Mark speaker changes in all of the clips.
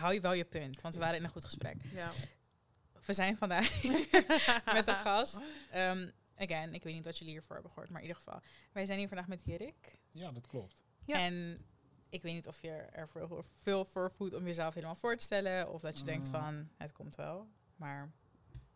Speaker 1: hou je wel je punt, want we waren in een goed gesprek.
Speaker 2: Ja.
Speaker 1: We zijn vandaag met een gast. Ehm, again, ik weet niet wat jullie hiervoor hebben gehoord, maar in ieder geval. Wij zijn hier vandaag met Jurik.
Speaker 3: Ja, dat klopt.
Speaker 2: Ja.
Speaker 1: En ik weet niet of je er veel, veel voor voelt om jezelf helemaal voor te stellen. Of dat je denkt
Speaker 3: Mm.
Speaker 1: van, het komt wel. Maar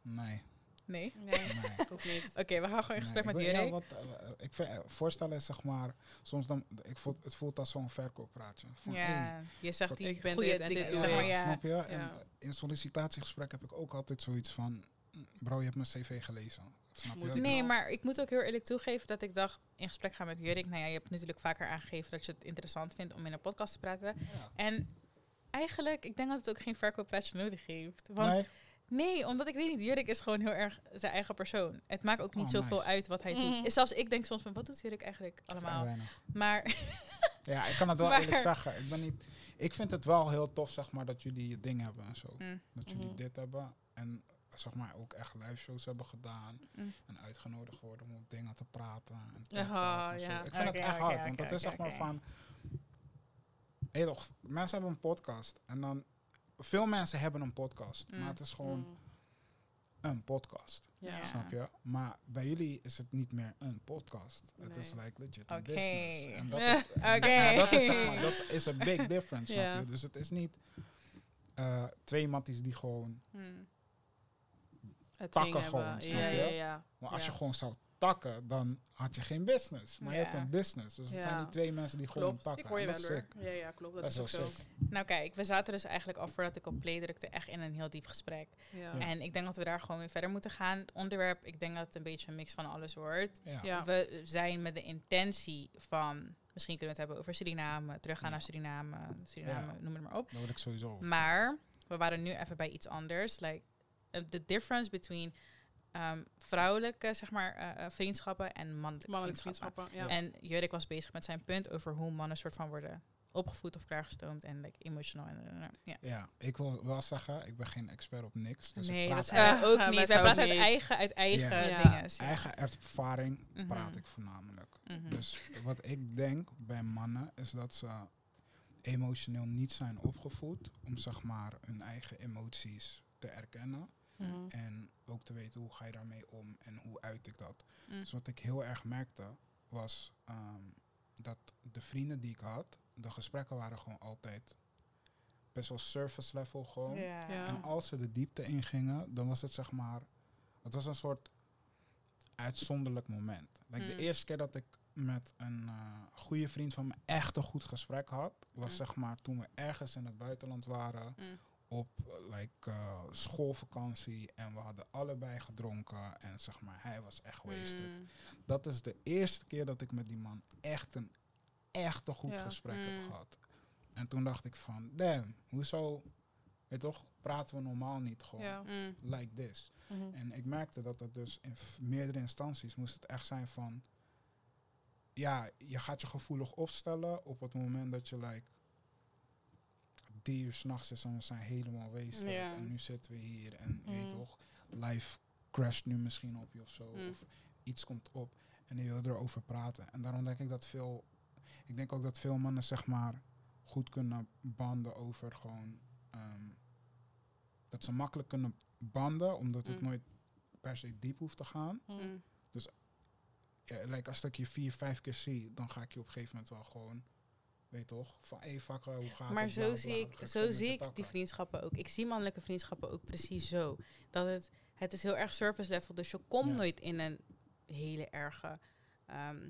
Speaker 3: Nee.
Speaker 1: Nee.
Speaker 2: Nee, ik ook niet.
Speaker 1: Oké, we gaan gewoon in gesprek
Speaker 3: Nee,
Speaker 1: met Jurik.
Speaker 3: wat, eh, ik vind, eh, voorstellen is zeg maar, soms dan, ik voel, het voelt als zo'n verkooppraatje. Van,
Speaker 1: Ja,
Speaker 3: hey,
Speaker 1: je zegt die
Speaker 2: Ik ben dit en dit
Speaker 1: zeg maar, ja.
Speaker 3: Snap je? En
Speaker 2: Ja.
Speaker 3: eh, in sollicitatiegesprek heb ik ook altijd zoiets van, "Mm, bro, je hebt mijn cv gelezen. Snap je?
Speaker 1: Nee,
Speaker 2: wel.
Speaker 1: maar ik moet ook heel eerlijk toegeven dat ik dacht in gesprek gaan met Jurik. Nou ja, je hebt natuurlijk vaker aangegeven dat je het interessant vindt om in een podcast te praten.
Speaker 3: Ja.
Speaker 1: En eigenlijk, ik denk dat het ook geen verkooppraatje nodig heeft. Want
Speaker 3: Nee?
Speaker 1: Nee, omdat ik weet niet, Jurik is gewoon heel erg zijn eigen persoon. Het maakt ook niet
Speaker 3: Oh,
Speaker 1: zoveel
Speaker 3: nice.
Speaker 1: uit wat hij doet. En Zelfs ik denk soms van, wat doet Jurik eigenlijk allemaal?
Speaker 3: Weinig.
Speaker 1: Maar
Speaker 3: Ja, ik kan het wel
Speaker 1: Maar-
Speaker 3: eerlijk zeggen. Ik, ben niet, ik vind het wel heel tof, zeg maar, dat jullie je ding hebben en zo.
Speaker 1: mm,
Speaker 3: Dat jullie
Speaker 2: Mhm.
Speaker 3: dit hebben. En zeg maar ook echt live shows hebben gedaan.
Speaker 1: Mm.
Speaker 3: En uitgenodigd worden om op dingen te praten. En te
Speaker 2: Ja,
Speaker 3: en. Ik vind het echt hard. want dat is zeg maar van... Hey, toch, mensen hebben een podcast. En dan... Veel mensen hebben een podcast.
Speaker 1: Mm.
Speaker 3: Maar het is gewoon
Speaker 2: Mm.
Speaker 3: een podcast. Snap je? Maar bij jullie is het niet meer een podcast. Het is like legit een
Speaker 1: Oké.
Speaker 3: business. En dat is,
Speaker 1: Oké.
Speaker 3: ja, dat is, zeg maar, dat is, is een big difference. Snap je? Dus het is niet eh, twee matties die gewoon...
Speaker 1: mm.
Speaker 2: Het
Speaker 3: Takken
Speaker 2: ding
Speaker 3: gewoon, snap
Speaker 2: Ja,
Speaker 3: je?
Speaker 2: ja, ja.
Speaker 3: Maar als
Speaker 2: Ja.
Speaker 3: je gewoon zou takken, dan had je geen business. Maar je hebt een business. Dus het
Speaker 2: Ja.
Speaker 3: zijn die twee mensen die gewoon
Speaker 2: Klopt.
Speaker 3: takken.
Speaker 2: Ik hoor je
Speaker 3: En
Speaker 2: wel hoor. Ja, ja, klopt. Dat,
Speaker 3: Dat
Speaker 2: is ook zo.
Speaker 3: sick.
Speaker 1: Nou kijk, we zaten dus eigenlijk al voordat ik op play drukte echt in een heel diep gesprek.
Speaker 2: Ja.
Speaker 1: En ik denk dat we daar gewoon weer verder moeten gaan. Het onderwerp, ik denk dat het een beetje een mix van alles wordt.
Speaker 3: Ja.
Speaker 2: Ja.
Speaker 1: We zijn met de intentie van, misschien kunnen we het hebben over Suriname, teruggaan
Speaker 3: Ja.
Speaker 1: naar Suriname, Suriname,
Speaker 3: Ja.
Speaker 1: noem het maar op.
Speaker 3: Dat wil ik sowieso. over.
Speaker 1: Maar we waren nu even bij iets anders. Like, uh, the difference between um, vrouwelijke zeg maar, uh, uh, vriendschappen en mannelijke,
Speaker 2: Mannelijke
Speaker 1: vriendschappen.
Speaker 2: vriendschappen. Ja.
Speaker 1: En Jurik was bezig met zijn punt over hoe mannen soort van worden opgevoed of klaargestoomd en like, emotional. En, uh, ja.
Speaker 3: Ja, ik wil wel zeggen, ik ben geen expert op niks. Dus
Speaker 1: nee,
Speaker 3: ik
Speaker 1: dat
Speaker 3: praat
Speaker 1: zijn
Speaker 2: Eh,
Speaker 1: we ook
Speaker 2: wij
Speaker 1: niet. Wij praten uit eigen, uit eigen
Speaker 3: Ja.
Speaker 2: Ja.
Speaker 1: dingen.
Speaker 3: eigen ervaring
Speaker 1: Mhm.
Speaker 3: praat ik voornamelijk.
Speaker 1: Mhm.
Speaker 3: Dus wat ik denk bij mannen is dat ze emotioneel niet zijn opgevoed om zeg maar hun eigen emoties te erkennen. En ook te weten hoe ga je daarmee om en hoe uit ik dat.
Speaker 1: Mm.
Speaker 3: Dus wat ik heel erg merkte was ehm, dat de vrienden die ik had, de gesprekken waren gewoon altijd best wel surface level gewoon.
Speaker 1: Ja.
Speaker 2: Ja.
Speaker 3: En als ze de diepte ingingen, dan was het zeg maar, het was een soort uitzonderlijk moment. Like
Speaker 1: Mm.
Speaker 3: De eerste keer dat ik met een eh, goede vriend van me echt een goed gesprek had, was
Speaker 1: Mm.
Speaker 3: zeg maar toen we ergens in het buitenland waren
Speaker 1: Mm.
Speaker 3: Op like, eh, schoolvakantie en we hadden allebei gedronken en zeg maar hij was echt wasted.
Speaker 1: Mm.
Speaker 3: Dat is de eerste keer dat ik met die man echt een echt een goed
Speaker 2: Ja.
Speaker 3: gesprek heb
Speaker 1: Mm.
Speaker 3: gehad. En toen dacht ik van, damn, hoezo, weet toch, praten we normaal niet gewoon
Speaker 2: Ja.
Speaker 1: Mm.
Speaker 3: like this.
Speaker 2: Mhm.
Speaker 3: En ik merkte dat het dus in meerdere instanties moest het echt zijn van, ja, je gaat je gevoelig opstellen op het moment dat je like drie uur s'nachts is en we zijn helemaal.
Speaker 1: Ja.
Speaker 3: En nu zitten we hier en je weet
Speaker 2: Mhm.
Speaker 3: toch, life crasht nu misschien op je of zo.
Speaker 1: Mm.
Speaker 3: Of iets komt op en je wil erover praten. En daarom denk ik dat veel, ik denk ook dat veel mannen zeg maar goed kunnen banden over gewoon, ehm, dat ze makkelijk kunnen banden, omdat het
Speaker 1: Mm.
Speaker 3: nooit per se diep hoeft te gaan.
Speaker 1: Mm.
Speaker 3: Ja, like als ik je vier, vijf keer zie, dan ga ik je op een gegeven moment wel gewoon, weet toch, van hé, hey, fucker, hoe gaat
Speaker 1: Maar
Speaker 3: het?
Speaker 1: zo
Speaker 3: Bla, bla,
Speaker 1: zie ik, zo
Speaker 3: zo
Speaker 1: zie ik die vriendschappen ook. Ik zie mannelijke vriendschappen ook precies zo. Dat het, het is heel erg surface level. Dus je komt
Speaker 3: Ja.
Speaker 1: nooit in een hele erge, ehm,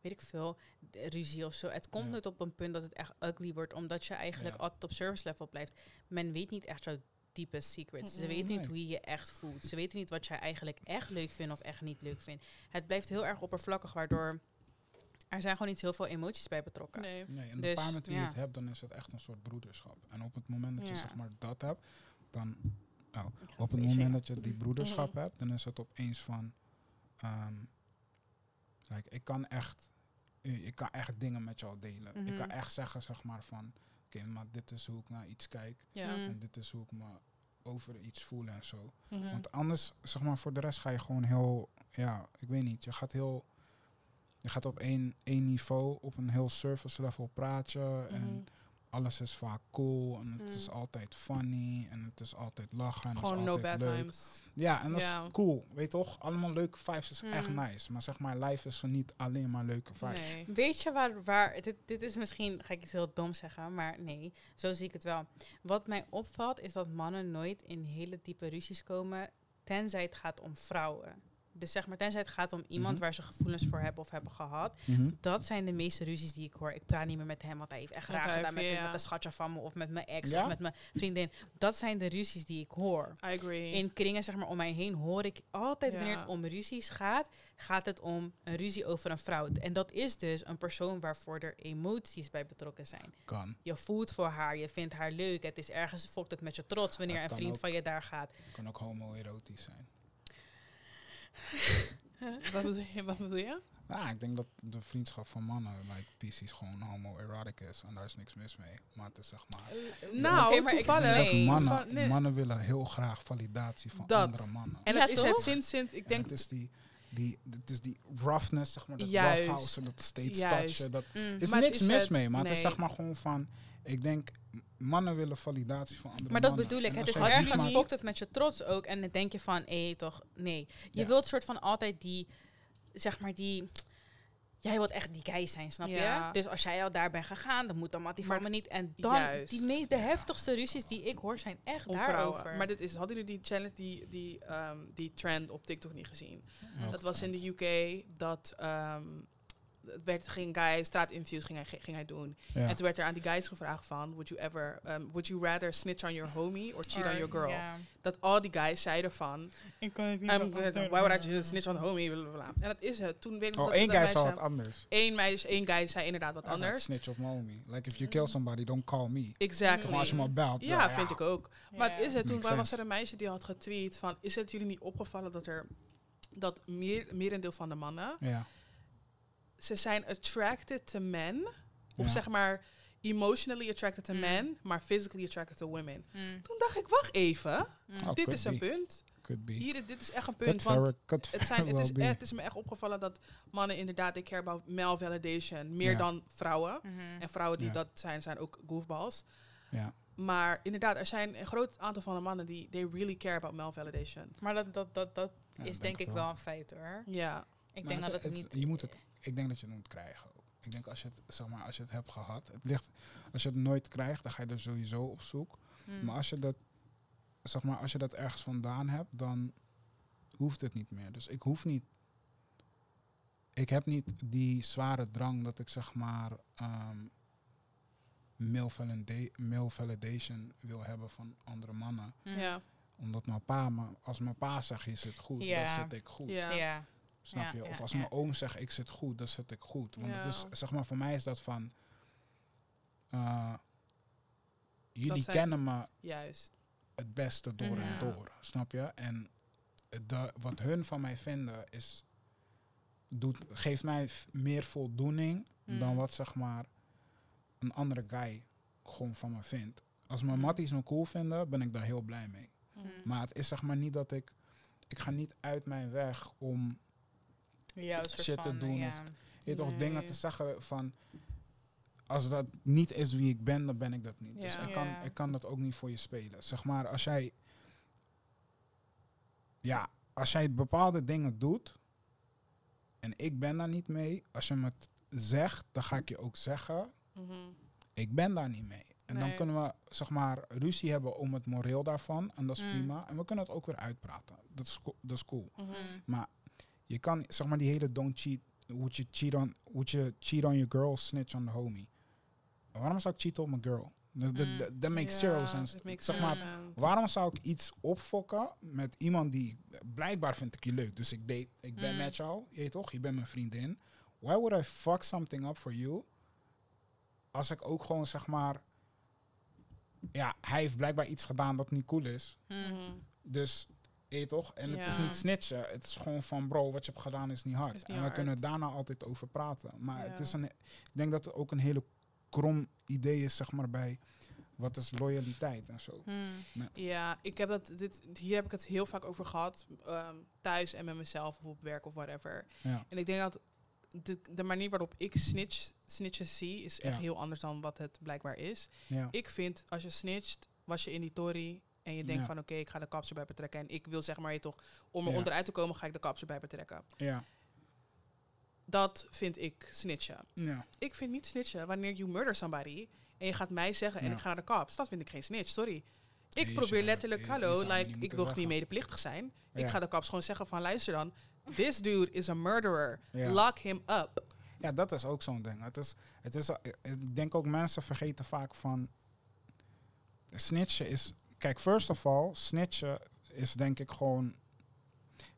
Speaker 1: weet ik veel, ruzie of zo. Het komt
Speaker 3: Ja.
Speaker 1: nooit op een punt dat het echt ugly wordt. Omdat je eigenlijk
Speaker 3: Ja.
Speaker 1: altijd op surface level blijft. Men weet niet echt jouw diepe secrets. Ze weten niet hoe je je echt voelt. Ze weten niet wat jij eigenlijk echt leuk vindt of echt niet leuk vindt. Het blijft heel erg oppervlakkig, waardoor er zijn gewoon niet heel veel emoties bij betrokken.
Speaker 2: Nee.
Speaker 3: Nee, en
Speaker 1: Dus,
Speaker 3: de paar met wie
Speaker 1: ja.
Speaker 3: je het hebt, dan is het echt een soort broederschap. En op het moment dat je
Speaker 1: Ja.
Speaker 3: zeg maar dat hebt, dan, nou, op het moment dat je die broederschap
Speaker 2: Mhm.
Speaker 3: hebt, dan is het opeens van, ehm, like, ik kan echt, eh, ik kan echt dingen met jou delen. Ik kan
Speaker 1: Mhm.
Speaker 3: echt zeggen, zeg maar van, oké, maar dit is hoe ik naar iets kijk.
Speaker 2: Ja.
Speaker 1: Mm.
Speaker 3: En dit is hoe ik me over iets voel en zo.
Speaker 2: Mhm.
Speaker 3: Want anders, zeg maar, voor de rest ga je gewoon heel, ja, ik weet niet, je gaat heel, je gaat op één, één niveau, op een heel surface level praten. En
Speaker 2: Mhm.
Speaker 3: alles is vaak cool en het
Speaker 2: Mm.
Speaker 3: is altijd funny en het is altijd lachen. En het is
Speaker 2: Gewoon no
Speaker 3: altijd
Speaker 2: bad
Speaker 3: leuk.
Speaker 2: times.
Speaker 3: Ja, en dat is cool. Weet toch? Allemaal leuke vibes is echt
Speaker 2: Mm.
Speaker 3: nice. Maar zeg maar, life is niet alleen maar leuke vibes.
Speaker 2: Nee.
Speaker 1: Weet je waar, waar dit, dit is misschien, ga ik iets heel dom zeggen, maar nee, zo zie ik het wel. Wat mij opvalt is dat mannen nooit in hele diepe ruzies komen, tenzij het gaat om vrouwen. Dus zeg maar, tenzij het gaat om iemand
Speaker 3: Mhm.
Speaker 1: waar ze gevoelens voor hebben of hebben gehad.
Speaker 3: Mhm.
Speaker 1: Dat zijn de meeste ruzies die ik hoor. Ik praat niet meer met hem, want hij heeft echt
Speaker 2: hij
Speaker 1: gedaan met,
Speaker 2: ja.
Speaker 1: met een schatje van me of met mijn ex
Speaker 3: Ja?
Speaker 1: of met mijn vriendin. Dat zijn de ruzies die ik hoor.
Speaker 2: I agree.
Speaker 1: In kringen zeg maar om mij heen hoor ik altijd wanneer het om ruzies gaat, gaat het om een ruzie over een vrouw. En dat is dus een persoon waarvoor er emoties bij betrokken zijn.
Speaker 3: Kan.
Speaker 1: Je voelt voor haar, je vindt haar leuk. Het is ergens, fokt het met je trots wanneer een vriend
Speaker 3: ook.
Speaker 1: van je daar gaat.
Speaker 3: Kan ook homoerotisch zijn.
Speaker 2: wat, bedoel je, wat bedoel je?
Speaker 3: Ja, ik denk dat de vriendschap van mannen, like PC's, gewoon homoerotic is. En daar is niks mis mee. Maar het is zeg maar...
Speaker 2: Nou,
Speaker 1: Oké, maar ik-
Speaker 2: toevallig.
Speaker 1: nee.
Speaker 3: mannen,
Speaker 2: nee.
Speaker 3: mannen willen heel graag validatie van
Speaker 2: Dat.
Speaker 3: andere mannen.
Speaker 2: En
Speaker 1: Ja,
Speaker 2: dat is het sinds, sinds ik
Speaker 3: Ik
Speaker 2: denk,
Speaker 3: het is die, die, het is die roughness, zeg maar, dat
Speaker 2: Juist.
Speaker 3: roughhouse, dat steeds touchen. Dat
Speaker 1: Mm.
Speaker 3: is
Speaker 2: Maar
Speaker 3: niks
Speaker 2: is
Speaker 3: mis
Speaker 2: het-
Speaker 3: mee, maar het is zeg maar gewoon van... Ik denk, mannen willen validatie van andere
Speaker 1: Maar dat
Speaker 3: mannen.
Speaker 1: bedoel ik. Het is ergens fokt het met je trots ook. En dan denk je van, hé, toch, nee. Je
Speaker 3: Ja.
Speaker 1: wilt soort van altijd die, zeg maar die... Jij wilt echt die guy zijn, snap
Speaker 2: Ja.
Speaker 1: je? Dus als jij al daar bent gegaan, dan moet dan Mattie van me niet. En dan,
Speaker 2: Juist.
Speaker 1: die meest, de heftigste ruzies die ik hoor, zijn echt
Speaker 2: om
Speaker 1: daarover.
Speaker 2: vrouwen. Maar dit is, hadden jullie die challenge, die, die, ehm, die trend op TikTok niet gezien?
Speaker 3: Ja,
Speaker 2: Dat was in de UK dat ehm, werd ging guy straatinterviews ging hij, ging hij doen.
Speaker 3: Ja.
Speaker 2: En toen werd er aan die guys gevraagd van, would you ever, um, would you rather snitch on your homie or cheat on
Speaker 1: Or-
Speaker 2: your girl? Dat al die guys zeiden van,
Speaker 1: Ik kan het niet
Speaker 2: um, why would I just snitch on the homie? Blablabla. En dat is het. Toen weet ik
Speaker 3: Oh,
Speaker 2: dat-
Speaker 3: één guy
Speaker 2: meisje-
Speaker 3: zou wat anders.
Speaker 2: Één meisje, één guy zei inderdaad wat
Speaker 3: Hij zei,
Speaker 2: anders.
Speaker 3: Snitch op my homie. Like, if you kill somebody, don't call me.
Speaker 2: Exactly.
Speaker 3: Maar als je me belt,
Speaker 2: Ja, vind ik ook. Maar het is het. Toen was er een meisje die had getweet van... Is het jullie niet opgevallen dat er... Dat meer, merendeel van de mannen...
Speaker 3: Ja.
Speaker 2: Ze zijn attracted to men. Of
Speaker 3: Ja.
Speaker 2: zeg maar... Emotionally attracted to
Speaker 1: Mm.
Speaker 2: men. Maar physically attracted to women.
Speaker 1: Mm,
Speaker 2: Toen dacht ik, wacht even.
Speaker 1: mm.
Speaker 3: Oh,
Speaker 2: dit is een
Speaker 3: be.
Speaker 2: punt.
Speaker 3: Could be.
Speaker 2: Hier, dit is echt een
Speaker 3: Could
Speaker 2: punt. Want het, zijn, het, is, het is me echt opgevallen dat mannen inderdaad... They care about male validation. Meer
Speaker 3: Ja.
Speaker 2: dan vrouwen.
Speaker 1: Mhm.
Speaker 2: En vrouwen die
Speaker 3: Ja.
Speaker 2: dat zijn, zijn ook goofballs.
Speaker 3: Ja.
Speaker 2: Maar inderdaad, er zijn een groot aantal van de mannen die they really care about male validation.
Speaker 1: Maar dat, dat, dat, dat
Speaker 3: Ja,
Speaker 1: is
Speaker 3: ik
Speaker 1: denk
Speaker 3: het
Speaker 1: ik wel een feit hoor.
Speaker 2: Ja.
Speaker 1: Ik
Speaker 3: Maar
Speaker 1: denk dat het, niet...
Speaker 3: Je moet het, ik denk dat je het moet krijgen. ook. Ik denk als je het, zeg maar, als je het hebt gehad, het ligt, als je het nooit krijgt, dan ga je er sowieso op zoek.
Speaker 1: Mm.
Speaker 3: Maar als je dat, zeg maar, als je dat ergens vandaan hebt, dan hoeft het niet meer. Dus ik hoef niet, ik heb niet die zware drang dat ik zeg maar ehm male, valida- male validation wil hebben van andere mannen.
Speaker 1: Mm.
Speaker 2: Ja.
Speaker 3: Omdat mijn pa, me, als mijn pa zegt je zit goed,
Speaker 1: Ja.
Speaker 3: dan zit ik goed.
Speaker 2: Ja.
Speaker 1: Ja.
Speaker 3: Snap
Speaker 1: Ja,
Speaker 3: je? Of
Speaker 1: ja,
Speaker 3: als
Speaker 1: ja.
Speaker 3: mijn oom zegt ik zit goed, dan zit ik goed. Want het is, zeg maar, voor mij is dat van. eh, jullie
Speaker 2: Dat
Speaker 3: kennen me
Speaker 2: Juist.
Speaker 3: het beste door en door. Snap je? En de, wat hun van mij vinden is. Doet, geeft mij meer voldoening dan
Speaker 1: Mhm.
Speaker 3: wat zeg maar een andere guy gewoon van me vindt. Als mijn
Speaker 1: Mhm.
Speaker 3: matties me cool vinden, ben ik daar heel blij mee.
Speaker 1: Mm.
Speaker 3: Maar het is zeg maar niet dat ik. Ik ga niet uit mijn weg om
Speaker 1: Ja,
Speaker 3: shit te doen
Speaker 1: ja.
Speaker 3: of- je toch dingen te zeggen van als dat niet is wie ik ben, dan ben ik dat niet. Dus ik kan, ik kan dat ook niet voor je spelen. Zeg maar, als jij ja, als jij bepaalde dingen doet en ik ben daar niet mee, als je me het zegt, dan ga ik je ook zeggen,
Speaker 2: Mhm.
Speaker 3: ik ben daar niet mee. En dan kunnen we zeg maar ruzie hebben om het moreel daarvan en dat is
Speaker 1: Mm.
Speaker 3: prima. En we kunnen het ook weer uitpraten. Dat is, dat is cool.
Speaker 2: Mhm.
Speaker 1: Mm.
Speaker 3: Je kan, zeg maar, die hele don't cheat, would you cheat on, would you cheat on your girl, snitch on the homie. Waarom zou ik cheaten op mijn girl? Dat
Speaker 1: Mm.
Speaker 3: makes zero sense.
Speaker 2: makes
Speaker 3: zeg maar,
Speaker 2: sense.
Speaker 3: waarom zou ik iets opfokken met iemand die, blijkbaar vind ik je leuk, dus ik, date, ik ben
Speaker 1: Mm.
Speaker 3: met jou, je toch, je bent mijn vriendin. Why would I fuck something up for you? Als ik ook gewoon, zeg maar, ja, hij heeft blijkbaar iets gedaan dat niet cool is.
Speaker 1: Mm.
Speaker 2: Mhm.
Speaker 3: Dus, je weet toch? En het is niet snitchen. Het is gewoon van, bro, wat je hebt gedaan is niet hard.
Speaker 2: Is niet
Speaker 3: en we
Speaker 2: hard.
Speaker 3: kunnen daarna altijd over praten. Maar het is een, ik denk dat het ook een hele krom idee is, zeg maar, bij wat is loyaliteit en zo.
Speaker 1: Mm.
Speaker 2: Ja, ik heb dat, dit, hier heb ik het heel vaak over gehad. ehm, thuis en met mezelf of op werk of whatever.
Speaker 3: Ja.
Speaker 2: En ik denk dat de, de manier waarop ik snitch, snitches zie is echt
Speaker 3: Ja.
Speaker 2: heel anders dan wat het blijkbaar is.
Speaker 3: Ja.
Speaker 2: Ik vind, als je snitcht, was je in die tory en je denkt
Speaker 3: Ja.
Speaker 2: van oké, ik ga de kaps erbij betrekken. En ik wil zeg maar je toch, om er
Speaker 3: Ja.
Speaker 2: onderuit te komen, ga ik de kaps erbij betrekken.
Speaker 3: ja.
Speaker 2: Dat vind ik snitchen.
Speaker 3: Ja.
Speaker 2: Ik vind niet snitchen wanneer you murder somebody en je gaat mij zeggen en
Speaker 3: Ja.
Speaker 2: ik ga naar de kaps. Dat vind ik geen snitch, sorry. Ik probeer letterlijk, hallo, like, ik wil niet medeplichtig zijn. Ik ga de kaps gewoon zeggen van luister dan, this dude is a murderer.
Speaker 3: Ja.
Speaker 2: Lock him up.
Speaker 3: Ja, dat is ook zo'n ding. Het is, het is, ik denk ook mensen vergeten vaak van. Snitchen is. Kijk, first of all, snitchen is denk ik gewoon.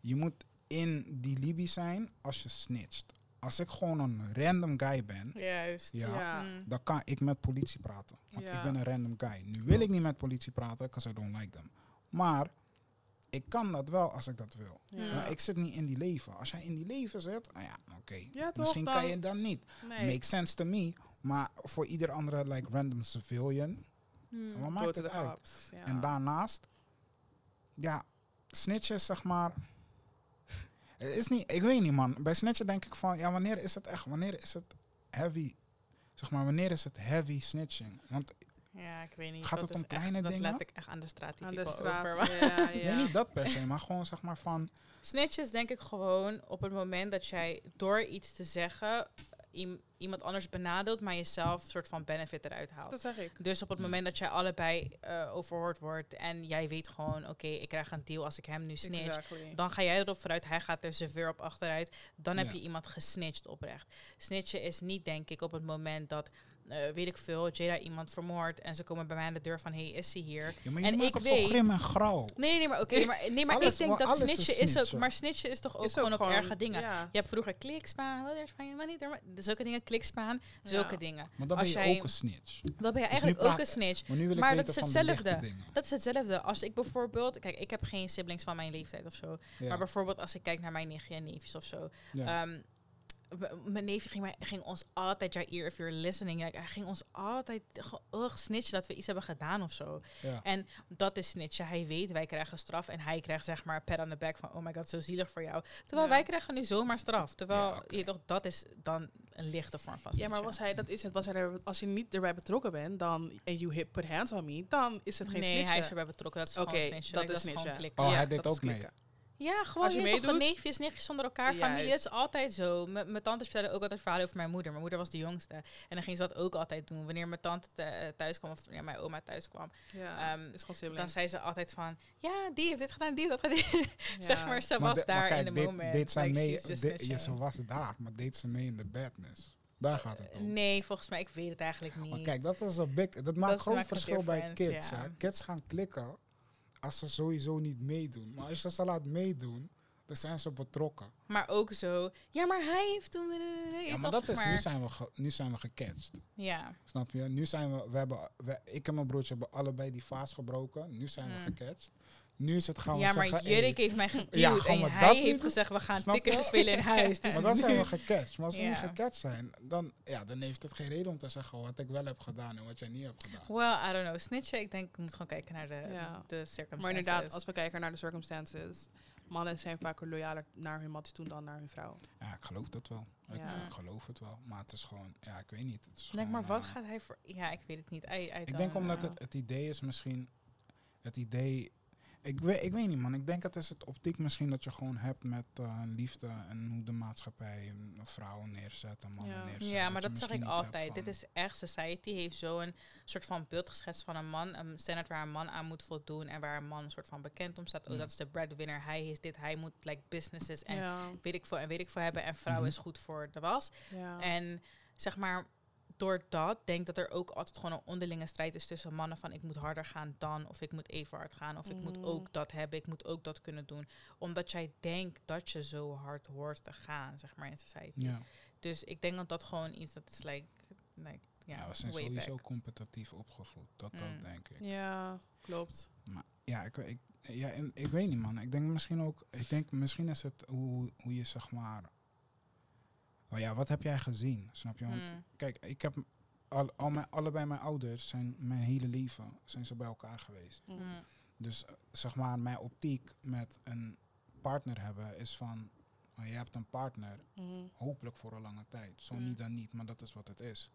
Speaker 3: Je moet in die Libi zijn als je snitcht. Als ik gewoon een random guy ben,
Speaker 1: Juist.
Speaker 3: Ja.
Speaker 2: Ja.
Speaker 1: Mm.
Speaker 3: dan kan ik met politie praten. Want ik ben een random guy. Nu wil ik niet met politie praten, because I don't like them. Maar ik kan dat wel als ik dat wil.
Speaker 2: Ja.
Speaker 3: Ik zit niet in die leven. Als jij in die leven zit, nou ja, oké.
Speaker 2: Ja, toch,
Speaker 3: Misschien
Speaker 2: dan-
Speaker 3: kan je dan niet.
Speaker 2: Nee.
Speaker 3: Makes sense to me. Maar voor ieder andere, like random civilian,
Speaker 1: Mm.
Speaker 3: wat maakt het uit?
Speaker 2: Ja.
Speaker 3: En daarnaast, ja, snitchen is zeg maar. Het is niet, ik weet niet man. Bij snitchen denk ik van, ja, wanneer is het echt, wanneer is het heavy? Zeg maar, wanneer is het heavy snitching? Want
Speaker 1: Ja, ik weet niet.
Speaker 3: Gaat
Speaker 1: dat
Speaker 3: het om
Speaker 1: is
Speaker 3: kleine
Speaker 1: echt,
Speaker 3: dingen?
Speaker 1: Dat laat ik echt aan de straat
Speaker 2: Aan
Speaker 1: die
Speaker 2: de
Speaker 1: people
Speaker 2: straat.
Speaker 1: over.
Speaker 2: Ja,
Speaker 3: nee,
Speaker 2: ja.
Speaker 3: niet dat per se, maar gewoon zeg maar van,
Speaker 1: Snitches denk ik gewoon op het moment dat jij door iets te zeggen iemand anders benadeelt, maar jezelf een soort van benefit eruit haalt.
Speaker 2: Dat zeg ik.
Speaker 1: Dus op het
Speaker 3: Ja.
Speaker 1: moment dat jij allebei eh, overhoord wordt en jij weet gewoon, oké, ik krijg een deal als ik hem nu snitch,
Speaker 2: Exactly.
Speaker 1: dan ga jij erop vooruit, hij gaat er severe op achteruit. Dan heb je iemand gesnitcht oprecht. Snitchen is niet, denk ik, op het moment dat, eh, weet ik veel, Jada iemand vermoordt en ze komen bij mij aan de deur van, hey, is hij hier?
Speaker 3: ja, maar je
Speaker 1: En
Speaker 3: maakt
Speaker 1: ik
Speaker 3: het
Speaker 1: weet-
Speaker 3: grim en grauw.
Speaker 1: Nee, nee, maar oké, maar, nee, maar
Speaker 3: Alles-
Speaker 1: ik denk dat snitchen is, ook, maar snitchen is toch ook
Speaker 2: Is
Speaker 1: gewoon op
Speaker 2: gewoon-
Speaker 1: erge dingen.
Speaker 2: Ja.
Speaker 1: Je hebt vroeger klikspaan, wat is van niet, er- zulke dingen, klikspaan,
Speaker 2: Ja.
Speaker 1: zulke dingen.
Speaker 3: Maar dan
Speaker 1: Als
Speaker 3: ben je
Speaker 1: jij-
Speaker 3: ook een snitch.
Speaker 1: Dan ben je
Speaker 3: nu
Speaker 1: eigenlijk ook
Speaker 3: praat-
Speaker 1: een snitch.
Speaker 3: Maar nu wil ik
Speaker 1: Maar dat is hetzelfde. Dat is hetzelfde. Als ik bijvoorbeeld, kijk, ik heb geen siblings van mijn leeftijd of zo.
Speaker 3: Ja.
Speaker 1: Maar bijvoorbeeld als ik kijk naar mijn nichtje en neefjes of zo.
Speaker 3: ja.
Speaker 1: Mijn neefje ging, mij, ging ons altijd, Jair, if you're listening, like, hij ging ons altijd ugh, snitchen dat we iets hebben gedaan of zo.
Speaker 3: ja.
Speaker 1: En dat is snitchen. Hij weet, wij krijgen straf. En hij krijgt zeg maar pat on the back van, oh my god, zo zielig voor jou. Terwijl
Speaker 2: Ja.
Speaker 1: wij krijgen nu zomaar straf. Terwijl,
Speaker 3: Ja,
Speaker 1: je toch, dat is dan een lichte vorm van
Speaker 2: Ja,
Speaker 1: snitchen.
Speaker 2: maar was hij, dat is het. Was hij er, als je niet erbij betrokken bent, dan en you hit put hands on me, dan is het geen
Speaker 1: Nee,
Speaker 2: snitchen.
Speaker 1: hij is erbij betrokken. Dat is
Speaker 2: Oké,
Speaker 1: gewoon snitchen.
Speaker 2: dat
Speaker 1: Like,
Speaker 2: is
Speaker 1: gewoon
Speaker 2: snitchen.
Speaker 1: klikken.
Speaker 3: Oh,
Speaker 2: Ja,
Speaker 3: hij deed
Speaker 2: dat is
Speaker 3: ook mee.
Speaker 1: Ja, gewoon
Speaker 2: Als je
Speaker 1: toch, neefjes, nichtjes zonder elkaar,
Speaker 2: Juist.
Speaker 1: familie. Dat is altijd zo. M- Mijn tantes vertelden ook altijd verhalen over mijn moeder. Mijn moeder was de jongste. En dan ging ze dat ook altijd doen. Wanneer mijn tante eh, thuis kwam, of ja, mijn oma thuis kwam,
Speaker 2: Ja,
Speaker 1: Ehm,
Speaker 2: is gewoon
Speaker 1: dan zei ze altijd van... Ja, die heeft dit gedaan, die heeft dat gedaan.
Speaker 2: Ja.
Speaker 1: zeg maar, ze
Speaker 3: Maar
Speaker 1: was
Speaker 3: de- maar
Speaker 1: daar
Speaker 3: kijk,
Speaker 1: in de moment.
Speaker 3: Deed zij
Speaker 1: Like,
Speaker 3: mee, de- ja, ze was daar, maar deed ze mee in de badness. Daar gaat het om.
Speaker 1: Nee, volgens mij, ik weet het eigenlijk niet.
Speaker 3: Maar kijk, dat is een big, dat maakt
Speaker 1: Dat
Speaker 3: groot
Speaker 1: maakt een
Speaker 3: verschil bij kids.
Speaker 1: ja.
Speaker 3: Kids gaan klikken als ze sowieso niet meedoen. Maar als je ze laat meedoen, dan zijn ze betrokken.
Speaker 1: Maar ook zo... Ja, maar hij heeft toen...
Speaker 3: Ja, maar dat is, nu zijn we, ge- nu zijn we gecatcht.
Speaker 1: Ja,
Speaker 3: Snap je? Nu zijn we, we hebben, we, ik en mijn broertje hebben allebei die vaas gebroken. Nu zijn we
Speaker 1: Mm.
Speaker 3: gecatcht. Nu is het gaan we
Speaker 1: ja maar
Speaker 3: zeggen,
Speaker 1: Jurk
Speaker 3: hey,
Speaker 1: heeft mij geduwd.
Speaker 3: Ja,
Speaker 1: en hij
Speaker 3: dat
Speaker 1: heeft
Speaker 3: doen?
Speaker 1: gezegd, we gaan tikken spelen in huis. Dus
Speaker 3: maar dan zijn we gecatcht. Maar als we
Speaker 1: Ja.
Speaker 3: niet gecatcht zijn, dan, ja, dan heeft het geen reden om te zeggen wat ik wel heb gedaan en wat jij niet hebt gedaan.
Speaker 1: Well, I don't know. Snitchen, ik denk, je moet gewoon kijken naar de,
Speaker 2: Ja.
Speaker 1: de circumstances.
Speaker 2: Maar inderdaad, als we kijken naar de circumstances, mannen zijn vaker loyaler naar hun matties toe dan naar hun vrouw.
Speaker 3: Ja, ik geloof dat wel. Ik,
Speaker 2: Ja.
Speaker 3: ik geloof het wel. Maar het is gewoon, ja, ik weet niet. Het is
Speaker 1: Denk maar,
Speaker 3: gewoon,
Speaker 1: wat
Speaker 3: eh,
Speaker 1: gaat hij voor... Ja, ik weet het niet. I, I
Speaker 3: Ik denk omdat het, het idee is misschien, het idee, ik weet, ik weet niet man, ik denk het is het optiek misschien dat je gewoon hebt met eh, liefde en hoe de maatschappij mm, vrouwen neerzet en mannen
Speaker 2: Ja.
Speaker 3: neerzet.
Speaker 1: Ja, maar dat zeg ik altijd. Dit is echt, society heeft zo'n soort van beeld geschetst van een man. Een standaard waar een man aan moet voldoen en waar een man een soort van bekend om staat. Oh,
Speaker 3: Ja.
Speaker 1: dat is de breadwinner. Hij is dit, hij moet like businesses en
Speaker 2: ja,
Speaker 1: weet ik veel en weet ik veel hebben. En vrouw
Speaker 3: Mhm.
Speaker 1: is goed voor de was.
Speaker 2: ja.
Speaker 1: En zeg maar, door dat denk dat er ook altijd gewoon een onderlinge strijd is tussen mannen van ik moet harder gaan dan, of ik moet even hard gaan, of ik moet
Speaker 2: Mhm.
Speaker 1: ook dat hebben, ik moet ook dat kunnen doen. Omdat jij denkt dat je zo hard hoort te gaan, zeg maar, in society.
Speaker 3: Ja,
Speaker 1: Dus ik denk dat dat gewoon iets dat is like, like ja,
Speaker 3: ja, we zijn
Speaker 1: way
Speaker 3: sowieso
Speaker 1: back.
Speaker 3: competitief opgevoed. Dat,
Speaker 1: Mm.
Speaker 3: dat denk ik.
Speaker 2: ja, klopt.
Speaker 3: Maar ja, ik, ik, ja en ik weet niet man. Ik denk misschien ook, ik denk misschien is het hoe, hoe je zeg maar, oh ja, wat heb jij gezien? Snap je? Want
Speaker 1: Mm.
Speaker 3: kijk, ik heb al, al mijn, allebei mijn ouders zijn mijn hele leven zijn ze bij elkaar geweest.
Speaker 2: Mm.
Speaker 1: Mm.
Speaker 3: Dus eh, zeg maar, mijn optiek met een partner hebben is van Maar je hebt een partner, hopelijk voor een lange tijd. Zo
Speaker 2: Mm.
Speaker 3: niet dan niet, maar dat is wat het is.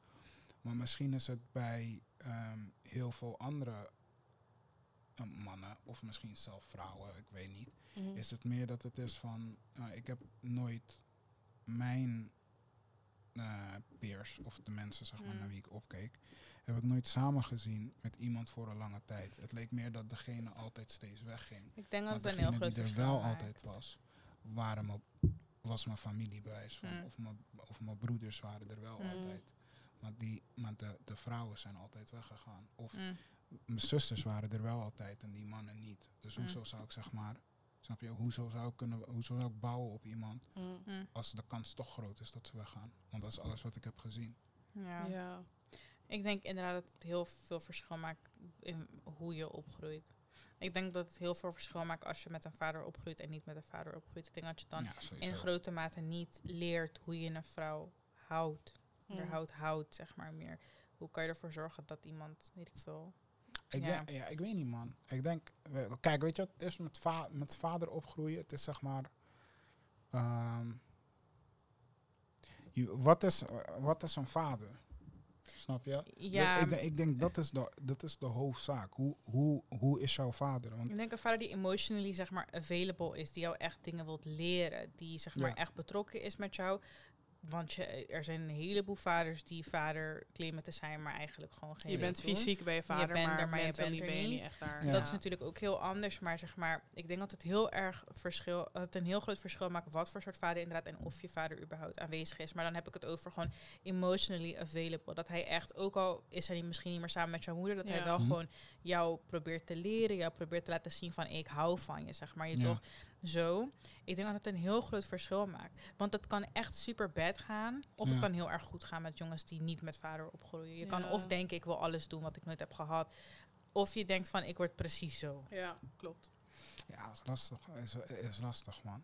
Speaker 3: Maar misschien is het bij ehm, heel veel andere eh, mannen, of misschien zelf vrouwen, ik weet niet. Is het meer dat het is van, eh, ik heb nooit mijn eh, peers, of de mensen zeg maar,
Speaker 1: Mm.
Speaker 3: naar wie ik opkeek, heb ik nooit samen gezien met iemand voor een lange tijd. Het leek meer dat degene altijd steeds wegging.
Speaker 1: Ik denk dat een heel
Speaker 3: degene
Speaker 1: groot
Speaker 3: die er wel
Speaker 1: maakt.
Speaker 3: altijd was, waren mijn, was mijn familie bij van.
Speaker 1: Mm.
Speaker 3: Of, mijn, of mijn broeders waren er wel
Speaker 1: Mm.
Speaker 3: altijd. Maar, die, maar de, de vrouwen zijn altijd weggegaan. Of
Speaker 1: Mm.
Speaker 3: mijn zusters waren er wel altijd en die mannen niet. Dus hoezo zou ik zeg maar, snap je, hoezo zou ik, kunnen, hoezo zou ik bouwen op iemand
Speaker 2: Mhm.
Speaker 1: Mm.
Speaker 3: als de kans toch groot is dat ze weggaan? Want dat is alles wat ik heb gezien.
Speaker 1: Ja.
Speaker 2: Ja.
Speaker 1: Ik denk inderdaad dat het heel veel verschil maakt in hoe je opgroeit. Ik denk dat het heel veel verschil maakt als je met een vader opgroeit en niet met een vader opgroeit. Ik denk dat je dan
Speaker 3: ja,
Speaker 1: in grote mate niet leert hoe je een vrouw houdt.
Speaker 2: Mhm.
Speaker 1: Überhaupt houdt, zeg maar meer. Hoe kan je ervoor zorgen dat iemand, weet ik veel.
Speaker 3: Ik,
Speaker 1: Ja.
Speaker 3: denk, ja, ik weet niet, man. Ik denk, kijk, weet je wat het is met, va met vader opgroeien? Het is zeg maar. ehm, je, wat, is, wat is een vader? Snap je?
Speaker 1: Ja,
Speaker 3: ik, denk, ik denk dat is de, dat is de hoofdzaak. Hoe, hoe, hoe is jouw vader? Want
Speaker 1: ik denk een vader die emotionally zeg maar available is, die jou echt dingen wilt leren, die zeg maar
Speaker 3: Ja.
Speaker 1: echt betrokken is met jou. Want je, er zijn een heleboel vaders die vader claimen te zijn, maar eigenlijk gewoon geen
Speaker 2: Je bent
Speaker 1: doen.
Speaker 2: fysiek bij je vader,
Speaker 1: bent
Speaker 2: maar
Speaker 1: er, maar je bent er
Speaker 2: ben je
Speaker 1: niet.
Speaker 2: echt daar.
Speaker 3: Ja.
Speaker 1: Dat is natuurlijk ook heel anders, maar zeg maar, ik denk dat het heel erg verschil, dat het een heel groot verschil maakt wat voor soort vader inderdaad en of je vader überhaupt aanwezig is. Maar dan heb ik het over gewoon emotionally available. Dat hij echt, ook al is hij niet- misschien niet meer samen met jouw moeder, dat hij wel
Speaker 3: Mhm.
Speaker 1: gewoon jou probeert te leren, jou probeert te laten zien van ik hou van je, zeg maar. Je
Speaker 3: Ja.
Speaker 1: toch zo. Ik denk dat het een heel groot verschil maakt. Want het kan echt super bad gaan, of het kan heel erg goed gaan met jongens die niet met vader opgroeien. Je kan of denken ik wil alles doen wat ik nooit heb gehad. Of je denkt van ik word precies zo.
Speaker 2: Ja, klopt.
Speaker 3: ja, is lastig. Is, is lastig, man.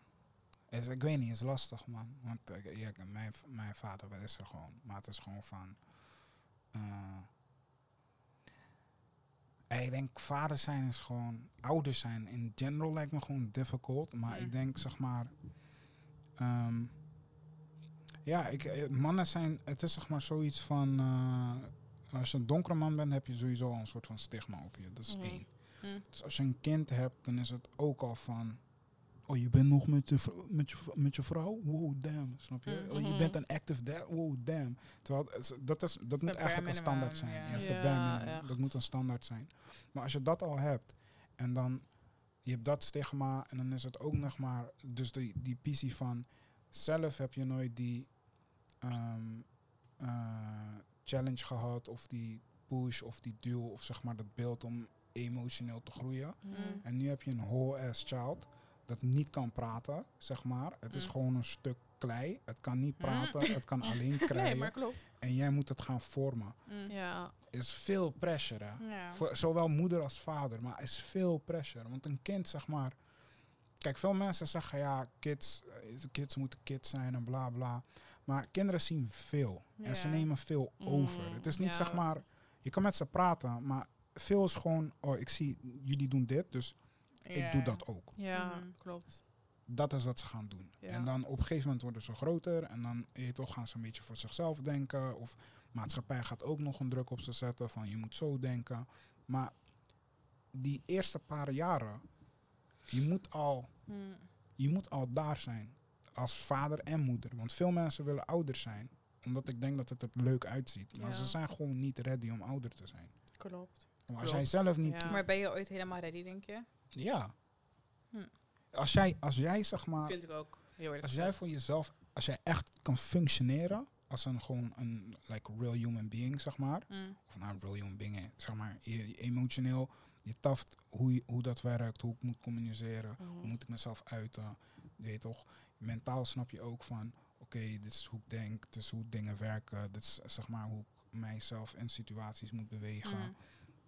Speaker 3: Is, ik weet niet, is lastig, man. Want eh, ja, mijn, mijn vader is er gewoon. Maar het is gewoon van. eh, ik denk, vader zijn is gewoon. Ouder zijn in general lijkt me gewoon difficult. Maar
Speaker 1: Ja.
Speaker 3: ik denk, zeg maar. ehm, ja, ik, eh, mannen zijn. Het is zeg maar zoiets van. eh, als je een donkere man bent, heb je sowieso al een soort van stigma op je. Dat is één.
Speaker 1: Hm.
Speaker 3: Dus als je een kind hebt, dan is het ook al van. Oh, je bent nog met je, met je, met je vrouw? Wow, damn. Snap je? Oh, je
Speaker 2: Mhm.
Speaker 3: bent een active dad? Wow, damn. Terwijl is- dat, is, dat moet eigenlijk een standaard zijn.
Speaker 1: ja.
Speaker 3: De
Speaker 2: Ja.
Speaker 3: Dat moet een standaard zijn. Maar als je dat al hebt en dan je hebt dat stigma en dan is het ook nog maar. Dus die, die visie van zelf heb je nooit die ehm, eh, challenge gehad of die push of die duw of zeg maar dat beeld om emotioneel te groeien.
Speaker 2: Mhm.
Speaker 3: En nu heb je een whole ass child dat niet kan praten, zeg maar. Het is
Speaker 1: Mm.
Speaker 3: gewoon een stuk klei. Het kan niet
Speaker 1: Mm.
Speaker 3: praten, het kan alleen
Speaker 2: Nee,
Speaker 3: krijgen.
Speaker 2: maar klopt.
Speaker 3: En jij moet het gaan vormen.
Speaker 1: Hm.
Speaker 2: Ja,
Speaker 3: Is veel pressure, hè?
Speaker 1: Ja.
Speaker 3: Voor zowel moeder als vader, maar is veel pressure. Want een kind, zeg maar. Kijk, veel mensen zeggen ja, kids, eh, kids moeten kids zijn en bla bla. Maar kinderen zien veel. En ze nemen veel over.
Speaker 2: Mm,
Speaker 3: Het is niet
Speaker 2: ja.
Speaker 3: zeg maar. Je kan met ze praten, maar veel is gewoon. Oh, ik zie jullie doen dit, dus ik doe dat ook.
Speaker 2: ja
Speaker 1: Mhm.
Speaker 2: klopt.
Speaker 3: Dat is wat ze gaan doen. En dan op een gegeven moment worden ze groter. En dan toch, gaan ze een beetje voor zichzelf denken. Of maatschappij gaat ook nog een druk op ze zetten van je moet zo denken. Maar die eerste paar jaren, je moet al,
Speaker 1: Hm.
Speaker 3: je moet al daar zijn. Als vader en moeder. Want veel mensen willen ouder zijn. Omdat ik denk dat het er leuk uitziet. Maar
Speaker 2: Ja.
Speaker 3: ze zijn gewoon niet ready om ouder te zijn.
Speaker 1: Klopt.
Speaker 3: Maar als jij zelf niet...
Speaker 2: Ja.
Speaker 1: Maar ben je ooit helemaal ready, denk je?
Speaker 3: Ja.
Speaker 1: Hm.
Speaker 3: Als, jij, als jij zeg maar...
Speaker 2: Vind ik ook. Heel eerlijk
Speaker 3: Als jij voor jezelf, als jij echt kan functioneren als een gewoon een like real human being, zeg maar.
Speaker 1: Hm.
Speaker 3: Of nou, real human being, eh, zeg maar, je, emotioneel, je taft hoe, je- hoe dat werkt, hoe ik moet communiceren,
Speaker 2: Mhm.
Speaker 3: hoe moet ik mezelf uiten. Je weet toch, mentaal snap je ook van, oké, dit is hoe ik denk, dit is hoe dingen werken, dit is zeg maar hoe ik mijzelf in situaties moet bewegen.
Speaker 1: Hm.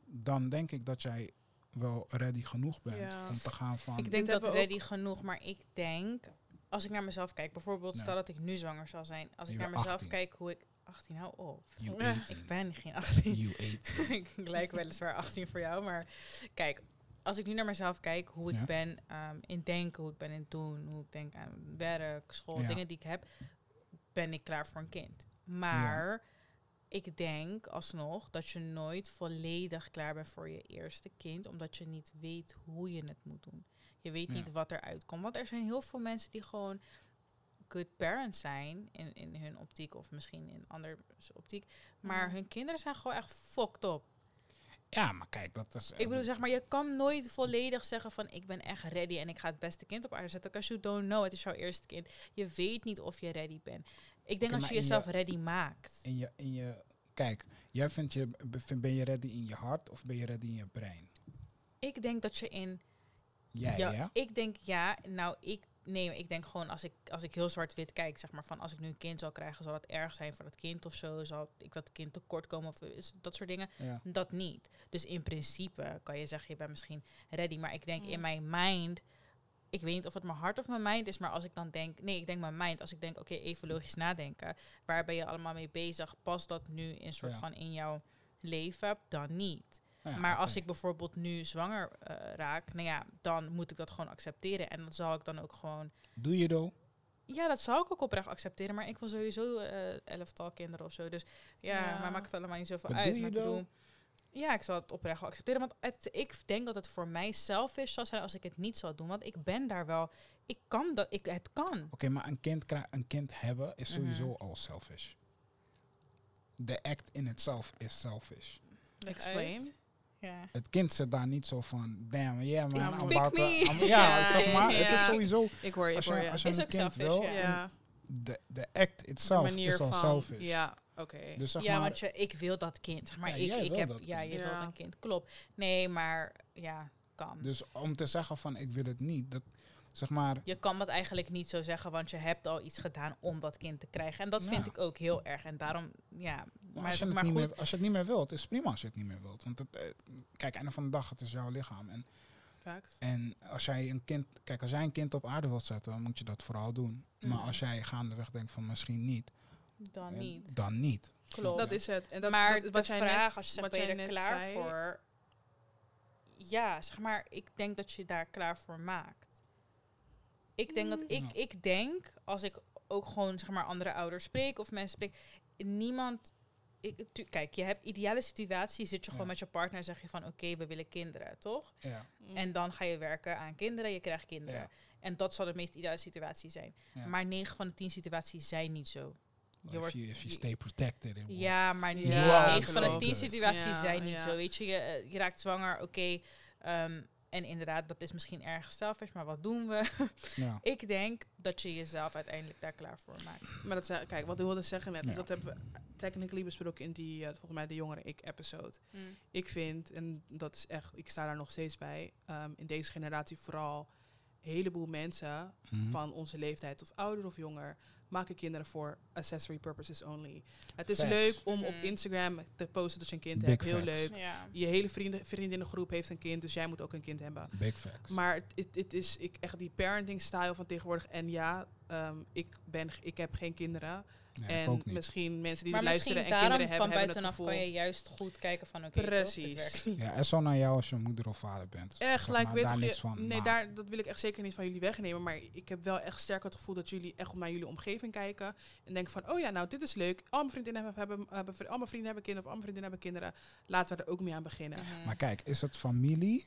Speaker 3: Dan denk ik dat jij wel ready genoeg bent
Speaker 2: Ja.
Speaker 3: om te gaan van...
Speaker 1: Ik denk dat
Speaker 2: we
Speaker 1: ready genoeg, maar ik denk, als ik naar mezelf kijk, bijvoorbeeld stel dat ik nu zwanger zal zijn, als ik naar mezelf
Speaker 3: 18.
Speaker 1: kijk hoe ik 18 hou op.
Speaker 3: you
Speaker 2: Ja.
Speaker 3: 18.
Speaker 1: Ik ben geen 18.
Speaker 3: You 18.
Speaker 1: ik lijk weliswaar 18 voor jou, maar kijk, als ik nu naar mezelf kijk, hoe ik
Speaker 3: Ja.
Speaker 1: ben ehm, in denken, hoe ik ben in doen, hoe ik denk aan werk, school,
Speaker 3: Ja.
Speaker 1: dingen die ik heb, ben ik klaar voor een kind. Maar ik denk alsnog dat je nooit volledig klaar bent voor je eerste kind, omdat je niet weet hoe je het moet doen. Je weet
Speaker 3: Ja.
Speaker 1: niet wat eruit komt. Want er zijn heel veel mensen die gewoon good parents zijn in, in hun optiek of misschien in andere optiek. Maar
Speaker 2: Ja.
Speaker 1: hun kinderen zijn gewoon echt fucked up.
Speaker 3: Ja, maar kijk, dat is...
Speaker 1: Ik bedoel, zeg maar, je kan nooit volledig zeggen van ik ben echt ready en ik ga het beste kind op aarde zetten. Because you don't know, het is jouw eerste kind. Je weet niet of je ready bent. Ik denk
Speaker 3: Oké,
Speaker 1: als je jezelf ready maakt.
Speaker 3: in je, in je... Kijk, jij vindt je... be- Ben je ready in je hart of ben je ready in je brein?
Speaker 1: Ik denk dat je in.
Speaker 3: Jij,
Speaker 1: ja,
Speaker 3: ja?
Speaker 1: Ik denk ja. Nou, ik. Nee, ik denk gewoon als ik, als ik heel zwart-wit kijk, zeg maar van als ik nu een kind zal krijgen, zal dat erg zijn voor dat kind of zo? Zal ik dat kind tekort komen of is- dat soort dingen?
Speaker 3: Ja.
Speaker 1: Dat niet. Dus in principe kan je zeggen, je bent misschien ready. Maar ik denk
Speaker 2: Mm.
Speaker 1: in mijn mind, ik weet niet of het mijn hart of mijn mind is, maar als ik dan denk, nee, ik denk mijn mind. Als ik denk, oké, even logisch nadenken. Waar ben je allemaal mee bezig? Past dat nu in soort
Speaker 3: Ja.
Speaker 1: van in jouw leven? Dan niet.
Speaker 3: Ja,
Speaker 1: maar als ik bijvoorbeeld nu zwanger eh, raak, nou ja, dan moet ik dat gewoon accepteren. En dat zal ik dan ook gewoon.
Speaker 3: Doe je dan?
Speaker 1: Ja, dat zal ik ook oprecht accepteren. Maar ik wil sowieso eh elftal kinderen of zo. Dus ja,
Speaker 2: Ja.
Speaker 1: maar maakt het allemaal niet zoveel uit.
Speaker 3: doe
Speaker 1: Maar
Speaker 3: je
Speaker 1: ik
Speaker 3: dan?
Speaker 1: bedoel, ja, ik zal het oprecht wel accepteren. Want het, ik denk dat het voor mij selfish zal zijn als ik het niet zou doen. Want ik ben daar wel. Ik kan dat. Ik, het kan.
Speaker 3: Oké, maar een kind, een kind hebben is sowieso
Speaker 1: Mhm.
Speaker 3: al selfish. De act in itself is selfish.
Speaker 2: Explain.
Speaker 1: Ja.
Speaker 3: Het kind zit daar niet zo van, damn, yeah man, I'm about to-. I'm- ja,
Speaker 2: Ja,
Speaker 3: zeg maar, het is sowieso,
Speaker 2: Ik hoor je,
Speaker 3: als
Speaker 2: ik hoor
Speaker 3: je, als je
Speaker 1: Is
Speaker 3: een
Speaker 1: ook
Speaker 3: kind
Speaker 1: selfish,
Speaker 3: wil, de, de act itself is al
Speaker 2: van.
Speaker 3: selfish.
Speaker 2: Ja, oké.
Speaker 3: Dus zeg
Speaker 1: ja,
Speaker 3: maar,
Speaker 1: want je, ik wil dat kind. Zeg maar,
Speaker 3: Ja,
Speaker 1: ik,
Speaker 3: jij
Speaker 1: ik
Speaker 3: wil
Speaker 1: heb,
Speaker 3: dat
Speaker 1: ja,
Speaker 3: kind.
Speaker 1: je
Speaker 2: Ja.
Speaker 1: wilt een kind. Klopt. Nee, maar ja, kan.
Speaker 3: dus om te zeggen van ik wil het niet, dat zeg maar,
Speaker 1: Je kan dat eigenlijk niet zo zeggen, want je hebt al iets gedaan om dat kind te krijgen. En dat
Speaker 3: Ja.
Speaker 1: vind ik ook heel erg. En daarom, ja.
Speaker 3: maar
Speaker 1: Maar,
Speaker 3: als, je het
Speaker 1: maar
Speaker 3: niet
Speaker 1: goed,
Speaker 3: meer, als je het niet meer wilt, is het prima als je het niet meer wilt. Want het, eh, kijk, einde van de dag, het is jouw lichaam. En, en als jij een kind, kijk, als jij een kind op aarde wilt zetten, dan moet je dat vooral doen. Maar
Speaker 1: Mhm.
Speaker 3: als jij gaandeweg denkt van misschien niet,
Speaker 1: dan niet.
Speaker 3: dan niet.
Speaker 1: Klopt.
Speaker 2: Dat is het. En dat,
Speaker 1: maar
Speaker 2: dat,
Speaker 1: de
Speaker 2: wat jij
Speaker 1: vraag,
Speaker 2: net,
Speaker 1: als je zegt,
Speaker 2: wat
Speaker 1: ben je er klaar
Speaker 2: zei,
Speaker 1: voor? Ja, zeg maar, ik denk dat je daar klaar voor maakt. Ik denk dat, ik, ik denk, als ik ook gewoon, zeg maar, andere ouders spreek of mensen spreek, niemand... Ik, tu- kijk, je hebt ideale situatie, zit je gewoon
Speaker 3: Ja.
Speaker 1: met je partner en zeg je van, oké, we willen kinderen, toch?
Speaker 3: Ja,
Speaker 2: Mm.
Speaker 1: En dan ga je werken aan kinderen, je krijgt kinderen.
Speaker 3: Ja.
Speaker 1: En dat zal de meest ideale situatie zijn.
Speaker 3: ja.
Speaker 1: Maar 9 van de 10 situaties zijn niet zo. Je
Speaker 3: if, you, if you stay protected.
Speaker 1: Ja, maar niet.
Speaker 2: Ja,
Speaker 1: 9 van de
Speaker 2: klopt.
Speaker 1: 10 situaties
Speaker 2: Ja,
Speaker 1: zijn niet
Speaker 2: ja.
Speaker 1: zo. Weet je, je, eh, je raakt zwanger, oké. ehm, en inderdaad, dat is misschien erg selfish, maar wat doen we?
Speaker 3: Ja.
Speaker 1: Ik denk dat je jezelf uiteindelijk daar klaar voor maakt.
Speaker 2: Maar dat kijk, wat ik wilde zeggen net,
Speaker 3: Ja.
Speaker 2: is dat hebben we technically besproken in die, eh, volgens mij, de jongere ik-episode. Ik vind, en dat is echt, ik sta daar nog steeds bij, ehm, in deze generatie vooral, een heleboel mensen
Speaker 3: Mhm.
Speaker 2: van onze leeftijd, of ouder of jonger, maken kinderen voor accessory purposes only. Het is
Speaker 3: Facts.
Speaker 2: leuk om op
Speaker 1: Mhm.
Speaker 2: Instagram te posten dat je een kind
Speaker 3: Big
Speaker 2: hebt, heel
Speaker 3: facts.
Speaker 2: leuk.
Speaker 1: Ja.
Speaker 2: Je hele vrienden, vriendinnengroep heeft een kind, dus jij moet ook een kind hebben.
Speaker 3: Big facts.
Speaker 2: Maar het- is ik, echt die parenting style van tegenwoordig. En ja, ehm, ik, ben, ik heb geen kinderen. En
Speaker 3: ook niet.
Speaker 2: misschien mensen die
Speaker 1: Maar
Speaker 2: luisteren en
Speaker 1: daarom
Speaker 2: kinderen
Speaker 1: van
Speaker 2: hebben, hebben het
Speaker 1: buitenaf kan je juist goed kijken van oké, toch, dit
Speaker 2: Precies.
Speaker 3: Ja, en zo naar jou als je moeder of vader bent.
Speaker 2: Echt
Speaker 3: Zeg
Speaker 2: gelijk, weet
Speaker 3: daar
Speaker 2: je,
Speaker 3: niks van.
Speaker 2: nee,
Speaker 3: maar-
Speaker 2: daar, dat wil ik echt zeker niet van jullie wegnemen. Maar ik heb wel echt sterk het gevoel dat jullie echt naar jullie omgeving kijken. En denken van, oh ja, nou, dit is leuk. Al mijn vriendinnen hebben, hebben, hebben, vri- al mijn vrienden hebben kinderen of al mijn vriendinnen hebben kinderen. Laten we er ook mee aan beginnen.
Speaker 1: Mhm.
Speaker 3: Maar kijk, is het familie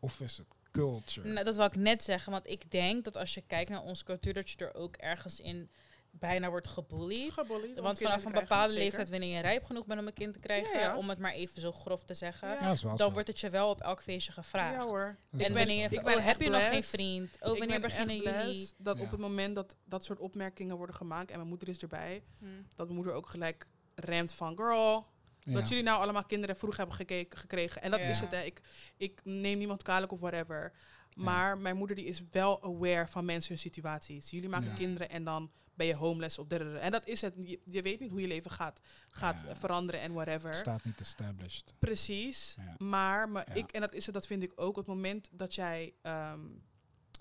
Speaker 3: of is het culture?
Speaker 1: Nou, dat wil ik net zeggen, want ik denk dat als je kijkt naar onze cultuur, dat je er ook ergens in bijna wordt gebullied. Want vanaf een bepaalde leeftijd, wanneer je rijp genoeg bent om een kind te krijgen,
Speaker 2: Ja, ja.
Speaker 1: om het maar even zo grof te zeggen,
Speaker 2: Ja.
Speaker 1: dan
Speaker 3: zo.
Speaker 1: wordt het je wel op elk feestje gevraagd.
Speaker 2: Ja hoor.
Speaker 1: En wanneer je
Speaker 2: Ik
Speaker 1: van,
Speaker 2: ben
Speaker 1: oh, heb je nog geen vriend? Oh,
Speaker 2: Ik
Speaker 1: wanneer beginnen jullie?
Speaker 2: dat
Speaker 3: Ja.
Speaker 2: op het moment dat dat soort opmerkingen worden gemaakt en mijn moeder is erbij,
Speaker 1: Hm.
Speaker 2: dat mijn moeder ook gelijk remt van girl,
Speaker 3: Ja.
Speaker 2: dat jullie nou allemaal kinderen vroeg hebben gekeken, gekregen. En dat
Speaker 1: Ja.
Speaker 2: is het, hè. Ik, ik neem niemand kwalijk of whatever. Maar mijn moeder die is wel aware van mensen hun situaties. Jullie maken
Speaker 3: Ja.
Speaker 2: kinderen en dan ben je homeless of dadada. En dat is het. Je, je weet niet hoe je leven gaat, gaat
Speaker 3: Ja.
Speaker 2: veranderen en whatever.
Speaker 3: Het staat niet established.
Speaker 2: Precies.
Speaker 3: Ja.
Speaker 2: Maar
Speaker 3: Ja.
Speaker 2: ik, en dat is het, dat vind ik ook. Op het moment dat jij, ehm,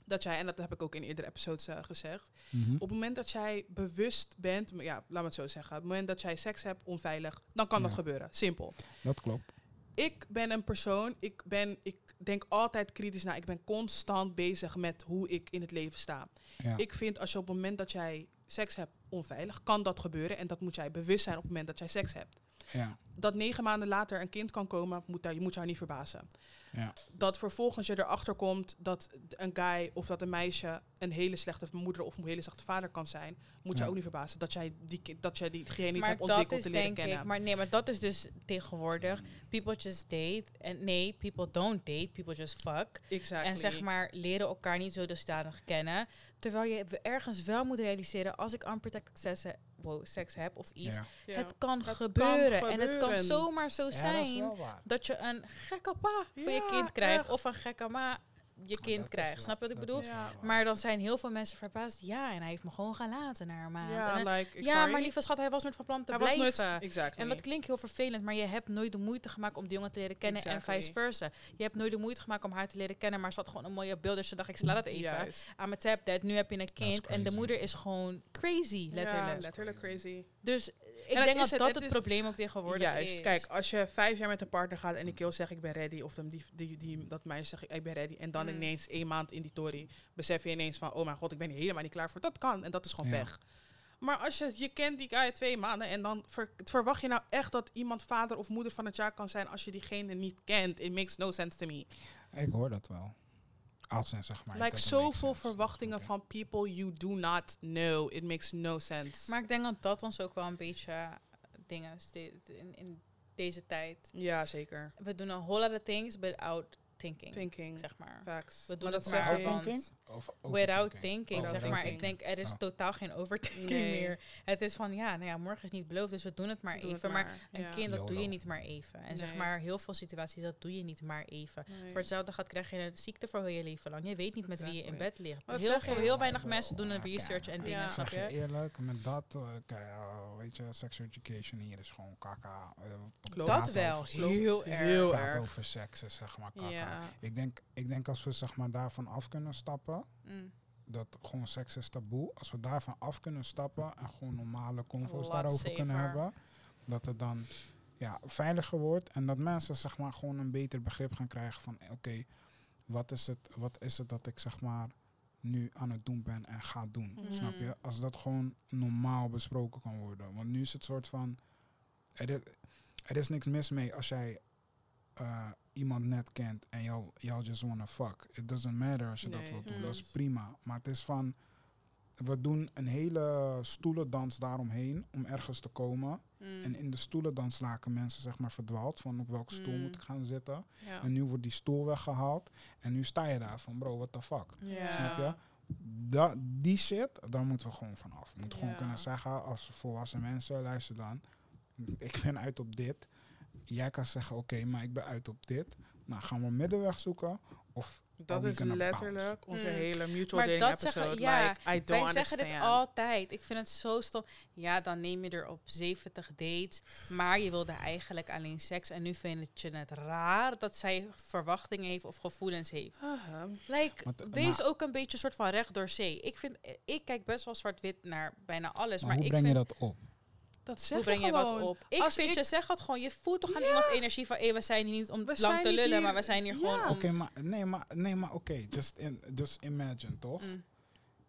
Speaker 2: dat jij, en dat heb ik ook in eerdere episodes eh, gezegd.
Speaker 3: Mhm.
Speaker 2: Op het moment dat jij bewust bent, ja, laat me het zo zeggen. Op het moment dat jij seks hebt, onveilig, dan kan dat gebeuren. Simpel.
Speaker 3: Dat klopt.
Speaker 2: ik ben een persoon, ik, ben, ik denk altijd kritisch na. Ik ben constant bezig met hoe ik in het leven sta.
Speaker 3: Ja.
Speaker 2: Ik vind als je op het moment dat jij seks hebt onveilig, kan dat gebeuren. En dat moet jij bewust zijn op het moment dat jij seks hebt.
Speaker 3: ja.
Speaker 2: Dat negen maanden later een kind kan komen, moet, daar, je moet jou niet verbazen.
Speaker 3: Ja.
Speaker 2: Dat vervolgens je erachter komt dat een guy of dat een meisje een hele slechte moeder of een hele slechte vader kan zijn, moet je ook niet verbazen dat jij, die, dat jij diegene niet
Speaker 1: maar
Speaker 2: hebt
Speaker 1: dat
Speaker 2: ontwikkeld
Speaker 1: is
Speaker 2: te leren
Speaker 1: denk
Speaker 2: kennen.
Speaker 1: ik, maar nee, maar dat is dus tegenwoordig. People just date. En nee, people don't date. People just fuck.
Speaker 2: exactly.
Speaker 1: En zeg maar, leren elkaar niet zo dusdanig kennen. Terwijl je ergens wel moet realiseren, als ik unprotected he- wow, seks heb of iets,
Speaker 3: Ja.
Speaker 2: Ja.
Speaker 1: het kan
Speaker 2: Het kan
Speaker 1: gebeuren. En het kan zomaar zo
Speaker 3: Ja, dat is
Speaker 1: zijn dat je een gekke pa voor je kind krijgt.
Speaker 2: echt.
Speaker 1: Of een gekke ma je kind krijgt. Snap je wat ik bedoel? Maar dan zijn heel veel mensen verbaasd. Ja, en hij heeft me gewoon gaan laten na een maand.
Speaker 2: ja,
Speaker 1: En dan-
Speaker 2: like, ik
Speaker 1: ja, maar lieve schat, hij was nooit van plan te
Speaker 2: Hij was
Speaker 1: blijven.
Speaker 2: nooit, exactly.
Speaker 1: En dat klinkt heel vervelend, maar je hebt nooit de moeite gemaakt om die jongen te leren kennen en vice versa. Je hebt nooit de moeite gemaakt om haar te leren kennen, maar ze had gewoon een mooie beeld, dus ze dacht ik sla dat even. Aan mijn tap dat, nu heb je een kind en de moeder is gewoon crazy, letterlijk.
Speaker 2: Ja, letterlijk crazy.
Speaker 1: Dus ik denk dat
Speaker 2: het,
Speaker 1: dat
Speaker 2: het
Speaker 1: probleem ook tegenwoordig
Speaker 2: Juist.
Speaker 1: is.
Speaker 2: Kijk, als je vijf jaar met een partner gaat en ik wil zeggen ik ben ready, of dan die, die, die, dat meisje zegt ik ben ready, en dan
Speaker 1: Mm.
Speaker 2: ineens één maand in die tory besef je ineens van, oh mijn god, ik ben hier helemaal niet klaar voor. Dat kan en dat is gewoon
Speaker 3: Ja.
Speaker 2: pech. Maar als je, je kent die guy twee maanden en dan ver- verwacht je nou echt dat iemand vader of moeder van het jaar kan zijn als je diegene niet kent. It makes no sense to me.
Speaker 3: Ik hoor dat wel. Als en zeg maar.
Speaker 2: like zoveel verwachtingen van people you do not know. It makes no sense.
Speaker 1: Maar ik denk dat dat ons ook wel een beetje eh, dingen in, in deze tijd.
Speaker 2: ja, zeker.
Speaker 1: We doen een whole lot of things without thinking,
Speaker 2: Thinking.
Speaker 1: zeg maar.
Speaker 2: Facts.
Speaker 1: We doen
Speaker 2: Maar
Speaker 1: het
Speaker 2: dat
Speaker 1: maar
Speaker 2: zeg je-
Speaker 1: Without thinking,
Speaker 3: Oh,
Speaker 1: zeg maar. Ik denk, er is
Speaker 3: Oh.
Speaker 1: totaal geen overthinking
Speaker 2: Nee.
Speaker 1: meer. Het is van, ja, nou ja, morgen is niet beloofd, dus we doen het maar
Speaker 2: Doe het
Speaker 1: even. Maar een
Speaker 2: ja.
Speaker 1: kind, dat doe je niet maar even. En zeg maar, heel veel situaties, dat doe je niet maar even.
Speaker 2: Nee.
Speaker 1: Voor hetzelfde gaat krijg je een ziekte voor heel je leven lang. Je weet niet met wie je in bed ligt. Heel, veel, heel weinig
Speaker 3: Ja,
Speaker 1: mensen doen een
Speaker 3: ja,
Speaker 1: research en dingen,
Speaker 2: Ja.
Speaker 1: snap
Speaker 3: Zeg je eerlijk, met dat, eh, eh, weet je, sex education hier is gewoon kaka. eh,
Speaker 2: Klopt.
Speaker 1: Dat wel, heel
Speaker 2: Heel
Speaker 1: erg.
Speaker 3: praten
Speaker 2: erg.
Speaker 3: over seks is zeg maar kaka.
Speaker 2: Ja.
Speaker 3: Ik, denk, ik denk als we zeg maar daarvan af kunnen stappen,
Speaker 1: Mm.
Speaker 3: dat gewoon seks is taboe. Als we daarvan af kunnen stappen en gewoon normale convo's daarover kunnen hebben, dat het dan ja, veiliger wordt en dat mensen zeg maar gewoon een beter begrip gaan krijgen van oké, wat is het, wat is het dat ik zeg maar nu aan het doen ben en ga doen.
Speaker 1: Mhm.
Speaker 3: Snap je? Als dat gewoon normaal besproken kan worden. Want nu is het soort van. Er is, er is niks mis mee als jij eh, iemand net kent en jou, jou just wanna fuck. It doesn't matter als je dat
Speaker 2: Nee.
Speaker 3: wilt doen. Dat is prima. Maar het is van. We doen een hele stoelendans daaromheen om ergens te komen.
Speaker 1: Mm.
Speaker 3: En in de stoelendans raken mensen zeg maar verdwaald van op welke stoel
Speaker 1: Mm.
Speaker 3: moet ik gaan zitten.
Speaker 2: Ja.
Speaker 3: En nu wordt die stoel weggehaald. En nu sta je daar van bro, what the fuck. Snap je? Da, die shit, daar moeten we gewoon van af. We moeten gewoon kunnen zeggen als volwassen mensen, luister dan, ik ben uit op dit. Jij kan zeggen, oké, maar ik ben uit op dit. Nou, gaan we een middenweg zoeken? Of
Speaker 2: Dat is letterlijk onze
Speaker 1: Mm.
Speaker 2: hele mutual
Speaker 1: Maar
Speaker 2: dating
Speaker 1: dat
Speaker 2: episode.
Speaker 1: zeggen- ja,
Speaker 2: like, I don't
Speaker 1: Wij
Speaker 2: understand.
Speaker 1: zeggen dit altijd. Ik vind het zo stom. Ja, dan neem je er op 70 dates. Maar je wilde eigenlijk alleen seks. En nu vind je het raar dat zij verwachtingen heeft of gevoelens heeft. Like,
Speaker 3: Want, eh,
Speaker 1: wees
Speaker 3: maar-
Speaker 1: ook een beetje soort van recht door zee. Ik, vind, ik kijk best wel zwart-wit naar bijna alles.
Speaker 3: maar
Speaker 1: Maar,
Speaker 3: hoe
Speaker 1: ik
Speaker 3: breng
Speaker 1: vind,
Speaker 3: je dat op?
Speaker 2: Dat zeg
Speaker 1: hoe breng je wat op? Ik
Speaker 2: Als
Speaker 1: vind,
Speaker 2: ik-
Speaker 1: je zeg het gewoon. Je voelt toch aan
Speaker 2: Ja.
Speaker 1: iemands energie van... Hey, we zijn hier niet om
Speaker 2: We
Speaker 1: lang
Speaker 2: zijn
Speaker 1: te
Speaker 2: niet
Speaker 1: lullen,
Speaker 2: hier-
Speaker 1: maar we zijn hier
Speaker 2: Ja.
Speaker 1: gewoon om...
Speaker 3: Oké, maar nee, maar, nee, maar oké, just, in, just imagine toch?
Speaker 1: Mm.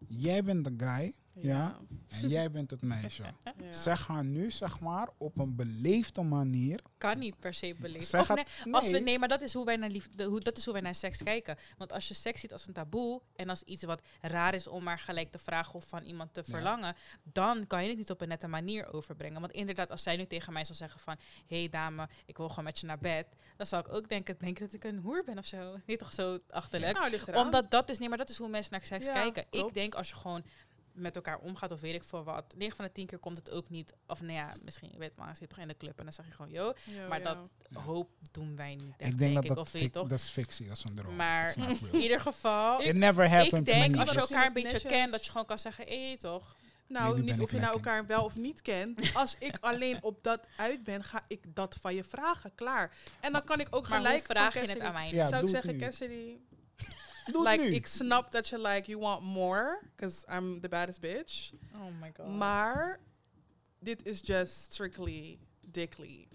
Speaker 3: Jij bent de guy Ja. en jij bent het meisje.
Speaker 2: Ja.
Speaker 3: Zeg haar nu, zeg maar, op een beleefde manier.
Speaker 1: Kan niet per se beleefd.
Speaker 3: Zeg
Speaker 1: Of
Speaker 3: het-
Speaker 1: nee, Als we,
Speaker 3: nee.
Speaker 1: maar dat is, hoe wij naar liefde, hoe, dat is hoe wij naar seks kijken. Want als je seks ziet als een taboe en als iets wat raar is om maar gelijk te vragen of van iemand te
Speaker 3: Ja.
Speaker 1: verlangen, dan kan je het niet op een nette manier overbrengen. Want inderdaad, als zij nu tegen mij zou zeggen van, hé hey dame, ik wil gewoon met je naar bed, dan zou ik ook denken, denken dat ik een hoer ben of zo. Niet toch zo achterlijk.
Speaker 2: Nou, ligt eraan.
Speaker 1: Omdat dat is, nee, maar dat is hoe mensen naar seks
Speaker 2: Ja,
Speaker 1: kijken. Ik denk als je gewoon met elkaar omgaat of weet ik voor wat, 9 van de 10 keer komt het ook niet. Of nou ja, misschien, je weet maar, zit toch in de club en dan zeg je gewoon, yo, maar dat
Speaker 3: Ja.
Speaker 1: hoop doen wij niet. Echt,
Speaker 3: ik denk dat
Speaker 1: ik,
Speaker 3: dat,
Speaker 1: toch?
Speaker 3: dat is fictie, dat is een droom.
Speaker 1: Maar in ieder geval,
Speaker 3: It never happened
Speaker 1: ik denk als je elkaar een beetje kent, dat je gewoon kan zeggen, hé toch?
Speaker 2: Nou, niet of je nou elkaar wel of niet kent. Als ik alleen op dat uit ben, ga ik dat van je vragen. Klaar. En dan kan ik ook
Speaker 1: Maar
Speaker 2: gelijk van
Speaker 1: vraag je het
Speaker 2: Cassidy-
Speaker 1: aan mij?
Speaker 3: Ja,
Speaker 2: Zou ik zeggen. Cassidy,
Speaker 3: Doe
Speaker 2: like,
Speaker 3: nu.
Speaker 2: ik snap dat je like, you want more, because I'm the baddest bitch.
Speaker 1: Oh my god.
Speaker 2: Maar dit is just strictly dickly.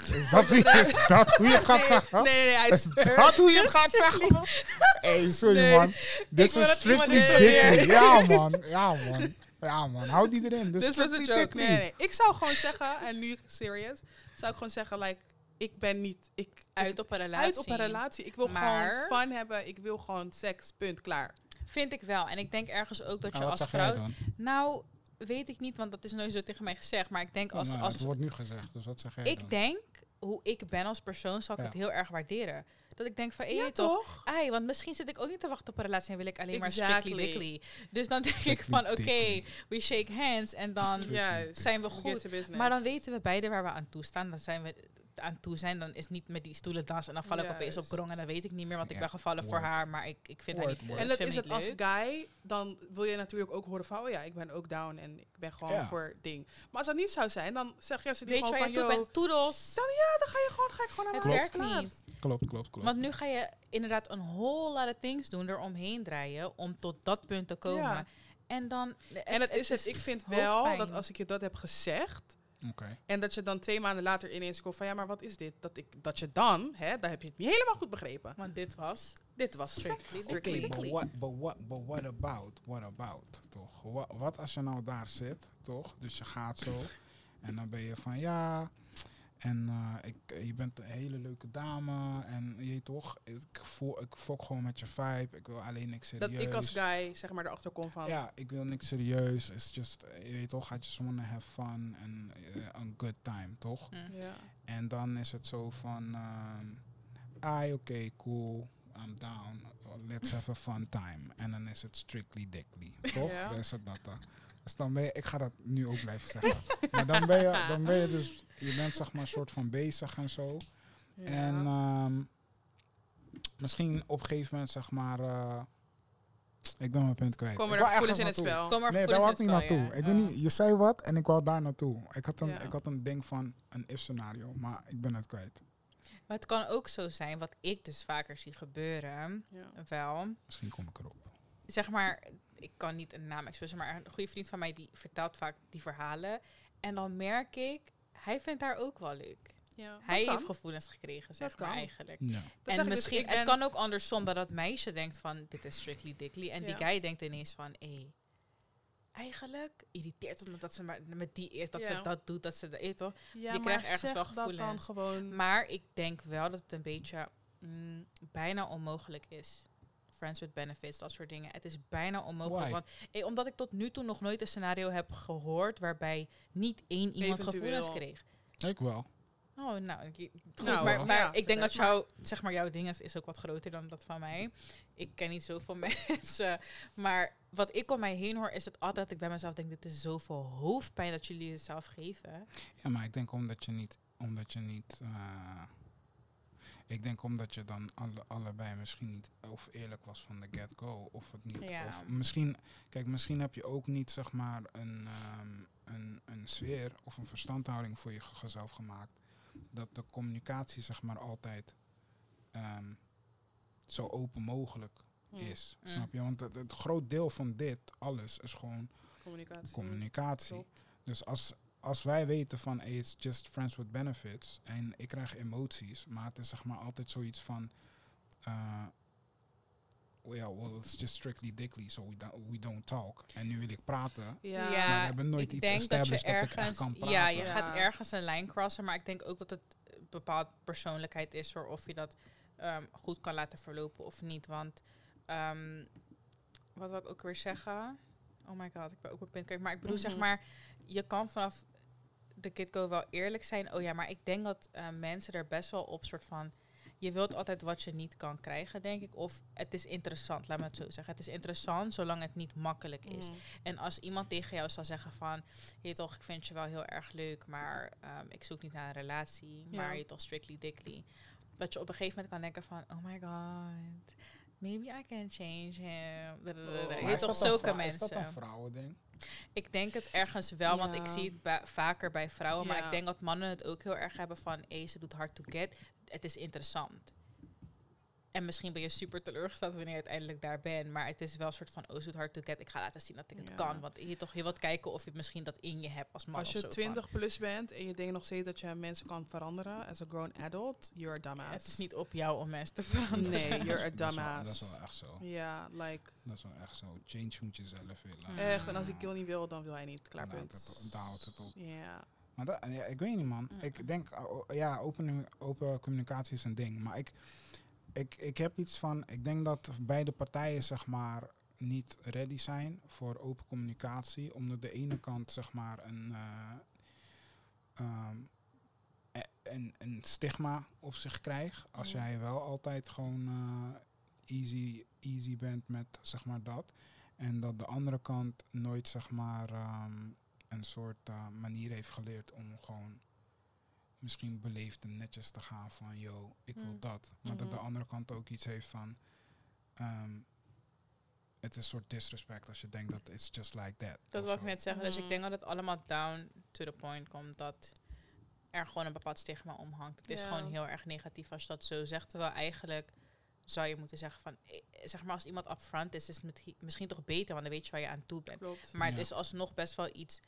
Speaker 3: Is dat hoe je, is dat hoe je het gaat
Speaker 2: Nee,
Speaker 3: zeggen?
Speaker 2: Nee, nee, nee. Hij
Speaker 3: Is dat hoe je het gaat zeggen? hey, sorry
Speaker 2: Nee,
Speaker 3: man. Dit
Speaker 2: wil
Speaker 3: is strictly dickly. Ja man, ja man. Ja man, houd die erin. Dit is
Speaker 2: Dit was een
Speaker 3: strictly
Speaker 2: joke. Nee, nee, nee. Ik zou gewoon zeggen, en nu serious, zou ik gewoon zeggen, like, ik ben niet, ik,
Speaker 1: Uit op een relatie.
Speaker 2: uit op een relatie. Ik wil
Speaker 1: Maar-
Speaker 2: gewoon fun hebben. Ik wil gewoon seks, punt, klaar.
Speaker 1: Vind ik wel. En ik denk ergens ook dat
Speaker 3: Nou,
Speaker 1: je als vrouw... Nou, weet ik niet, want dat is nooit zo tegen mij gezegd. Maar ik denk als...
Speaker 3: Nou,
Speaker 1: als
Speaker 3: het wordt nu gezegd, dus wat zeg jij dan?
Speaker 1: ik denk, hoe ik ben als persoon, zal ik
Speaker 3: Ja.
Speaker 1: het heel erg waarderen. Dat ik denk van, hé,
Speaker 2: Ja,
Speaker 1: toch? Ai, want misschien zit ik ook niet te wachten op een relatie en wil ik alleen maar strictly. Dus dan denk ik van, oké, we shake hands en dan zijn we goed. Maar dan weten we beide waar we aan toe staan. Dan zijn we aan toe zijn. Dan is niet met die stoelen dansen. En dan val ik opeens op grong. En dan weet ik niet meer. Want ik ben gevallen voor haar. Maar ik, ik vind haar
Speaker 3: Word,
Speaker 1: niet
Speaker 3: word.
Speaker 1: leuk.
Speaker 2: En dat is het als
Speaker 1: niet
Speaker 2: guy, dan wil je natuurlijk ook horen van, oh ja, ik ben ook down en ik ben gewoon
Speaker 3: Ja.
Speaker 2: voor ding. Maar als dat niet zou zijn, dan zeg je ze
Speaker 1: Weet je
Speaker 2: gewoon
Speaker 1: waar je
Speaker 2: van,
Speaker 1: toe bent? Toedels.
Speaker 2: dan, ja, dan ga je gewoon, ga ik gewoon naar
Speaker 1: Het
Speaker 2: mijn
Speaker 1: werkt
Speaker 2: klaar.
Speaker 1: niet.
Speaker 3: Klopt, klopt, klopt.
Speaker 1: Want nu ga je inderdaad een whole lot of things doen. Eromheen draaien. Om tot dat punt te komen.
Speaker 2: Ja.
Speaker 1: En dan...
Speaker 2: En het is het, ik vind wel dat als ik je dat heb gezegd,
Speaker 3: Oké.
Speaker 2: En dat je dan twee maanden later ineens komt van ja, maar wat is dit? Dat, ik, dat je dan, hè, dan heb je het niet helemaal goed begrepen.
Speaker 1: Want dit was...
Speaker 2: Dit was
Speaker 1: Strictly
Speaker 2: strictly,
Speaker 3: Oké,
Speaker 2: strictly.
Speaker 3: but what, but, what, but what about? What about? Toch? Wat, wat als je nou daar zit, toch? Dus je gaat zo. En dan ben je van ja. En eh, ik, je bent een hele leuke dame. En je toch, ik voel, ik fok gewoon met je vibe. Ik wil alleen niks serieus.
Speaker 2: Dat ik als guy zeg maar erachter kom van
Speaker 3: Ja, ik wil niks serieus. It's just, je weet toch, I just wanna have fun en eh, a good time, toch?
Speaker 2: Ja.
Speaker 3: En dan is het zo van, ehm ah, oké, cool, I'm down, let's have a fun time. En dan is het strictly dickly, toch?
Speaker 2: Ja.
Speaker 3: Dat is het dat. Dan. Dus dan ben je, ik ga dat nu ook blijven zeggen. maar dan ben, je, dan ben je dus, je bent zeg maar een soort van bezig en zo.
Speaker 2: Ja.
Speaker 3: En ehm, misschien op een gegeven moment zeg maar, eh, ik ben mijn punt kwijt. Ik
Speaker 2: er gevoelens in het
Speaker 3: naartoe.
Speaker 2: spel?
Speaker 1: Kom er
Speaker 3: Nee, daar wou ik niet naartoe.
Speaker 1: ja.
Speaker 3: Ik weet niet, je zei wat en ik wou daar naartoe. Ik had een,
Speaker 2: Ja.
Speaker 3: ik had een ding van een if-scenario, maar ik ben het kwijt.
Speaker 1: Maar het kan ook zo zijn, wat ik dus vaker zie gebeuren,
Speaker 2: Ja.
Speaker 1: wel,
Speaker 3: Misschien kom ik erop.
Speaker 1: zeg maar, ik kan niet een naam expresseren, maar een goede vriend van mij die vertelt vaak die verhalen. En dan merk ik, hij vindt haar ook wel leuk.
Speaker 2: Ja,
Speaker 1: hij heeft gevoelens gekregen, zeg
Speaker 2: Dat
Speaker 1: maar
Speaker 2: kan.
Speaker 1: eigenlijk.
Speaker 3: Ja.
Speaker 2: Dat
Speaker 1: en
Speaker 2: dus,
Speaker 1: misschien, het kan ook andersom, dat dat meisje denkt van, dit is strictly dickly. En
Speaker 2: Ja.
Speaker 1: die guy denkt ineens van, hé, eigenlijk irriteert het me dat ze maar met die is, dat
Speaker 2: Ja.
Speaker 1: ze dat doet, dat ze dat, eh, toch?
Speaker 2: Ja,
Speaker 1: je krijgt ergens wel gevoelens.
Speaker 2: gewoon.
Speaker 1: Maar ik denk wel dat het een beetje mm, bijna onmogelijk is. Friends with benefits, dat soort dingen. Het is bijna onmogelijk.
Speaker 3: Why?
Speaker 1: Want, eh, omdat ik tot nu toe nog nooit een scenario heb gehoord waarbij niet één iemand
Speaker 2: Eventueel.
Speaker 1: gevoelens kreeg.
Speaker 3: Ik wel.
Speaker 1: Oh, nou, ik, goed,
Speaker 2: Nou,
Speaker 1: maar, maar
Speaker 2: ja,
Speaker 1: ik denk dat jouw, zeg maar, jouw ding is, is ook wat groter dan dat van mij. Ik ken niet zoveel mensen. Maar wat ik om mij heen hoor, is het altijd dat ik bij mezelf denk, dit is zoveel hoofdpijn dat jullie het zelf geven.
Speaker 3: Ja, maar ik denk omdat je niet, omdat je niet, eh, ik denk omdat je dan alle, allebei misschien niet of eerlijk was van de get-go of het niet.
Speaker 1: Ja.
Speaker 3: Of misschien, kijk, misschien heb je ook niet zeg maar een, ehm, een, een sfeer of een verstandhouding voor jezelf gemaakt. Dat de communicatie zeg maar altijd ehm, zo open mogelijk is. Snap je? Want het, het groot deel van dit, alles, is gewoon
Speaker 2: Communicatie.
Speaker 3: Dus als, als wij weten van hey, it's just friends with benefits en ik krijg emoties, maar het is zeg maar altijd zoiets van uh, well, well, it's just strictly dickly, so we don't, we don't talk. En nu wil ik praten.
Speaker 2: Ja.
Speaker 3: Maar we hebben nooit
Speaker 1: ik
Speaker 3: iets
Speaker 1: dat
Speaker 3: established dat ik echt
Speaker 1: ergens,
Speaker 3: kan praten.
Speaker 1: Ja, je
Speaker 2: Ja.
Speaker 1: gaat ergens een lijn crossen, maar ik denk ook dat het een bepaald persoonlijkheid is hoor, of je dat ehm, goed kan laten verlopen of niet. Want ehm, wat wil ik ook weer zeggen? Oh my god, ik ben ook kwijt. Maar ik bedoel, zeg
Speaker 2: Mhm.
Speaker 1: maar, je kan vanaf de Kitco wel eerlijk zijn. Oh ja, maar ik denk dat eh, mensen er best wel op soort van. Je wilt altijd wat je niet kan krijgen, denk ik. Of het is interessant, laat me het zo zeggen. Het is interessant zolang het niet makkelijk is.
Speaker 2: Mm.
Speaker 1: En als iemand tegen jou zou zeggen van, je toch, ik vind je wel heel erg leuk, maar ehm, ik zoek niet naar een relatie,
Speaker 2: Ja.
Speaker 1: maar je toch strictly dickly. Dat je op een gegeven moment kan denken van, oh my god, maybe I can change him.
Speaker 2: Oh.
Speaker 1: je
Speaker 3: Maar
Speaker 1: hebt
Speaker 3: is
Speaker 1: toch zulke mensen.
Speaker 3: Is dat een vrouwending?
Speaker 1: Ik denk het ergens wel, want ik zie het ba- vaker bij vrouwen, maar ik denk dat mannen het ook heel erg hebben van, hé, ze doet hard to get, het is interessant. En misschien ben je super teleurgesteld wanneer je uiteindelijk daar bent. Maar het is wel een soort van, oh, zoet hard to get. Ik ga laten zien dat ik het
Speaker 2: Ja.
Speaker 1: kan. Want je, toch, je wilt kijken of je misschien dat in je hebt als man
Speaker 2: Als je
Speaker 1: zo van.
Speaker 2: 20 plus bent en je denkt nog steeds dat je mensen kan veranderen as a grown adult, you're a dumbass.
Speaker 1: Het is niet op jou om mensen te veranderen.
Speaker 2: Nee, you're a
Speaker 3: Dat is wel-
Speaker 2: dumbass.
Speaker 3: Dat is wel echt zo.
Speaker 2: Ja, like,
Speaker 3: Dat is wel echt zo. Change moet je zelf willen.
Speaker 1: Mm.
Speaker 2: echt. En als die kill niet wil, dan wil hij niet. Klaar,
Speaker 3: Daar houdt
Speaker 2: punt.
Speaker 3: het op- Daar houdt het op.
Speaker 2: Ja.
Speaker 3: Maar dat, ja, ik weet niet, man.
Speaker 1: Mm.
Speaker 3: Ik denk, uh, o- ja, open, open communicatie is een ding. Maar ik, ik, ik heb iets van, ik denk dat beide partijen, zeg maar, niet ready zijn voor open communicatie. Omdat de ene kant, zeg maar, een, eh, ehm, e- een, een stigma op zich krijgt. Als
Speaker 2: Ja.
Speaker 3: jij wel altijd gewoon eh, easy, easy bent met, zeg maar, dat. En dat de andere kant nooit, zeg maar, ehm, een soort eh, manier heeft geleerd om gewoon misschien beleefd en netjes te gaan van, yo, ik wil
Speaker 2: Mm.
Speaker 3: dat. Maar dat de
Speaker 2: Mhm.
Speaker 3: andere kant ook iets heeft van, ehm, het is een soort disrespect als je denkt dat it's just like that.
Speaker 1: Dat wil ik net zeggen. Dus ik
Speaker 2: Mhm.
Speaker 1: denk dat het allemaal down to the point komt dat er gewoon een bepaald stigma omhangt. Het is gewoon heel erg negatief als je dat zo zegt. Terwijl eigenlijk zou je moeten zeggen van, eh, zeg maar als iemand upfront is, is het misschien toch beter, want dan weet je waar je aan toe bent.
Speaker 2: Klopt.
Speaker 1: Maar het is alsnog best wel iets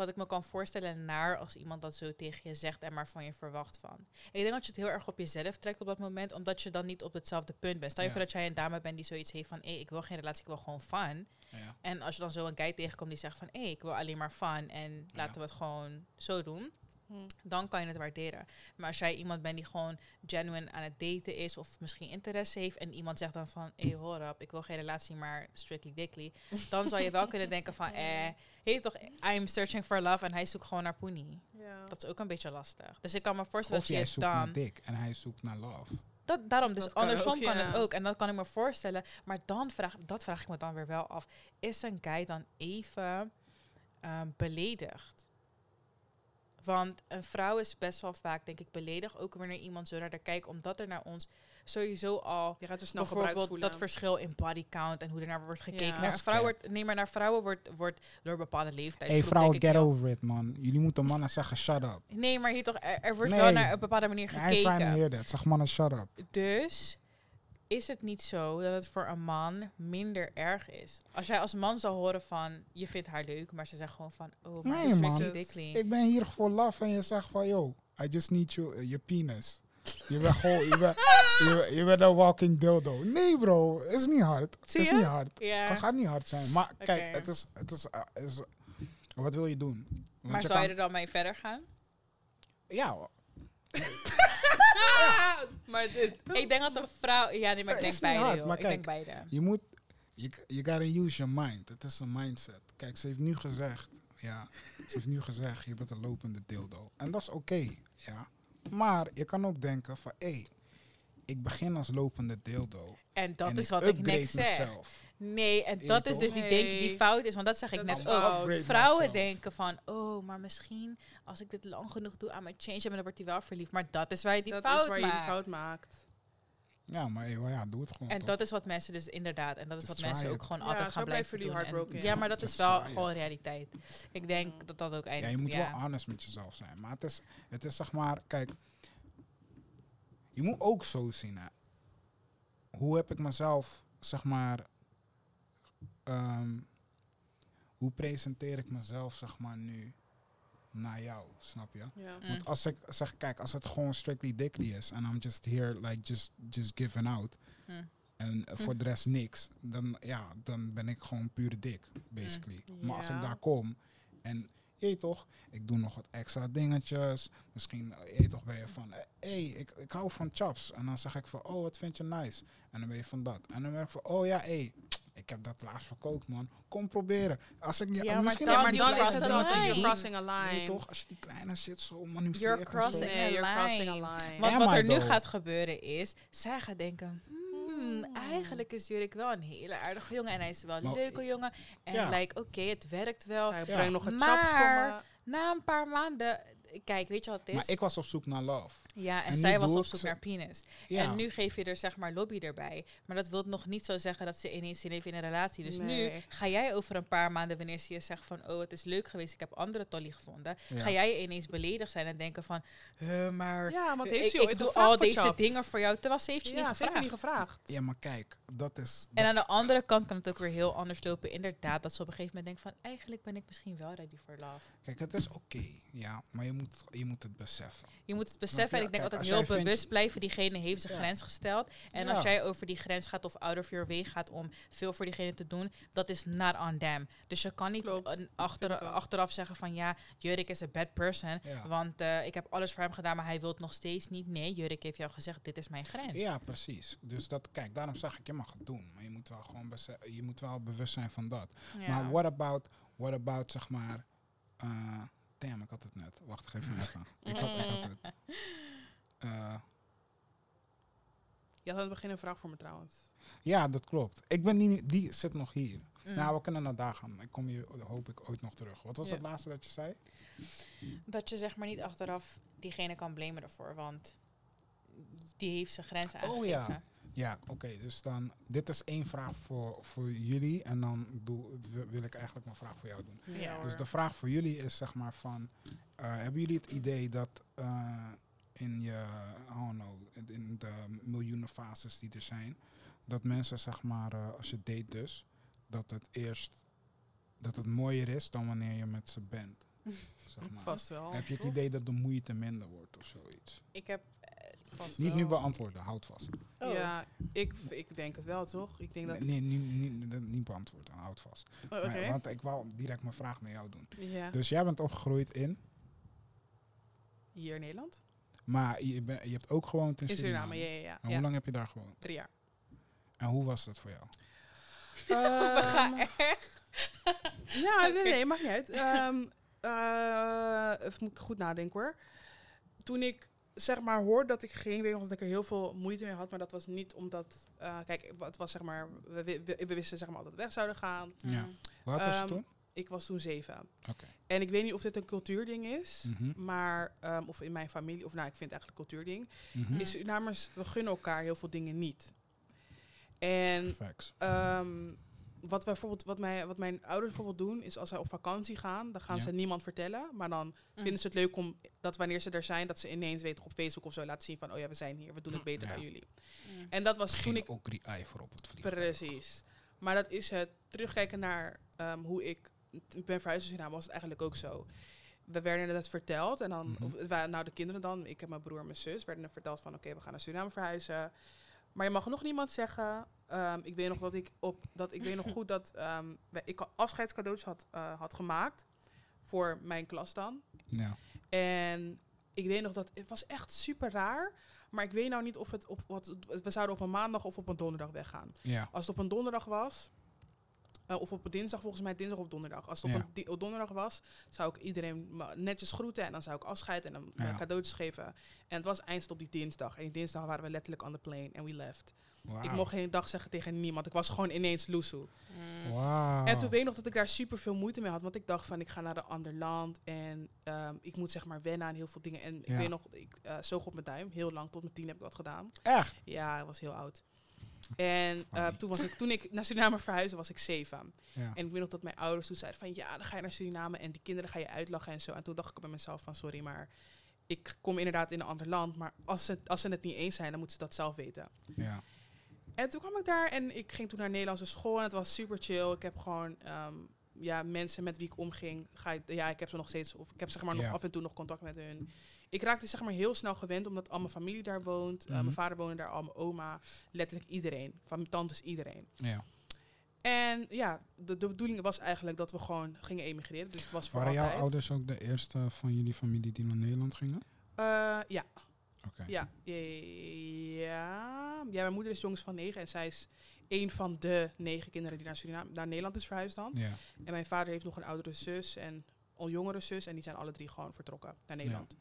Speaker 1: wat ik me kan voorstellen naar als iemand dat zo tegen je zegt en maar van je verwacht van. Ik denk dat je het heel erg op jezelf trekt op dat moment, omdat je dan niet op hetzelfde punt bent. Stel je
Speaker 3: Ja.
Speaker 1: voor dat jij een dame bent die zoiets heeft van, hé, ik wil geen relatie, ik wil gewoon fun.
Speaker 3: Ja.
Speaker 1: En als je dan zo een guy tegenkomt die zegt van, hé, ik wil alleen maar fun en laten we het gewoon zo doen,
Speaker 2: Hm.
Speaker 1: dan kan je het waarderen. Maar als jij iemand bent die gewoon genuine aan het daten is of misschien interesse heeft en iemand zegt dan van, hé, hoor op, ik wil geen relatie, maar strictly dickly, dan zou je wel kunnen denken van, eh, heet toch, I'm searching for love en hij zoekt gewoon naar poenie.
Speaker 2: Ja.
Speaker 1: Dat is ook een beetje lastig. Dus ik kan me voorstellen
Speaker 3: Of
Speaker 1: dat
Speaker 3: jij
Speaker 1: je
Speaker 3: zoekt naar
Speaker 1: dan...
Speaker 3: dik en hij zoekt naar love.
Speaker 1: Dat, daarom, dus
Speaker 2: Dat kan
Speaker 1: andersom
Speaker 2: ook,
Speaker 1: kan het ook. En dat kan ik me voorstellen. Maar dan vraag, dat vraag ik me dan weer wel af. Is een guy dan even ehm, beledigd? Want een vrouw is best wel vaak, denk ik, beledigd. Ook wanneer iemand zo naar haar kijkt. Omdat er naar ons sowieso al...
Speaker 2: Je gaat er snel
Speaker 1: bijvoorbeeld dat verschil in body count en hoe er naar wordt gekeken.
Speaker 2: Ja.
Speaker 1: Naar
Speaker 3: Dat
Speaker 1: een
Speaker 3: is
Speaker 1: vrouw
Speaker 3: cap.
Speaker 1: wordt, nee, maar naar vrouwen wordt, wordt door bepaalde leeftijd.
Speaker 3: hey vrouwen, get over it, man. Jullie moeten mannen zeggen, shut up.
Speaker 1: Nee, maar hier toch, er, er wordt
Speaker 3: Nee.
Speaker 1: wel naar een bepaalde manier
Speaker 3: I ain't trying to
Speaker 1: gekeken.
Speaker 3: hear that. Zeg mannen, shut up.
Speaker 1: Dus is het niet zo dat het voor een man minder erg is? Als jij als man zou horen van, je vindt haar leuk, maar ze zegt gewoon van, oh, maar
Speaker 3: Nee, man. Ik ben hier voor love en je zegt van, yo, I just need you, uh, your penis. Je bent gewoon, je bent, je, bent- je bent een walking dildo. Nee bro, is niet hard. Het is niet hard. Het gaat niet hard zijn. Maar kijk, het is, het is, uh, het is- wat wil je doen? Want
Speaker 1: Maar
Speaker 3: je
Speaker 1: zou je er dan mee verder gaan?
Speaker 3: Ja.
Speaker 2: maar dit.
Speaker 1: ik denk dat een vrouw... Ja, nee, maar ik denk beide,
Speaker 3: hard,
Speaker 1: joh.
Speaker 3: maar
Speaker 1: Ik denk beide.
Speaker 3: je moet, je, je gotta use your mind. Het is een mindset. Kijk, ze heeft nu gezegd, ja, ze heeft nu gezegd, je bent een lopende dildo. En dat is oké, ja. Maar je kan ook denken van, hé, ik begin als lopende dildo.
Speaker 1: En dat
Speaker 3: en
Speaker 1: is
Speaker 3: ik
Speaker 1: wat ik net zeg.
Speaker 3: mezelf.
Speaker 1: Nee, en
Speaker 3: Ja,
Speaker 1: dat is dus die denk die fout is. Want dat zeg ik
Speaker 2: Dat
Speaker 1: net ook. Vrouwen
Speaker 3: myself.
Speaker 1: denken van, oh, maar misschien als ik dit lang genoeg doe aan mijn change, dan wordt hij wel verliefd. Maar dat is waar je die
Speaker 2: dat
Speaker 1: fout
Speaker 2: is waar je
Speaker 1: maakt.
Speaker 2: die fout maakt.
Speaker 3: Ja, maar hey, wel ja, doe het gewoon.
Speaker 1: En
Speaker 3: toch?
Speaker 1: dat is wat mensen dus inderdaad, en dat is wat mensen ook gewoon
Speaker 2: Ja,
Speaker 1: altijd
Speaker 2: zo
Speaker 1: gaan blijven doen.
Speaker 2: jullie
Speaker 1: En- ja, maar dat
Speaker 3: Just
Speaker 1: is wel
Speaker 3: it.
Speaker 1: gewoon realiteit. Ik denk
Speaker 2: Mm.
Speaker 1: dat dat ook
Speaker 3: ja,
Speaker 1: eigenlijk...
Speaker 3: je moet
Speaker 1: ja.
Speaker 3: wel honest met jezelf zijn. Maar het is, het is zeg maar, kijk, je moet ook zo zien. Hè. Hoe heb ik mezelf, zeg maar, ehm, hoe presenteer ik mezelf, zeg maar, nu naar jou, snap je?
Speaker 2: Ja.
Speaker 1: Mm.
Speaker 3: Want als ik zeg, kijk, als het gewoon strictly dickly is en I'm just here, like, just, just giving out.
Speaker 1: Mm.
Speaker 3: En eh, voor de rest niks. Dan, ja, dan ben ik gewoon pure dik, basically. Maar als ik daar kom en, je toch, ik doe nog wat extra dingetjes. Misschien, eh, je weet toch, ben je van, hé, hey, ik, ik hou van chops. En dan zeg ik van, oh, wat vind je nice? En dan ben je van dat. En dan ben ik van, oh ja, hé, hey, ik heb dat laatst verkookt, man. Kom proberen. Als ik,
Speaker 1: Ja,
Speaker 3: ja,
Speaker 1: maar
Speaker 3: misschien
Speaker 1: dan-
Speaker 3: als
Speaker 2: maar dan
Speaker 3: die
Speaker 2: is het you're crossing a
Speaker 3: Nee,
Speaker 2: line.
Speaker 3: toch? Als je die kleine zit zo manoeuvreert
Speaker 1: You're
Speaker 3: en zo.
Speaker 1: crossing
Speaker 2: Nee,
Speaker 1: a
Speaker 2: you're crossing a
Speaker 1: line. Want
Speaker 3: Am
Speaker 1: wat
Speaker 3: I
Speaker 1: er nu
Speaker 3: though?
Speaker 1: gaat gebeuren is, zij gaat denken, hmm,
Speaker 2: Hmm.
Speaker 1: eigenlijk is Jurik wel een hele aardige jongen en hij is wel een
Speaker 3: Maar-
Speaker 1: leuke jongen. En
Speaker 3: Ja.
Speaker 1: like, oké, het werkt wel.
Speaker 2: Hij
Speaker 3: Ja.
Speaker 2: brengt nog een
Speaker 1: Maar-
Speaker 2: chap voor me.
Speaker 1: Na een paar maanden kijk, weet je wat het is?
Speaker 3: Maar ik was op zoek naar love.
Speaker 1: Ja, en, zij was op
Speaker 3: ik
Speaker 1: zoek
Speaker 3: ze-
Speaker 1: naar penis.
Speaker 3: Ja,
Speaker 1: En nu geef je er zeg maar lobby erbij. Maar dat wil nog niet zo zeggen dat ze ineens zin heeft in een relatie. Dus nu ga jij over een paar maanden, wanneer ze je zegt van... oh, het is leuk geweest, ik heb andere tolly gevonden.
Speaker 3: Ja.
Speaker 1: Ga jij ineens beledigd zijn en denken van... "Huh, maar
Speaker 2: Ja, want
Speaker 1: ik,
Speaker 2: heeft ze
Speaker 1: ik
Speaker 2: ooit
Speaker 1: doe al deze
Speaker 2: chaps?
Speaker 1: dingen voor jou. Terwijl ze heeft je
Speaker 2: Ja,
Speaker 1: niet
Speaker 2: ze heeft
Speaker 1: gevraagd.
Speaker 2: me niet gevraagd.
Speaker 3: ja, maar kijk, dat is...
Speaker 1: En aan de andere kant kan het ook weer heel anders lopen. Inderdaad, dat ze op een gegeven moment denkt van... eigenlijk ben ik misschien wel ready for love.
Speaker 3: Kijk, het is oké, ja, maar je moet, je moet het beseffen.
Speaker 1: Je moet het beseffen. En ik denk
Speaker 3: Kijk,
Speaker 1: altijd heel
Speaker 3: vindt-
Speaker 1: bewust blijven. Diegene heeft zijn grens gesteld. En als jij over die grens gaat of out of your way gaat om veel voor diegene te doen, dat is not on them. Dus je kan niet een achter, achteraf zeggen van ja, Jurik is een bad person. Want eh, ik heb alles voor hem gedaan, maar hij wil het nog steeds niet. Nee, Jurik heeft jou gezegd, dit is mijn grens.
Speaker 3: Ja, precies. Dus dat, kijk, daarom zeg ik, je mag het doen. Maar je moet wel gewoon je moet wel bewust zijn van dat.
Speaker 1: Ja.
Speaker 3: Maar what about, what about, zeg maar... eh damn, ik had het net. Wacht, geef me even. ik, had, ik had het. Eh,
Speaker 2: Je had aan het begin een vraag voor me trouwens.
Speaker 3: ja, dat klopt. Ik ben niet, die zit nog hier.
Speaker 1: Mm.
Speaker 3: Nou, we kunnen naar daar gaan. Ik kom hier, hoop ik, ooit nog terug. Wat was
Speaker 2: Ja.
Speaker 3: het laatste dat je zei?
Speaker 1: Dat je zeg maar niet achteraf diegene kan blamen ervoor, want die heeft zijn grenzen
Speaker 3: Oh,
Speaker 1: aangegeven.
Speaker 3: ja. Ja, oké. dus dan, dit is één vraag voor, voor jullie. En dan doe, wil- ik eigenlijk een vraag voor jou doen.
Speaker 1: Ja.
Speaker 3: Dus de vraag voor jullie is zeg maar van... eh, hebben jullie het idee dat eh, in je, I don't know, in- de miljoenen fases die er zijn... dat mensen zeg maar, eh, als je date dus... dat het eerst, dat het mooier is dan wanneer je met ze bent. Zeg maar.
Speaker 2: Vast wel.
Speaker 3: Heb je het
Speaker 2: toch?
Speaker 3: idee dat de moeite minder wordt of zoiets?
Speaker 1: Ik heb
Speaker 2: Vast
Speaker 3: Niet
Speaker 2: wel.
Speaker 3: nu beantwoorden, houd vast.
Speaker 1: Oh.
Speaker 2: Ja, ik, ik denk het wel, toch? Ik denk dat...
Speaker 3: Nee, nee, niet, niet, niet beantwoorden, houd vast.
Speaker 2: Oh, Oké.
Speaker 3: Want ik wou direct mijn vraag naar jou doen.
Speaker 2: Ja.
Speaker 3: Dus jij bent opgegroeid in...
Speaker 2: Hier in Nederland?
Speaker 3: Maar je, ben, je hebt ook gewoond in,
Speaker 2: In
Speaker 3: Suriname.
Speaker 2: Suriname, ja, ja, ja.
Speaker 3: En
Speaker 2: ja.
Speaker 3: hoe lang heb je daar gewoond?
Speaker 2: Drie jaar.
Speaker 3: En hoe was dat voor jou?
Speaker 1: We gaan
Speaker 2: Ehm, Ja, nee, nee, maakt niet uit. Ehm eh, even moet ik goed nadenken hoor. Toen ik zeg maar hoorde dat ik ging, weet ik nog dat ik er heel veel moeite mee had. Maar dat was niet omdat, eh, kijk, het was zeg maar, we, we, we wisten zeg maar dat we weg zouden gaan.
Speaker 3: Ja. Hoe oud was je
Speaker 2: Ehm,
Speaker 3: toen?
Speaker 2: Ik was toen zeven.
Speaker 3: Oké.
Speaker 2: En ik weet niet of dit een cultuurding is.
Speaker 3: Mhm,
Speaker 2: Maar, ehm, of in mijn familie, of nou, ik vind het eigenlijk een cultuurding.
Speaker 3: mhm.
Speaker 2: Is Surinamers, we gunnen elkaar heel veel dingen niet. En
Speaker 3: Facts.
Speaker 2: Ehm, wat, wij bijvoorbeeld, wat, mij, wat mijn ouders bijvoorbeeld doen, is als zij op vakantie gaan, dan gaan
Speaker 3: Ja.
Speaker 2: ze niemand vertellen. Maar dan
Speaker 1: Mm.
Speaker 2: vinden ze het leuk om dat wanneer ze er zijn, dat ze ineens weten op Facebook of zo laten zien van, oh ja, we zijn hier, we doen het beter
Speaker 3: Ja.
Speaker 2: dan jullie.
Speaker 1: Mm.
Speaker 2: En dat was toen ik,
Speaker 3: ook die voor op het vliegen.
Speaker 2: precies. Maar dat is het terugkijken naar ehm, hoe ik t- ben verhuisd naar Suriname, was het eigenlijk ook zo. We werden het verteld en dan,
Speaker 3: Mhm.
Speaker 2: of het waren nou de kinderen dan, ik heb mijn broer en mijn zus, werden er verteld van, oké, we gaan naar Suriname verhuizen. Maar je mag nog niemand zeggen. Ehm, ik weet nog dat ik op dat ik weet nog goed dat wij- ik afscheidscadeautjes had, eh, had gemaakt voor mijn klas dan.
Speaker 3: Ja.
Speaker 2: En ik weet nog dat het was echt super raar. Maar ik weet nou niet of het op wat we zouden op een maandag of op een donderdag weggaan.
Speaker 3: Ja.
Speaker 2: Als het op een donderdag was, eh, of op een dinsdag, volgens mij dinsdag of donderdag. Als het op een donderdag was, zou ik iedereen netjes groeten en dan zou ik afscheid en dan eh,
Speaker 3: Ja.
Speaker 2: cadeautjes geven. En het was eindst op die dinsdag. En die dinsdag waren we letterlijk on the plane en we left. Ik mocht geen dag zeggen tegen niemand. Ik was gewoon ineens loesoe.
Speaker 1: Mm.
Speaker 3: Wauw.
Speaker 2: En toen weet ik nog dat ik daar super veel moeite mee had. Want ik dacht van, ik ga naar een ander land. En ehm, ik moet zeg maar wennen aan heel veel dingen. En ik weet nog, ik uh, zoog op mijn duim. Heel lang, tot mijn tien heb ik dat gedaan.
Speaker 3: Echt?
Speaker 2: Ja, ik was heel oud. En eh, toen, was ik, toen ik naar Suriname verhuisde, was ik zeven.
Speaker 3: Ja.
Speaker 2: En ik weet nog dat mijn ouders toen zeiden van... Ja, dan ga je naar Suriname en die kinderen ga je uitlachen en zo. En toen dacht ik bij mezelf van... Sorry, maar ik kom inderdaad in een ander land. Maar als ze, als ze het niet eens zijn, dan moeten ze dat zelf weten.
Speaker 3: ja.
Speaker 2: En toen kwam ik daar en ik ging toen naar Nederlandse school en het was super chill. Ik heb gewoon ehm, ja, mensen met wie ik omging. Ga ik, ja, ik heb ze nog steeds, of ik heb zeg maar nog
Speaker 3: Ja.
Speaker 2: af en toe nog contact met hun. Ik raakte zeg maar heel snel gewend omdat al mijn familie daar woont. Eh,
Speaker 3: Mhm.
Speaker 2: mijn vader woonde daar, al mijn oma, letterlijk iedereen. Van mijn tantes, iedereen.
Speaker 3: ja.
Speaker 2: En ja, de, de bedoeling was eigenlijk dat we gewoon gingen emigreren. Dus het was voor
Speaker 3: Waren jouw ouders ook de eerste van jullie familie die naar Nederland gingen?
Speaker 2: Eh, ja,
Speaker 3: Oké.
Speaker 2: Ja, ja, ja. Ja, mijn moeder is jongens van negen en zij is een van de negen kinderen die naar, Suriname, naar Nederland is verhuisd dan.
Speaker 3: Ja.
Speaker 2: En mijn vader heeft nog een oudere zus en een jongere zus en die zijn alle drie gewoon vertrokken naar Nederland.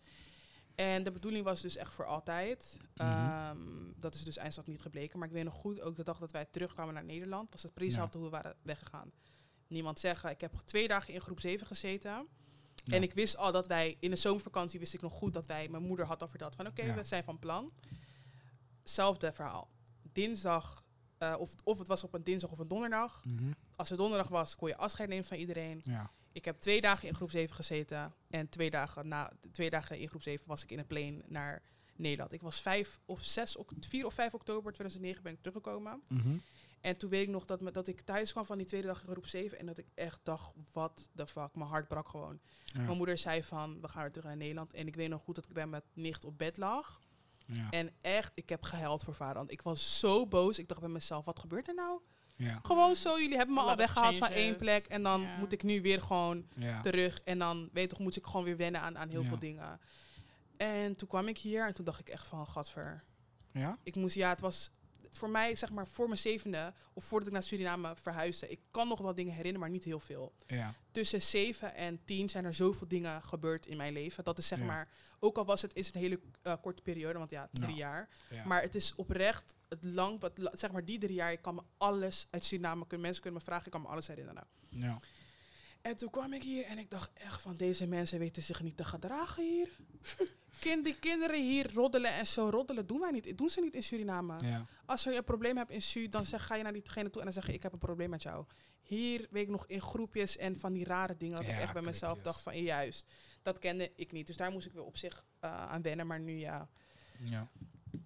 Speaker 2: En de bedoeling was dus echt voor altijd.
Speaker 3: Mhm.
Speaker 2: Ehm, dat is dus eindstand niet gebleken. Maar ik weet nog goed, ook de dag dat wij terugkwamen naar Nederland, was het precies
Speaker 3: Ja.
Speaker 2: hoe we waren weggegaan. Niemand zeggen, ik heb twee dagen in groep 7 gezeten.
Speaker 3: Ja.
Speaker 2: En ik wist al dat wij, in de zomervakantie wist ik nog goed dat wij, mijn moeder had al verteld van oké,
Speaker 3: Ja.
Speaker 2: we zijn van plan. Zelfde verhaal. Dinsdag, eh, of, of het was op een dinsdag of een donderdag.
Speaker 3: Mhm.
Speaker 2: Als het donderdag was, kon je afscheid nemen van iedereen.
Speaker 3: Ja.
Speaker 2: Ik heb twee dagen in groep 7 gezeten. En twee dagen, na, twee dagen in groep 7 was ik in een plane naar Nederland. Ik was 5 of 6, ok- 4 of 5 oktober 2009 ben ik teruggekomen.
Speaker 3: Mhm.
Speaker 2: En toen weet ik nog dat, me, dat ik thuis kwam van die tweede dag in groep 7. En dat ik echt dacht, what the fuck. Mijn hart brak gewoon.
Speaker 3: Ja.
Speaker 2: Mijn moeder zei van, we gaan weer terug naar Nederland. En ik weet nog goed dat ik bij mijn nicht op bed lag.
Speaker 3: Ja.
Speaker 2: En echt, ik heb gehuild voor vader. Want ik was zo boos. Ik dacht bij mezelf, wat gebeurt er nou?
Speaker 3: Ja.
Speaker 2: Gewoon zo, jullie hebben me al weggehaald van één plek. En dan
Speaker 1: Ja.
Speaker 2: moet ik nu weer gewoon
Speaker 3: Ja.
Speaker 2: terug. En dan, weet toch, moet ik gewoon weer wennen aan, aan heel
Speaker 3: Ja.
Speaker 2: veel dingen. En toen kwam ik hier en toen dacht ik echt van, gadver.
Speaker 3: Ja?
Speaker 2: Ik moest, ja, het was voor mij, zeg maar, voor mijn zevende, of voordat ik naar Suriname verhuisde. Ik kan nog wel dingen herinneren, maar niet heel veel.
Speaker 3: Ja.
Speaker 2: Tussen zeven en tien zijn er zoveel dingen gebeurd in mijn leven. Dat is zeg
Speaker 3: Ja.
Speaker 2: maar, ook al was het, is een hele eh, korte periode, want ja, drie
Speaker 3: Ja.
Speaker 2: jaar.
Speaker 3: Ja.
Speaker 2: Maar het is oprecht het lang, wat, zeg maar die drie jaar, ik kan me alles uit Suriname, kunnen, mensen kunnen me vragen, ik kan me alles herinneren.
Speaker 3: ja.
Speaker 2: En toen kwam ik hier en ik dacht echt van deze mensen weten zich niet te gedragen hier. kind, die kinderen hier roddelen en zo roddelen doen wij niet. Doen ze niet in Suriname.
Speaker 3: Ja.
Speaker 2: Als je een probleem hebt in Su, dan zeg, ga je naar diegene toe en dan zeg je ik heb een probleem met jou. Hier weet ik nog in groepjes en van die rare dingen dat ik echt bij mezelf
Speaker 3: klikjes.
Speaker 2: dacht van juist. Dat kende ik niet. Dus daar moest ik weer op zich eh, aan wennen. Maar nu ja,
Speaker 3: Ja.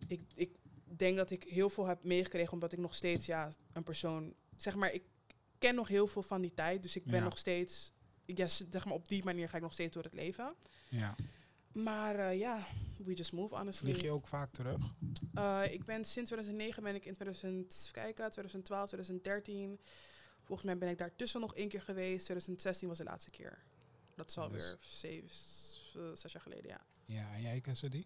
Speaker 2: ik, ik denk dat ik heel veel heb meegekregen omdat ik nog steeds ja, een persoon, zeg maar, ik ken nog heel veel van die tijd. Dus ik ben
Speaker 3: Ja.
Speaker 2: nog steeds, ja, s- zeg maar, op die manier ga ik nog steeds door het leven.
Speaker 3: ja.
Speaker 2: Maar eh, ja, we just move honestly.
Speaker 3: Vlieg je ook vaak terug?
Speaker 2: Eh, ik ben sinds 2009 ben ik in 2000, even kijken, 2012, 2013. Volgens mij ben ik daartussen nog één keer geweest. 2016 was de laatste keer. Dat is alweer
Speaker 3: Dus-
Speaker 2: zeven, eh, zes jaar geleden, ja.
Speaker 3: Ja, en jij Cassidy?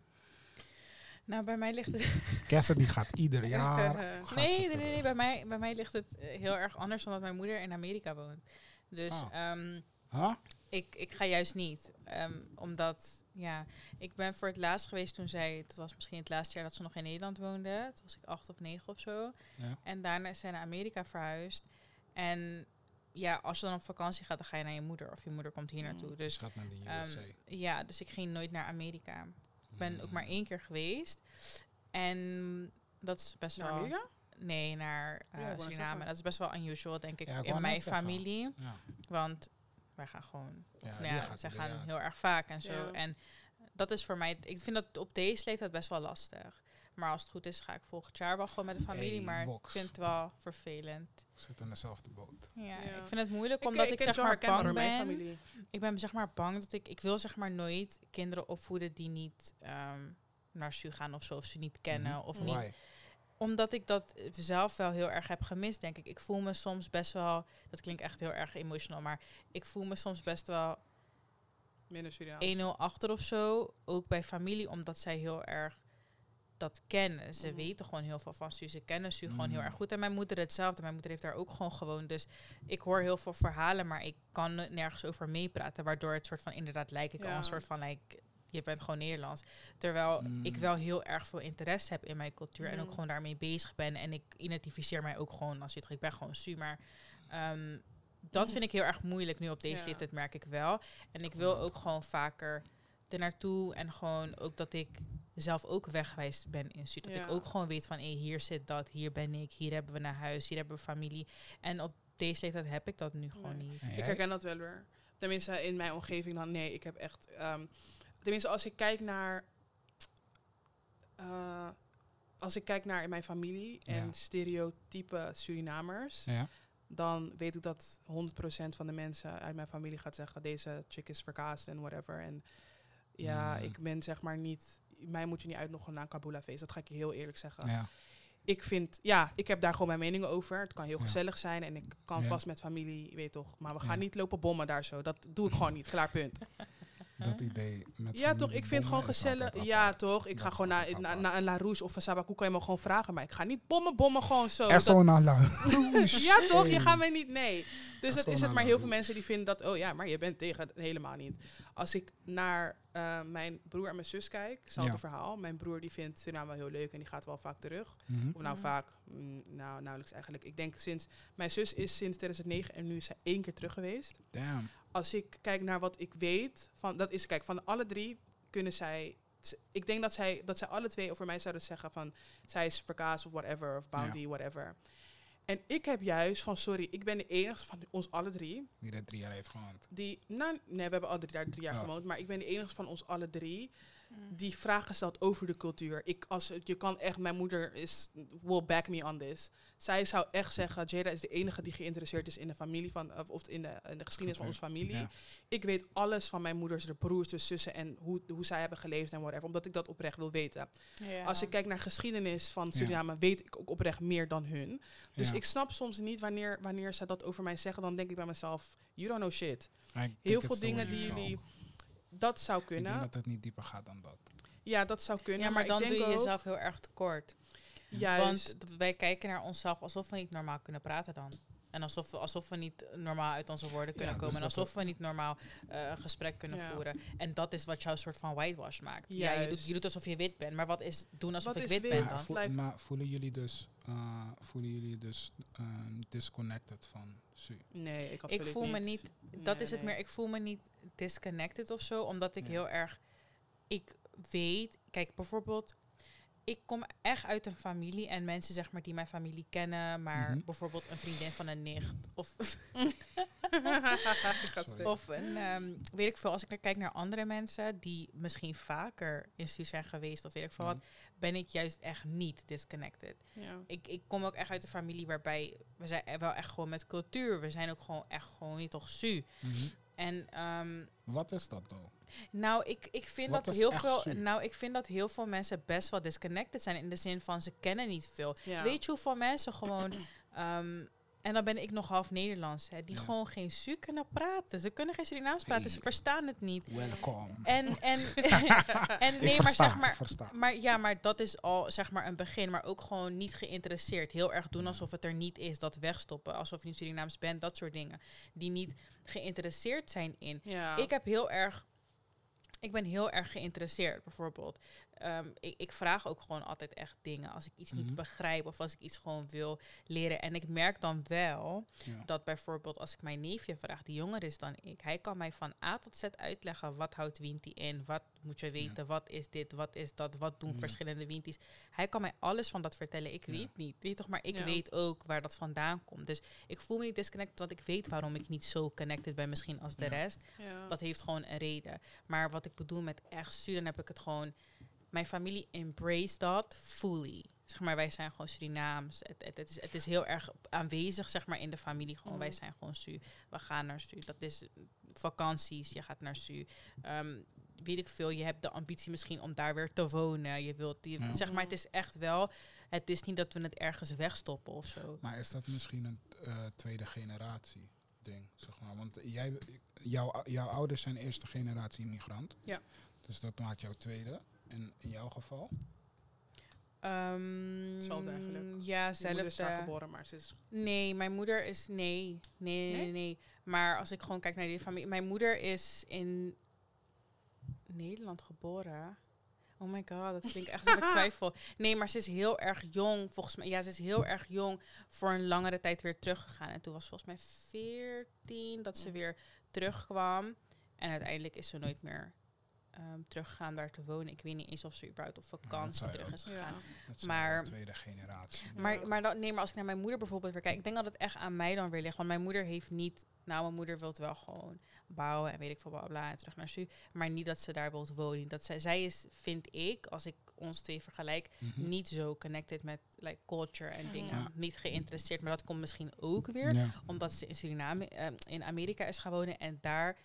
Speaker 1: Nou, bij mij ligt het...
Speaker 3: Cassidy gaat ieder jaar. gaat
Speaker 1: nee, nee, nee, bij mij, bij mij ligt het eh, heel erg anders dan dat mijn moeder in Amerika woont. Dus
Speaker 3: Ah.
Speaker 1: ehm,
Speaker 3: Huh?
Speaker 1: ik, ik ga juist niet. Ehm, omdat, ja, ik ben voor het laatst geweest toen zij, het was misschien het laatste jaar dat ze nog in Nederland woonde. Toen was ik acht of negen of zo.
Speaker 3: Ja.
Speaker 1: En daarna is zij naar Amerika verhuisd. En ja, als je dan op vakantie gaat, dan ga je naar je moeder. Of je moeder komt hier naartoe.
Speaker 3: Dus
Speaker 1: Dus
Speaker 3: gaat naar de
Speaker 1: ehm,
Speaker 3: USA.
Speaker 1: ja, dus ik ging nooit naar Amerika. Ik ben ook maar één keer geweest. En dat is best
Speaker 2: Naar
Speaker 1: wel...
Speaker 2: Amerika?
Speaker 1: Nee, naar
Speaker 2: Ja,
Speaker 1: eh
Speaker 2: net
Speaker 1: Suriname. Dat is best wel unusual, denk ik,
Speaker 3: Ja, ik
Speaker 1: in mijn familie.
Speaker 3: Ja.
Speaker 1: Want wij gaan gewoon...
Speaker 3: Ja,
Speaker 1: Of nou ja, zij gaan heel erg vaak en zo.
Speaker 2: Ja.
Speaker 1: En dat is voor mij... Ik vind dat op deze leeftijd best wel lastig. Maar als het goed is, ga ik volgend jaar wel gewoon met de familie.
Speaker 3: Hey,
Speaker 1: maar
Speaker 3: box.
Speaker 1: ik vind het wel vervelend.
Speaker 3: Ik zit in dezelfde boot.
Speaker 1: Ja,
Speaker 2: Ja.
Speaker 1: ik vind het moeilijk omdat ik,
Speaker 2: het
Speaker 1: zeg maar bang ben.
Speaker 2: familie.
Speaker 1: Ik ben zeg maar bang dat ik... Ik wil zeg maar nooit kinderen opvoeden die niet ehm, naar SU gaan of zo. Of ze niet kennen.
Speaker 3: Mhm.
Speaker 1: Of
Speaker 2: Mm.
Speaker 1: niet
Speaker 3: Why?
Speaker 1: omdat ik dat zelf wel heel erg heb gemist, denk ik. Ik voel me soms best wel... Dat klinkt echt heel erg emotional, maar ik voel me soms best wel
Speaker 2: Minder Surinaams.
Speaker 1: 1-0 achter of zo. Ook bij familie, omdat zij heel erg dat kennen. Ze
Speaker 2: Mhm.
Speaker 1: weten gewoon heel veel van Su. Ze kennen Su gewoon heel
Speaker 3: Mm.
Speaker 1: erg goed. En mijn moeder hetzelfde. Mijn moeder heeft daar ook gewoon gewoond. Dus ik hoor heel veel verhalen, maar ik kan ne- nergens over meepraten. Waardoor het soort van inderdaad lijkt ik al een soort van... Like, je bent gewoon Nederlands. Terwijl
Speaker 3: Mm.
Speaker 1: ik wel heel erg veel interesse heb in mijn cultuur. En ook
Speaker 2: Mhm.
Speaker 1: gewoon daarmee bezig ben. En ik identificeer mij ook gewoon als ik ben gewoon Su. Maar ehm, dat vind ik heel erg moeilijk nu op deze
Speaker 2: Ja.
Speaker 1: leeftijd, merk ik wel. En ik wil ook gewoon vaker er naartoe. En gewoon ook dat ik zelf ook weggeweest ben in Su. Dat ik ook gewoon weet van, hé, hier zit dat, hier ben ik, hier hebben we naar huis, hier hebben we familie. En op deze leeftijd heb ik dat nu gewoon
Speaker 2: Nee.
Speaker 1: niet.
Speaker 2: Ik herken dat wel weer. Tenminste, in mijn omgeving dan, nee, ik heb echt... ehm, tenminste, als ik kijk naar... eh, als ik kijk naar in mijn familie en
Speaker 3: Ja.
Speaker 2: stereotype Surinamers...
Speaker 3: Ja.
Speaker 2: dan weet ik dat 100% van de mensen uit mijn familie gaat zeggen... deze chick is verkaasd en whatever. En ja,
Speaker 3: Mm.
Speaker 2: ik ben zeg maar niet... Mij moet je niet uitnodigen naar een Kabula feest. Dat ga ik je heel eerlijk zeggen.
Speaker 3: Ja.
Speaker 2: Ik vind, ja, ik heb daar gewoon mijn mening over. Het kan heel
Speaker 3: Ja.
Speaker 2: gezellig zijn en ik kan vast met familie, weet toch. Maar we gaan niet lopen bommen daar zo. Dat doe ik gewoon niet. Klaar punt.
Speaker 3: Dat idee met
Speaker 2: Ja, toch? Ik vind het gewoon gezellig. Ja, toch? Ik ga gewoon naar, naar, een La Rouge of een Sabaku. Kan je me gewoon vragen. Maar ik ga niet bommen, bommen gewoon zo.
Speaker 3: Esso
Speaker 2: Dat-
Speaker 3: naar La
Speaker 2: ja, toch? Je gaat mij niet... Nee. Dus dat
Speaker 3: Zo
Speaker 2: is het maar heel veel mensen die vinden dat, oh ja, maar je bent tegen het helemaal niet. Als ik naar eh, mijn broer en mijn zus kijk, hetzelfde
Speaker 3: Ja.
Speaker 2: verhaal. Mijn broer die vindt Suriname wel heel leuk en die gaat wel vaak terug.
Speaker 3: Mhm.
Speaker 2: Of nou vaak, mm, nou nauwelijks eigenlijk. Ik denk sinds, mijn zus is sinds 2009 en nu is zij één keer terug geweest.
Speaker 3: Damn.
Speaker 2: Als ik kijk naar wat ik weet, van, dat is, kijk, van alle drie kunnen zij, ik denk dat zij, dat zij alle twee over mij zouden zeggen van, zij is verkaas of whatever, of bounty, whatever. En ik heb juist van, sorry, ik ben de enige van ons alle drie,
Speaker 3: Die er drie jaar heeft gewoond.
Speaker 2: die, nou, nee, we hebben al drie, jaar
Speaker 3: Oh.
Speaker 2: gewoond, maar ik ben de enige van ons alle drie. Die vragen stelt over de cultuur. Ik, als, je kan echt, mijn moeder is, will back me on this. Zij zou echt zeggen, Jada is de enige die geïnteresseerd is in de familie van, of, in, de, in de geschiedenis van onze familie.
Speaker 3: Ja.
Speaker 2: Ik weet alles van mijn moeders, de broers, de zussen en hoe, hoe zij hebben geleefd en whatever, omdat ik dat oprecht wil weten.
Speaker 1: Ja.
Speaker 2: Als ik kijk naar geschiedenis van
Speaker 3: Ja.
Speaker 2: Suriname, weet ik ook oprecht meer dan hun. Dus ik snap soms niet wanneer, wanneer ze dat over mij zeggen, dan denk ik bij mezelf, you don't know shit. Heel veel dingen die jullie. Dat zou
Speaker 3: Ik denk
Speaker 2: kunnen.
Speaker 3: dat het niet dieper gaat dan dat.
Speaker 2: Ja, dat zou kunnen.
Speaker 1: ja, maar,
Speaker 2: ik
Speaker 1: dan
Speaker 2: denk
Speaker 1: doe je
Speaker 2: ook-
Speaker 1: jezelf heel erg tekort.
Speaker 2: Juist.
Speaker 1: Want wij kijken naar onszelf alsof we niet normaal kunnen praten dan. En alsof we, alsof we niet normaal uit onze woorden kunnen
Speaker 3: Ja,
Speaker 1: komen.
Speaker 3: dus
Speaker 1: En
Speaker 3: dat
Speaker 1: alsof we niet normaal eh, een gesprek kunnen
Speaker 2: Ja.
Speaker 1: voeren. En dat is wat jouw soort van whitewash maakt. Ja, je doet,
Speaker 2: Juist.
Speaker 1: je doet alsof je wit bent. Maar wat is doen alsof
Speaker 2: Wat
Speaker 1: ik wit
Speaker 2: wit?
Speaker 1: ben
Speaker 3: Maar,
Speaker 1: dan?
Speaker 2: Like-
Speaker 3: maar voelen jullie dus, eh, voelen jullie dus ehm, disconnected van Su?
Speaker 2: Nee, ik
Speaker 1: Ik voel me niet, dat
Speaker 2: Nee,
Speaker 1: is het
Speaker 2: nee.
Speaker 1: meer, ik voel me niet disconnected of zo. Omdat ik heel erg, ik weet, kijk bijvoorbeeld, ik kom echt uit een familie en mensen zeg maar die mijn familie kennen, maar
Speaker 3: Mhm.
Speaker 1: bijvoorbeeld een vriendin van een nicht of. Of een, ehm, weet ik veel, als ik naar kijk naar andere mensen die misschien vaker in Su zijn geweest of weet ik veel wat, ben ik juist echt niet disconnected.
Speaker 2: Ja.
Speaker 1: Ik, ik kom ook echt uit een familie waarbij we zijn wel echt gewoon met cultuur. We zijn ook gewoon echt gewoon niet toch Su.
Speaker 3: Mhm.
Speaker 1: En ehm,
Speaker 3: Wat is dat dan?
Speaker 1: nou, ik, ik vind
Speaker 3: Wat
Speaker 1: dat heel veel. Nou, ik vind dat heel veel mensen best wel disconnected zijn in de zin van ze kennen niet veel.
Speaker 2: Ja.
Speaker 1: Weet je hoeveel mensen gewoon. ehm, en dan ben ik nog half Nederlands, hè, die
Speaker 3: Ja.
Speaker 1: gewoon geen Su kunnen praten. Ze kunnen geen Surinaams praten, ze verstaan het niet.
Speaker 3: Welkom.
Speaker 1: En, en, en
Speaker 3: ik
Speaker 1: nee,
Speaker 3: versta,
Speaker 1: maar zeg
Speaker 3: ik
Speaker 1: maar.
Speaker 3: versta.
Speaker 1: Maar ja, maar dat is al zeg maar een begin, maar ook gewoon niet geïnteresseerd. Heel erg doen alsof het er niet is, dat wegstoppen, alsof je niet Surinaams bent, dat soort dingen. Die niet geïnteresseerd zijn in.
Speaker 2: Ja.
Speaker 1: Ik heb heel erg. Ik ben heel erg geïnteresseerd, bijvoorbeeld. Ehm, ik, ik vraag ook gewoon altijd echt dingen als ik iets
Speaker 3: Mhm.
Speaker 1: niet begrijp of als ik iets gewoon wil leren. En ik merk dan wel
Speaker 3: Ja.
Speaker 1: dat bijvoorbeeld als ik mijn neefje vraag, die jonger is dan ik, hij kan mij van A tot Z uitleggen wat houdt Winti in, wat moet je weten, wat is dit, wat is dat, wat doen
Speaker 3: Ja.
Speaker 1: verschillende Winties. Hij kan mij alles van dat vertellen. Ik
Speaker 3: Ja.
Speaker 1: weet niet, weet toch, maar ik
Speaker 2: Ja.
Speaker 1: weet ook waar dat vandaan komt. Dus ik voel me niet disconnected, want ik weet waarom ik niet zo connected ben misschien als de
Speaker 3: Ja.
Speaker 1: rest.
Speaker 2: ja.
Speaker 1: Dat heeft gewoon een reden. Maar wat ik bedoel met echt studeren, heb ik het gewoon. Mijn familie embrace dat fully. Zeg maar, wij zijn gewoon Surinaams. Het, het, het, is, het is heel erg aanwezig, zeg maar, in de familie. Gewoon, wij
Speaker 2: Mhm.
Speaker 1: zijn gewoon Su. We gaan naar Su. Dat is vakanties, je gaat naar Su. Ehm, weet ik veel, je hebt de ambitie misschien om daar weer te wonen. Je wilt, je,
Speaker 3: Ja.
Speaker 1: zeg maar, het is echt wel... Het is niet dat we het ergens wegstoppen of zo.
Speaker 3: Maar is dat misschien een eh, tweede generatie ding, zeg maar? Want jij, jouw, jouw ouders zijn eerste generatie immigrant.
Speaker 2: Ja.
Speaker 3: Dus dat maakt jou tweede. En in jouw geval?
Speaker 1: Ehm,
Speaker 2: Hetzelfde eigenlijk.
Speaker 1: Ja,
Speaker 2: moeder is daar
Speaker 1: zelfde.
Speaker 2: geboren, maar ze is...
Speaker 1: Nee, mijn moeder is. Nee, nee, nee,
Speaker 2: Nee?
Speaker 1: Maar als ik gewoon kijk naar die familie. Mijn moeder is in Nederland geboren. Oh my god, dat vind ik echt dat ik twijfel. Nee, maar ze is heel erg jong. Volgens mij, ja, ze is heel erg jong voor een langere tijd weer teruggegaan. En toen was volgens mij 14 dat ze
Speaker 2: Mm.
Speaker 1: weer terugkwam. En uiteindelijk is ze nooit meer ehm, teruggegaan daar te wonen. Ik weet niet eens of ze überhaupt op vakantie terug is gegaan.
Speaker 2: Ja.
Speaker 3: Dat is
Speaker 1: Maar-
Speaker 3: tweede generatie.
Speaker 1: Maar, maar, dat, nee, maar als ik naar mijn moeder bijvoorbeeld weer kijk, ik denk dat het echt aan mij dan weer ligt. Want mijn moeder heeft niet, nou, mijn moeder wil wel gewoon bouwen en weet ik veel, bla bla, bla, en terug naar Su. Maar niet dat ze daar wilt wonen. Dat zij, zij is, vind ik, als ik ons twee vergelijk,
Speaker 3: Mhm.
Speaker 1: niet zo connected met like, culture en dingen.
Speaker 3: Ja.
Speaker 1: Niet geïnteresseerd. Maar dat komt misschien ook weer
Speaker 3: Ja.
Speaker 1: omdat ze in Suriname, eh, in Amerika is gaan wonen. En daar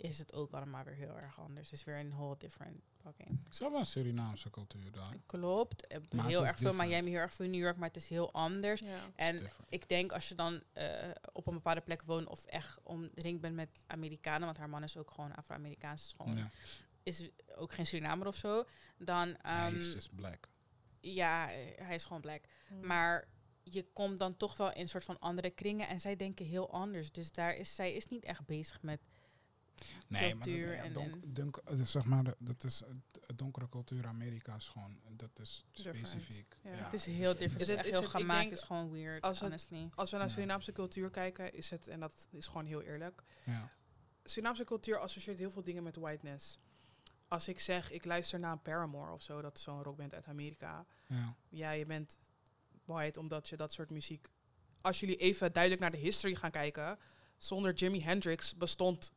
Speaker 1: is het ook allemaal weer heel erg anders. Het is weer een whole different ballgame.
Speaker 3: Het is wel een Surinaamse cultuur daar.
Speaker 1: Klopt. Heel erg veel
Speaker 3: different.
Speaker 1: Miami, heel erg veel New York, maar het is heel anders. En ik denk als je dan eh, op een bepaalde plek woont of echt omringd bent met Amerikanen, want haar man is ook gewoon Afro-Amerikaans, is, is ook geen Surinamer of zo, dan
Speaker 3: Hij
Speaker 1: ehm,
Speaker 3: is just black.
Speaker 1: ja, hij is gewoon black.
Speaker 2: Mm.
Speaker 1: Maar je komt dan toch wel in een soort van andere kringen en zij denken heel anders. Dus daar is zij is niet echt bezig met.
Speaker 3: Nee,
Speaker 1: cultuur
Speaker 3: maar dat, ja,
Speaker 1: en-
Speaker 3: donk-
Speaker 1: en-
Speaker 3: eh, zeg maar, dat is, donkere cultuur Amerika is gewoon, dat is specifiek.
Speaker 2: Ja.
Speaker 1: het is heel different. Het is echt heel gemaakt. Het is gewoon weird,
Speaker 2: als het-. Als we naar. Surinaamse cultuur kijken, is het, en dat is gewoon heel eerlijk,
Speaker 3: Ja.
Speaker 2: Surinaamse cultuur associeert heel veel dingen met whiteness. Als ik zeg, ik luister naar een Paramore of zo, dat is zo'n rockband uit Amerika.
Speaker 3: Ja.
Speaker 2: Ja, je bent white omdat je dat soort muziek... Als jullie even duidelijk naar de history gaan kijken, zonder Jimi Hendrix bestond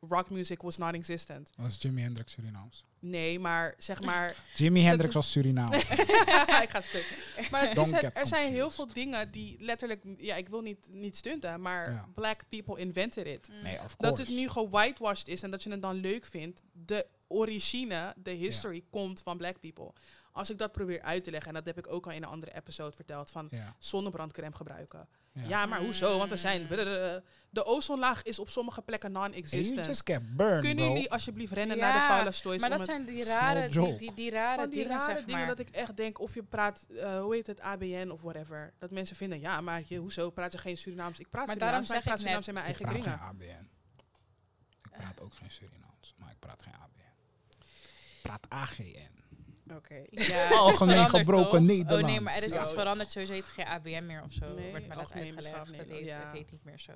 Speaker 2: rock music was non-existent.
Speaker 3: Was Jimi Hendrix Surinaams?
Speaker 2: Nee, maar zeg maar...
Speaker 3: Jimi Hendrix was Surinaams.
Speaker 2: Hij gaat stuk. Maar er zijn heel veel dingen die letterlijk... Ja, ik wil niet, niet stunten, maar
Speaker 3: Ja.
Speaker 2: black people invented it.
Speaker 1: Mm.
Speaker 3: nee, of course.
Speaker 2: Dat het nu gewhitewashed is en dat je het dan leuk vindt. De origine, de history, komt van black people. Als ik dat probeer uit te leggen, en dat heb ik ook al in een andere episode verteld, van
Speaker 3: Ja.
Speaker 2: zonnebrandcrème gebruiken.
Speaker 3: ja.
Speaker 2: Ja, maar hoezo? Want er zijn...
Speaker 1: Mm.
Speaker 2: De ozonlaag is op sommige plekken non-existent. Kunnen jullie alsjeblieft rennen
Speaker 1: Ja,
Speaker 2: naar de Paula's Choice
Speaker 1: Maar dat zijn die rare, die, die, die rare
Speaker 2: van die
Speaker 1: dingen,
Speaker 2: rare
Speaker 1: zeg
Speaker 2: dingen
Speaker 1: maar.
Speaker 2: dat ik echt denk of je praat, eh, hoe heet het, ABN of whatever. Dat mensen vinden, ja, maar je, hoezo praat je geen Surinaams? Ik praat
Speaker 1: Maar
Speaker 2: Surinaams,
Speaker 1: daarom
Speaker 2: maar ik
Speaker 1: zeg
Speaker 2: praat
Speaker 1: ik
Speaker 2: Surinaams in mijn
Speaker 3: ik
Speaker 2: eigen
Speaker 3: praat
Speaker 2: kringen.
Speaker 3: geen ABN. Ik praat ook geen Surinaams, maar ik praat geen ABN. Ik praat AGN.
Speaker 2: Oké.
Speaker 1: Ja,
Speaker 3: Algemeen gebroken
Speaker 1: toch?
Speaker 3: Nederlands.
Speaker 1: Oh nee, maar er is iets veranderd. Sowieso heet het geen ABM meer of zo.
Speaker 2: Nee,
Speaker 1: wordt mij
Speaker 2: Algemeen
Speaker 1: uitgelegd.
Speaker 2: Beschaafd
Speaker 1: Het heet,
Speaker 2: ja.
Speaker 1: het heet niet meer zo.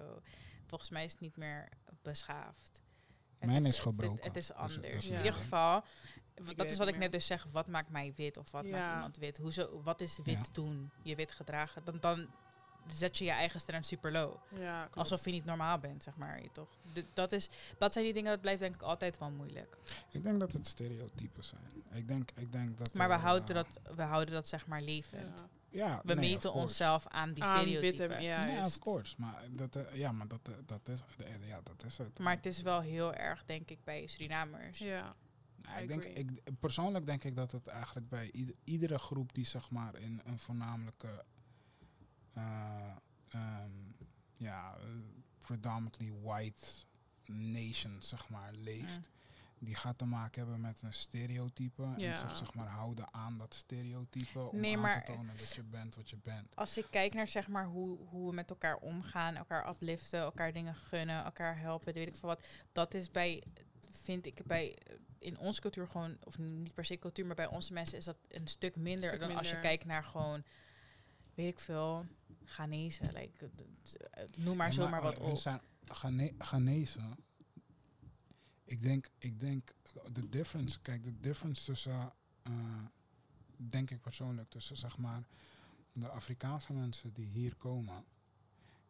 Speaker 1: Volgens mij is het niet meer beschaafd. Het
Speaker 3: Mijn is gebroken.
Speaker 1: Het, is
Speaker 3: Dat is- dat
Speaker 1: anders. in ieder geval, dat is wat ik net dus zeg. Wat maakt mij wit of wat
Speaker 2: Ja.
Speaker 1: maakt iemand wit? Hoezo, wat is wit
Speaker 3: Ja.
Speaker 1: toen je wit gedragen? Dan, dan zet je je eigen stand super low.
Speaker 2: Ja.
Speaker 1: Alsof je niet normaal bent, zeg maar. je Toch? D- dat, is, dat zijn die dingen, dat blijft denk ik altijd wel moeilijk.
Speaker 3: Ik denk dat het stereotypen zijn. Ik denk, ik denk dat
Speaker 1: Maar we houden
Speaker 3: eh,
Speaker 1: dat, we houden dat zeg maar levend.
Speaker 2: Ja.
Speaker 3: Ja,
Speaker 1: We
Speaker 3: nee,
Speaker 1: meten onszelf aan die
Speaker 2: Aan
Speaker 1: stereotypen.
Speaker 2: ja,
Speaker 3: Nee, of course. Maar dat, eh, ja, maar dat, eh, dat, is, ja, dat is het.
Speaker 1: Maar het is wel heel erg, denk ik, bij Surinamers.
Speaker 2: Ja.
Speaker 3: Nou, ik denk, ik, persoonlijk denk ik dat het eigenlijk bij ieder- iedere groep die zeg maar in een voornamelijke, eh, ehm, ja, eh, predominantly white nation zeg maar leeft,
Speaker 1: Mm.
Speaker 3: die gaat te maken hebben met een stereotype
Speaker 2: Ja.
Speaker 3: en zich zeg maar houden aan dat stereotype om
Speaker 1: Nee,
Speaker 3: aan
Speaker 1: maar-
Speaker 3: te tonen dat je bent wat je bent.
Speaker 1: Als ik kijk naar zeg maar, hoe, hoe we met elkaar omgaan, elkaar upliften, elkaar dingen gunnen, elkaar helpen, weet ik veel wat. Dat is bij, vind ik, bij eh, in onze cultuur gewoon, of niet per se cultuur, maar bij onze mensen is dat een stuk minder
Speaker 2: Stuk
Speaker 1: dan als je
Speaker 2: minder.
Speaker 1: kijkt naar gewoon, weet ik veel, Ghanese. Like, noem maar zomaar wat
Speaker 3: er
Speaker 1: op.
Speaker 3: zijn Ghane- Ghanese. Ik denk, ik denk, de difference, kijk, de difference tussen, eh, denk ik persoonlijk, tussen zeg maar de Afrikaanse mensen die hier komen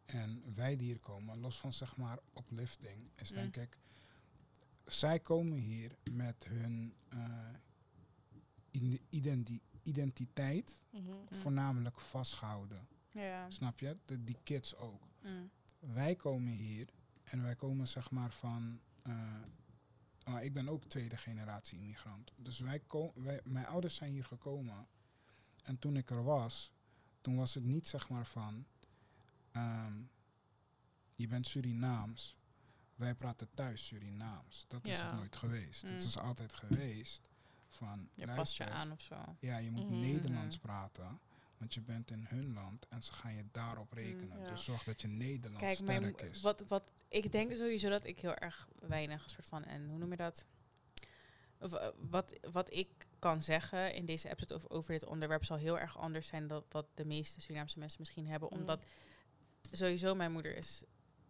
Speaker 3: en wij die hier komen, los van zeg maar uplifting, is
Speaker 1: Mm.
Speaker 3: denk ik, zij komen hier met hun eh, ide- identi- identiteit
Speaker 2: Mhm.
Speaker 1: Mm.
Speaker 3: voornamelijk vastgehouden.
Speaker 1: Ja.
Speaker 3: Snap je? De, die kids ook
Speaker 1: Mm.
Speaker 3: wij komen hier en wij komen zeg maar van. oh, ik ben ook tweede generatie immigrant. Dus wij wij, mijn ouders zijn hier gekomen. En toen ik er was, toen was het niet zeg maar van. ehm, je bent Surinaams. Wij praten thuis Surinaams. Dat is het nooit geweest.
Speaker 1: Mm.
Speaker 3: Het is altijd geweest van.
Speaker 1: Je past je aan of zo.
Speaker 3: ja, je moet
Speaker 2: Mhm.
Speaker 3: Nederlands praten. Want je bent in hun land en ze gaan je daarop rekenen.
Speaker 2: ja.
Speaker 3: Dus zorg dat je Nederlands
Speaker 1: Kijk, mijn,
Speaker 3: sterk
Speaker 1: mo-
Speaker 3: is.
Speaker 1: wat, wat, ik denk sowieso dat ik heel erg weinig soort van, en hoe noem je dat? Of, eh, wat, wat ik kan zeggen in deze episode over, over dit onderwerp zal heel erg anders zijn dan wat de meeste Surinaamse mensen misschien hebben.
Speaker 2: Mm.
Speaker 1: Omdat sowieso mijn moeder is,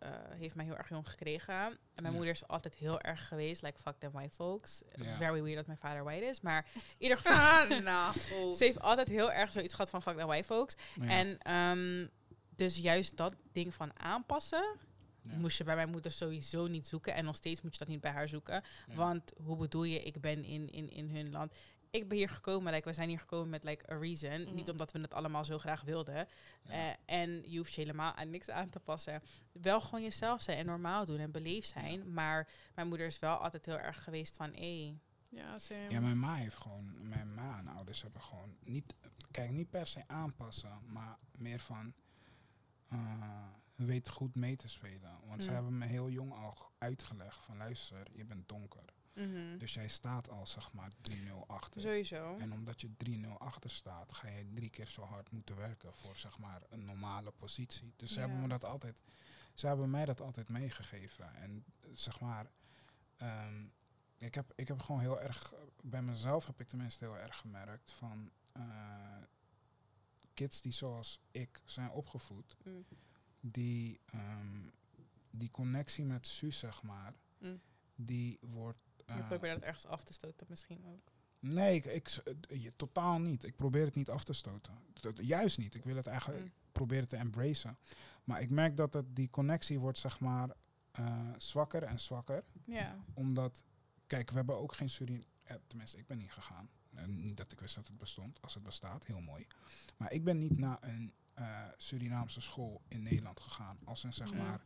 Speaker 1: eh, heeft mij heel erg jong gekregen. En mijn
Speaker 3: Ja.
Speaker 1: moeder is altijd heel erg geweest, like fuck them white folks.
Speaker 3: Ja.
Speaker 1: Very weird dat mijn vader white is. Maar in ieder geval,
Speaker 2: Ah, nou.
Speaker 1: ze heeft altijd heel erg zoiets gehad van fuck them white folks.
Speaker 3: Ja,
Speaker 1: En ehm, dus juist dat ding van aanpassen,
Speaker 3: ja,
Speaker 1: moest je bij mijn moeder sowieso niet zoeken. En nog steeds moet je dat niet bij haar zoeken.
Speaker 3: ja.
Speaker 1: Want hoe bedoel je, ik ben in, in, in hun land. Ik ben hier gekomen, like, we zijn hier gekomen met like, a reason.
Speaker 2: Mhm.
Speaker 1: Niet omdat we het allemaal zo graag wilden.
Speaker 3: Ja.
Speaker 1: Eh, en je hoeft je helemaal aan niks aan te passen. Wel gewoon jezelf zijn en normaal doen en beleefd zijn. Maar mijn moeder is wel altijd heel erg geweest van... Hey,
Speaker 2: Ja, same.
Speaker 3: Ja, mijn ma heeft gewoon, mijn ma en ouders hebben gewoon niet, kijk, niet per se aanpassen, maar meer van, eh weet goed mee te spelen. Want ze
Speaker 1: Mm.
Speaker 3: hebben me heel jong al uitgelegd van, luister, je bent donker.
Speaker 1: Mhm.
Speaker 3: Dus jij staat al zeg maar 3-0 achter.
Speaker 1: Sowieso.
Speaker 3: En omdat je 3-0 achter staat, ga je drie keer zo hard moeten werken voor zeg maar een normale positie. Dus ze hebben me dat altijd, ze hebben mij dat altijd meegegeven. En zeg maar, ehm, ik, heb, ik heb gewoon heel erg, bij mezelf heb ik tenminste heel erg gemerkt van eh, kids die zoals ik zijn opgevoed,
Speaker 1: Mm.
Speaker 3: die, ehm, die connectie met Suus zeg maar,
Speaker 1: Mm.
Speaker 3: die wordt...
Speaker 1: Je
Speaker 3: eh,
Speaker 1: probeert dat ergens af te stoten misschien ook.
Speaker 3: Nee, ik, ik, eh, je- totaal niet. Ik probeer het niet af te stoten. Dat, juist niet. Ik wil het eigenlijk
Speaker 1: Mm.
Speaker 3: ik probeer het te embracen. Maar ik merk dat het, die connectie wordt zeg maar eh, zwakker en zwakker.
Speaker 1: Ja.
Speaker 3: Omdat, kijk, we hebben ook geen Suriname. Eh, tenminste, ik ben niet gegaan. En niet dat ik wist dat het bestond. Als het bestaat, heel mooi. Maar ik ben niet naar een Surinaamse school in Nederland gegaan. Als een zeg
Speaker 1: Mm.
Speaker 3: maar.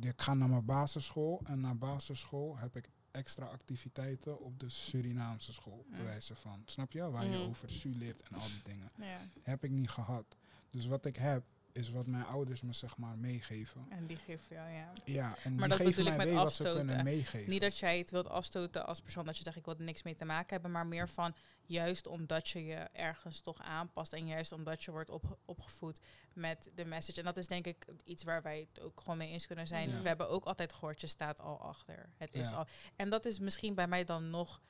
Speaker 3: Ik ga naar mijn basisschool. En na basisschool heb ik extra activiteiten op de Surinaamse school.
Speaker 1: Mm.
Speaker 3: Bewijzen van. Snap je? Waar je over Su leert en al die dingen.
Speaker 1: ja.
Speaker 3: Heb ik niet gehad. Dus wat ik heb, is wat mijn ouders me zeg maar meegeven.
Speaker 1: En die geeft jou, ja.
Speaker 3: Ja, en
Speaker 1: Maar
Speaker 3: die
Speaker 1: dat
Speaker 3: geven
Speaker 1: bedoel ik
Speaker 3: mij
Speaker 1: met
Speaker 3: mee wat ze
Speaker 1: afstoten.
Speaker 3: kunnen meegeven.
Speaker 1: Niet dat jij het wilt afstoten als persoon dat je zegt ik wil er niks mee te maken hebben, maar meer van juist omdat je je ergens toch aanpast en juist omdat je wordt op, opgevoed met de message. En dat is denk ik iets waar wij het ook gewoon mee eens kunnen zijn.
Speaker 3: Ja.
Speaker 1: We hebben ook altijd gehoord, je staat al achter. Het is
Speaker 3: Ja.
Speaker 1: al. En dat is misschien bij mij dan nog,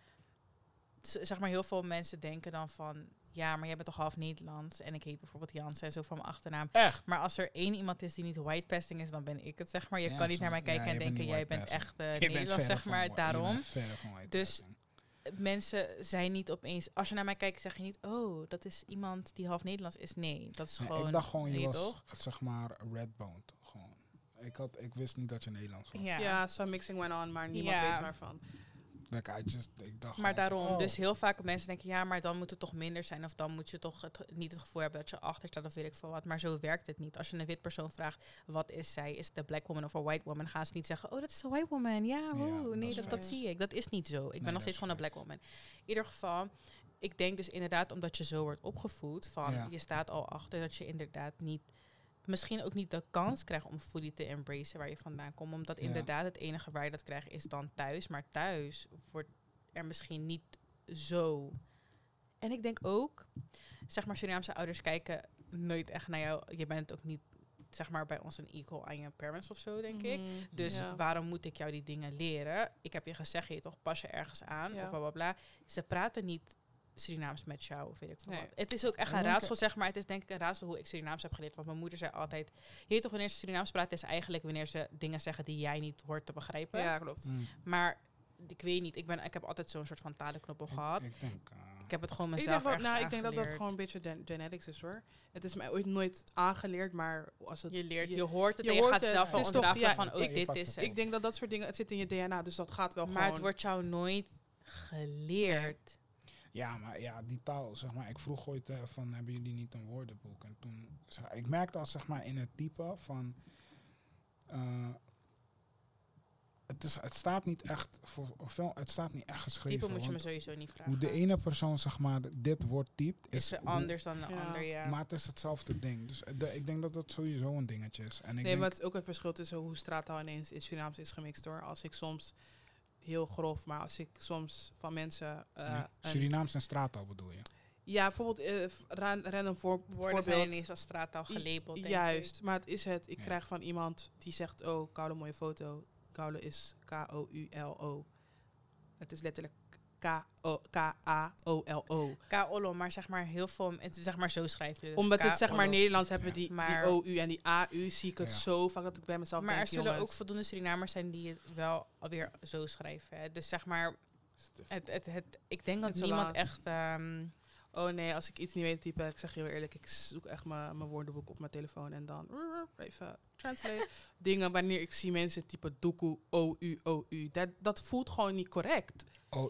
Speaker 1: zeg maar heel veel mensen denken dan van, ja, maar jij bent toch half Nederlands en ik heet bijvoorbeeld Jans en zo van mijn achternaam.
Speaker 3: Echt?
Speaker 1: Maar als er één iemand is die niet whitepesting is, dan ben ik het, zeg maar. Je
Speaker 3: Ja,
Speaker 1: kan niet
Speaker 3: zo-
Speaker 1: naar mij kijken
Speaker 3: ja,
Speaker 1: en denken, jij bent echt eh,
Speaker 3: bent
Speaker 1: Nederlands, zeg maar. Daarom. Dus
Speaker 3: passing.
Speaker 1: Mensen zijn niet opeens... Als je naar mij kijkt, zeg je niet... Oh, dat is iemand die half Nederlands is. Nee, dat is
Speaker 3: Nee,
Speaker 1: gewoon...
Speaker 3: ik dacht gewoon, je
Speaker 1: weet
Speaker 3: was
Speaker 1: toch?
Speaker 3: zeg maar redboned. Gewoon. Ik, had, ik wist niet dat je Nederlands was.
Speaker 1: Ja.
Speaker 2: Ja, some mixing went on, maar niemand weet waarvan.
Speaker 3: Like, I just, ik dacht
Speaker 1: Maar daarom,
Speaker 3: oh.
Speaker 1: dus heel vaak mensen denken, ja, maar dan moet het toch minder zijn. Of dan moet je toch het, niet het gevoel hebben dat je achter staat of weet ik veel wat. Maar zo werkt het niet. Als je een wit persoon vraagt, wat is zij? Is een black woman of een white woman? Gaan ze niet zeggen, oh, dat is een white woman. Ja, oh,
Speaker 3: dat
Speaker 1: nee, dat, dat zie ik. Dat is niet zo. Ik ben nog steeds gewoon een black woman. In ieder geval, ik denk dus inderdaad, omdat je zo wordt opgevoed, van
Speaker 3: Ja.
Speaker 1: je staat al achter, dat je inderdaad niet misschien ook niet de kans krijgt om fully te embracen waar je vandaan komt. Omdat
Speaker 3: Ja.
Speaker 1: inderdaad het enige waar je dat krijgt is dan thuis. Maar thuis wordt er misschien niet zo. En ik denk ook, zeg maar, Surinaamse ouders kijken nooit echt naar jou. Je bent ook niet, zeg maar, bij ons een equal aan je parents of zo, denk ik.
Speaker 2: Mhm.
Speaker 1: Dus
Speaker 2: Ja.
Speaker 1: waarom moet ik jou die dingen leren? Ik heb je gezegd, je toch pas je ergens aan
Speaker 2: Ja.
Speaker 1: of bla bla bla. Ze praten niet Surinaams met jou of weet ik veel
Speaker 2: Nee.
Speaker 1: wat. Het is ook echt
Speaker 3: Ik
Speaker 1: een
Speaker 3: denk
Speaker 1: raadsel, zeg maar. Het is denk ik een raadsel hoe ik Surinaams heb geleerd. Want mijn moeder zei altijd, je weet toch wanneer ze Surinaams praten, is eigenlijk wanneer ze dingen zeggen die jij niet hoort te begrijpen.
Speaker 2: Ja, klopt.
Speaker 3: Mm.
Speaker 1: Maar ik weet niet, ik, ben, ik heb altijd zo'n soort van talenknoppel gehad.
Speaker 3: Ik denk, eh,
Speaker 1: Ik heb het gewoon
Speaker 2: Ik
Speaker 1: mezelf
Speaker 2: denk, wel,
Speaker 1: ergens
Speaker 2: nou, ik denk dat dat gewoon een beetje gen- genetics is hoor. Het is mij ooit nooit aangeleerd, maar als het...
Speaker 1: Je leert, je hoort het
Speaker 2: je
Speaker 1: en je
Speaker 2: hoort
Speaker 1: gaat
Speaker 2: het.
Speaker 1: zelf wel
Speaker 2: ja,
Speaker 1: van, oh,
Speaker 3: ik-
Speaker 1: dit is het.
Speaker 2: Ik denk dat dat soort dingen, het zit in je DNA, dus dat gaat wel
Speaker 1: Maar
Speaker 2: gewoon...
Speaker 1: het wordt jou nooit geleerd.
Speaker 3: Ja, maar ja, die taal, zeg maar, ik vroeg ooit eh, van, hebben jullie niet een woordenboek? En toen, zeg, ik merkte al, zeg maar, in het type van, eh, het, is, het staat niet echt, voor, het staat niet echt geschreven.
Speaker 1: Type moet je me sowieso niet vragen.
Speaker 3: hoe de ene persoon, zeg maar, dit woord typt,
Speaker 1: is
Speaker 3: is, hoe-
Speaker 1: anders dan de
Speaker 2: Ja.
Speaker 1: ander, ja.
Speaker 3: Maar het is hetzelfde ding. Dus eh, de- ik denk dat dat sowieso een dingetje is. En ik
Speaker 2: nee,
Speaker 3: denk,
Speaker 2: maar het is ook een verschil tussen hoe straattaal ineens in Surinaams is gemixt hoor. Als ik soms heel grof, maar als ik soms van mensen... eh,
Speaker 3: ja,
Speaker 2: een-
Speaker 3: Surinaams en straattaal bedoel je?
Speaker 2: ja, bijvoorbeeld eh, ra- random voor,
Speaker 1: Woorden zijn
Speaker 2: voorbeeld.
Speaker 1: ineens als straattaal
Speaker 2: I-
Speaker 1: gelabeld, denk
Speaker 2: Juist,
Speaker 1: ik.
Speaker 2: maar het is het. Ik
Speaker 3: Ja.
Speaker 2: krijg van iemand die zegt, oh, koude mooie foto. Koude is K-O-U-L-O. Het is letterlijk K-A-O-L-O.
Speaker 1: K-Olo, maar zeg maar heel veel... Het is zeg maar zo schrijf je dus
Speaker 2: Omdat het zeg maar. Nederlands hebben we die,
Speaker 1: Maar-
Speaker 2: die O-U en die A-U. Zie ik het
Speaker 3: Ja.
Speaker 2: zo vaak dat ik bij mezelf
Speaker 1: Maar er zullen ook voldoende Surinamers zijn die het wel alweer zo schrijven. Hè. Dus zeg maar, het, het, het, ik denk dat niemand echt... ehm,
Speaker 2: Oh nee, als ik iets niet weet te typen, ik zeg je heel eerlijk, ik zoek echt mijn mijn woordenboek op mijn telefoon en dan even translate. Dingen wanneer ik zie mensen typen doekoe, O-U, O-U. Dat, dat voelt gewoon niet correct.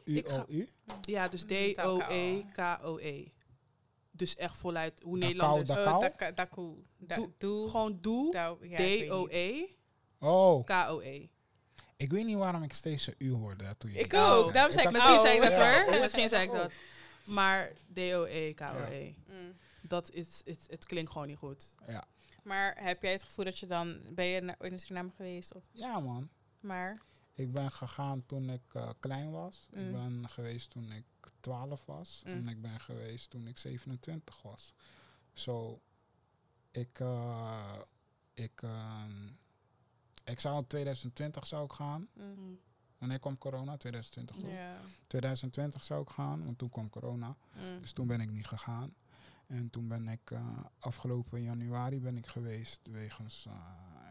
Speaker 2: Ik ga-
Speaker 3: O-U-O-U?
Speaker 2: Ja, dus
Speaker 1: Mm, taal
Speaker 2: D-O-E-K-O-E. Dus echt voluit hoe
Speaker 3: Da
Speaker 2: Nederlanders...
Speaker 3: kou,
Speaker 1: oh, daku. Da-
Speaker 2: Doe-
Speaker 1: doe.
Speaker 2: Gewoon doe,
Speaker 1: dau- ja, ik weet niet.
Speaker 2: D-O-E-K-O-E.
Speaker 3: Oh, ik weet niet waarom ik steeds een U hoorde toen je
Speaker 1: Ik ook, daarom zei ik
Speaker 3: had-
Speaker 2: Misschien
Speaker 1: Oh,
Speaker 2: zei ik dat hoor. Misschien zei ik dat. Maar D-O-E-K-O-E.
Speaker 1: Mm.
Speaker 2: Dat is, het, het klinkt gewoon niet goed.
Speaker 3: Ja.
Speaker 1: Maar heb jij het gevoel dat je dan... Ben je naar, ooit naar Suriname geweest? Of,
Speaker 3: ja, man.
Speaker 1: maar...
Speaker 3: Ik ben gegaan toen ik eh, klein was. Ik
Speaker 1: Mm.
Speaker 3: ben geweest toen ik 12 was.
Speaker 1: Mm.
Speaker 3: En ik ben geweest toen ik 27 was. Zo, ik, eh, ik, ehm, ik zou in 2020 zou ik gaan.
Speaker 2: Mm.
Speaker 3: Wanneer kwam corona? 2020. toch?
Speaker 1: Ja.
Speaker 3: 2020 zou ik gaan, want toen kwam corona.
Speaker 1: Mm.
Speaker 3: Dus toen ben ik niet gegaan. En toen ben ik eh, afgelopen januari ben ik geweest wegens eh,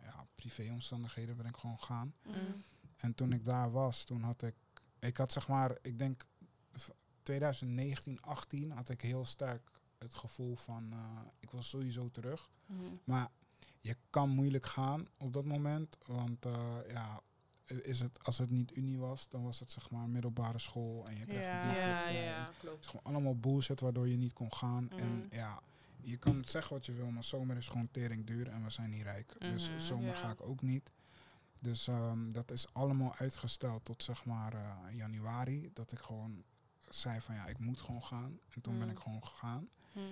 Speaker 3: ja, privéomstandigheden ben ik gewoon gegaan.
Speaker 1: Mm.
Speaker 3: En toen ik daar was, toen had ik, ik had zeg maar, ik denk v- 2019, 18 had ik heel sterk het gevoel van, eh, ik wil sowieso terug.
Speaker 2: Mm.
Speaker 3: Maar je kan moeilijk gaan op dat moment, want ja, is het, als het niet Unie was, dan was het zeg maar middelbare school en je krijgt
Speaker 1: Ja.
Speaker 3: die
Speaker 2: Ja, ja,
Speaker 3: en
Speaker 2: ja,
Speaker 3: Het
Speaker 2: klopt.
Speaker 3: is gewoon allemaal bullshit waardoor je niet kon gaan. En
Speaker 2: Mhm.
Speaker 3: ja, je kan zeggen wat je wil, maar zomer is gewoon tering duur en we zijn niet rijk. Dus
Speaker 1: Mhm,
Speaker 3: zomer
Speaker 2: ja.
Speaker 3: ga ik ook niet. Dus ehm, dat is allemaal uitgesteld tot zeg maar eh, januari. Dat ik gewoon zei van ja, ik moet gewoon gaan. En toen ben
Speaker 2: Mhm.
Speaker 3: ik gewoon gegaan.
Speaker 2: Mm.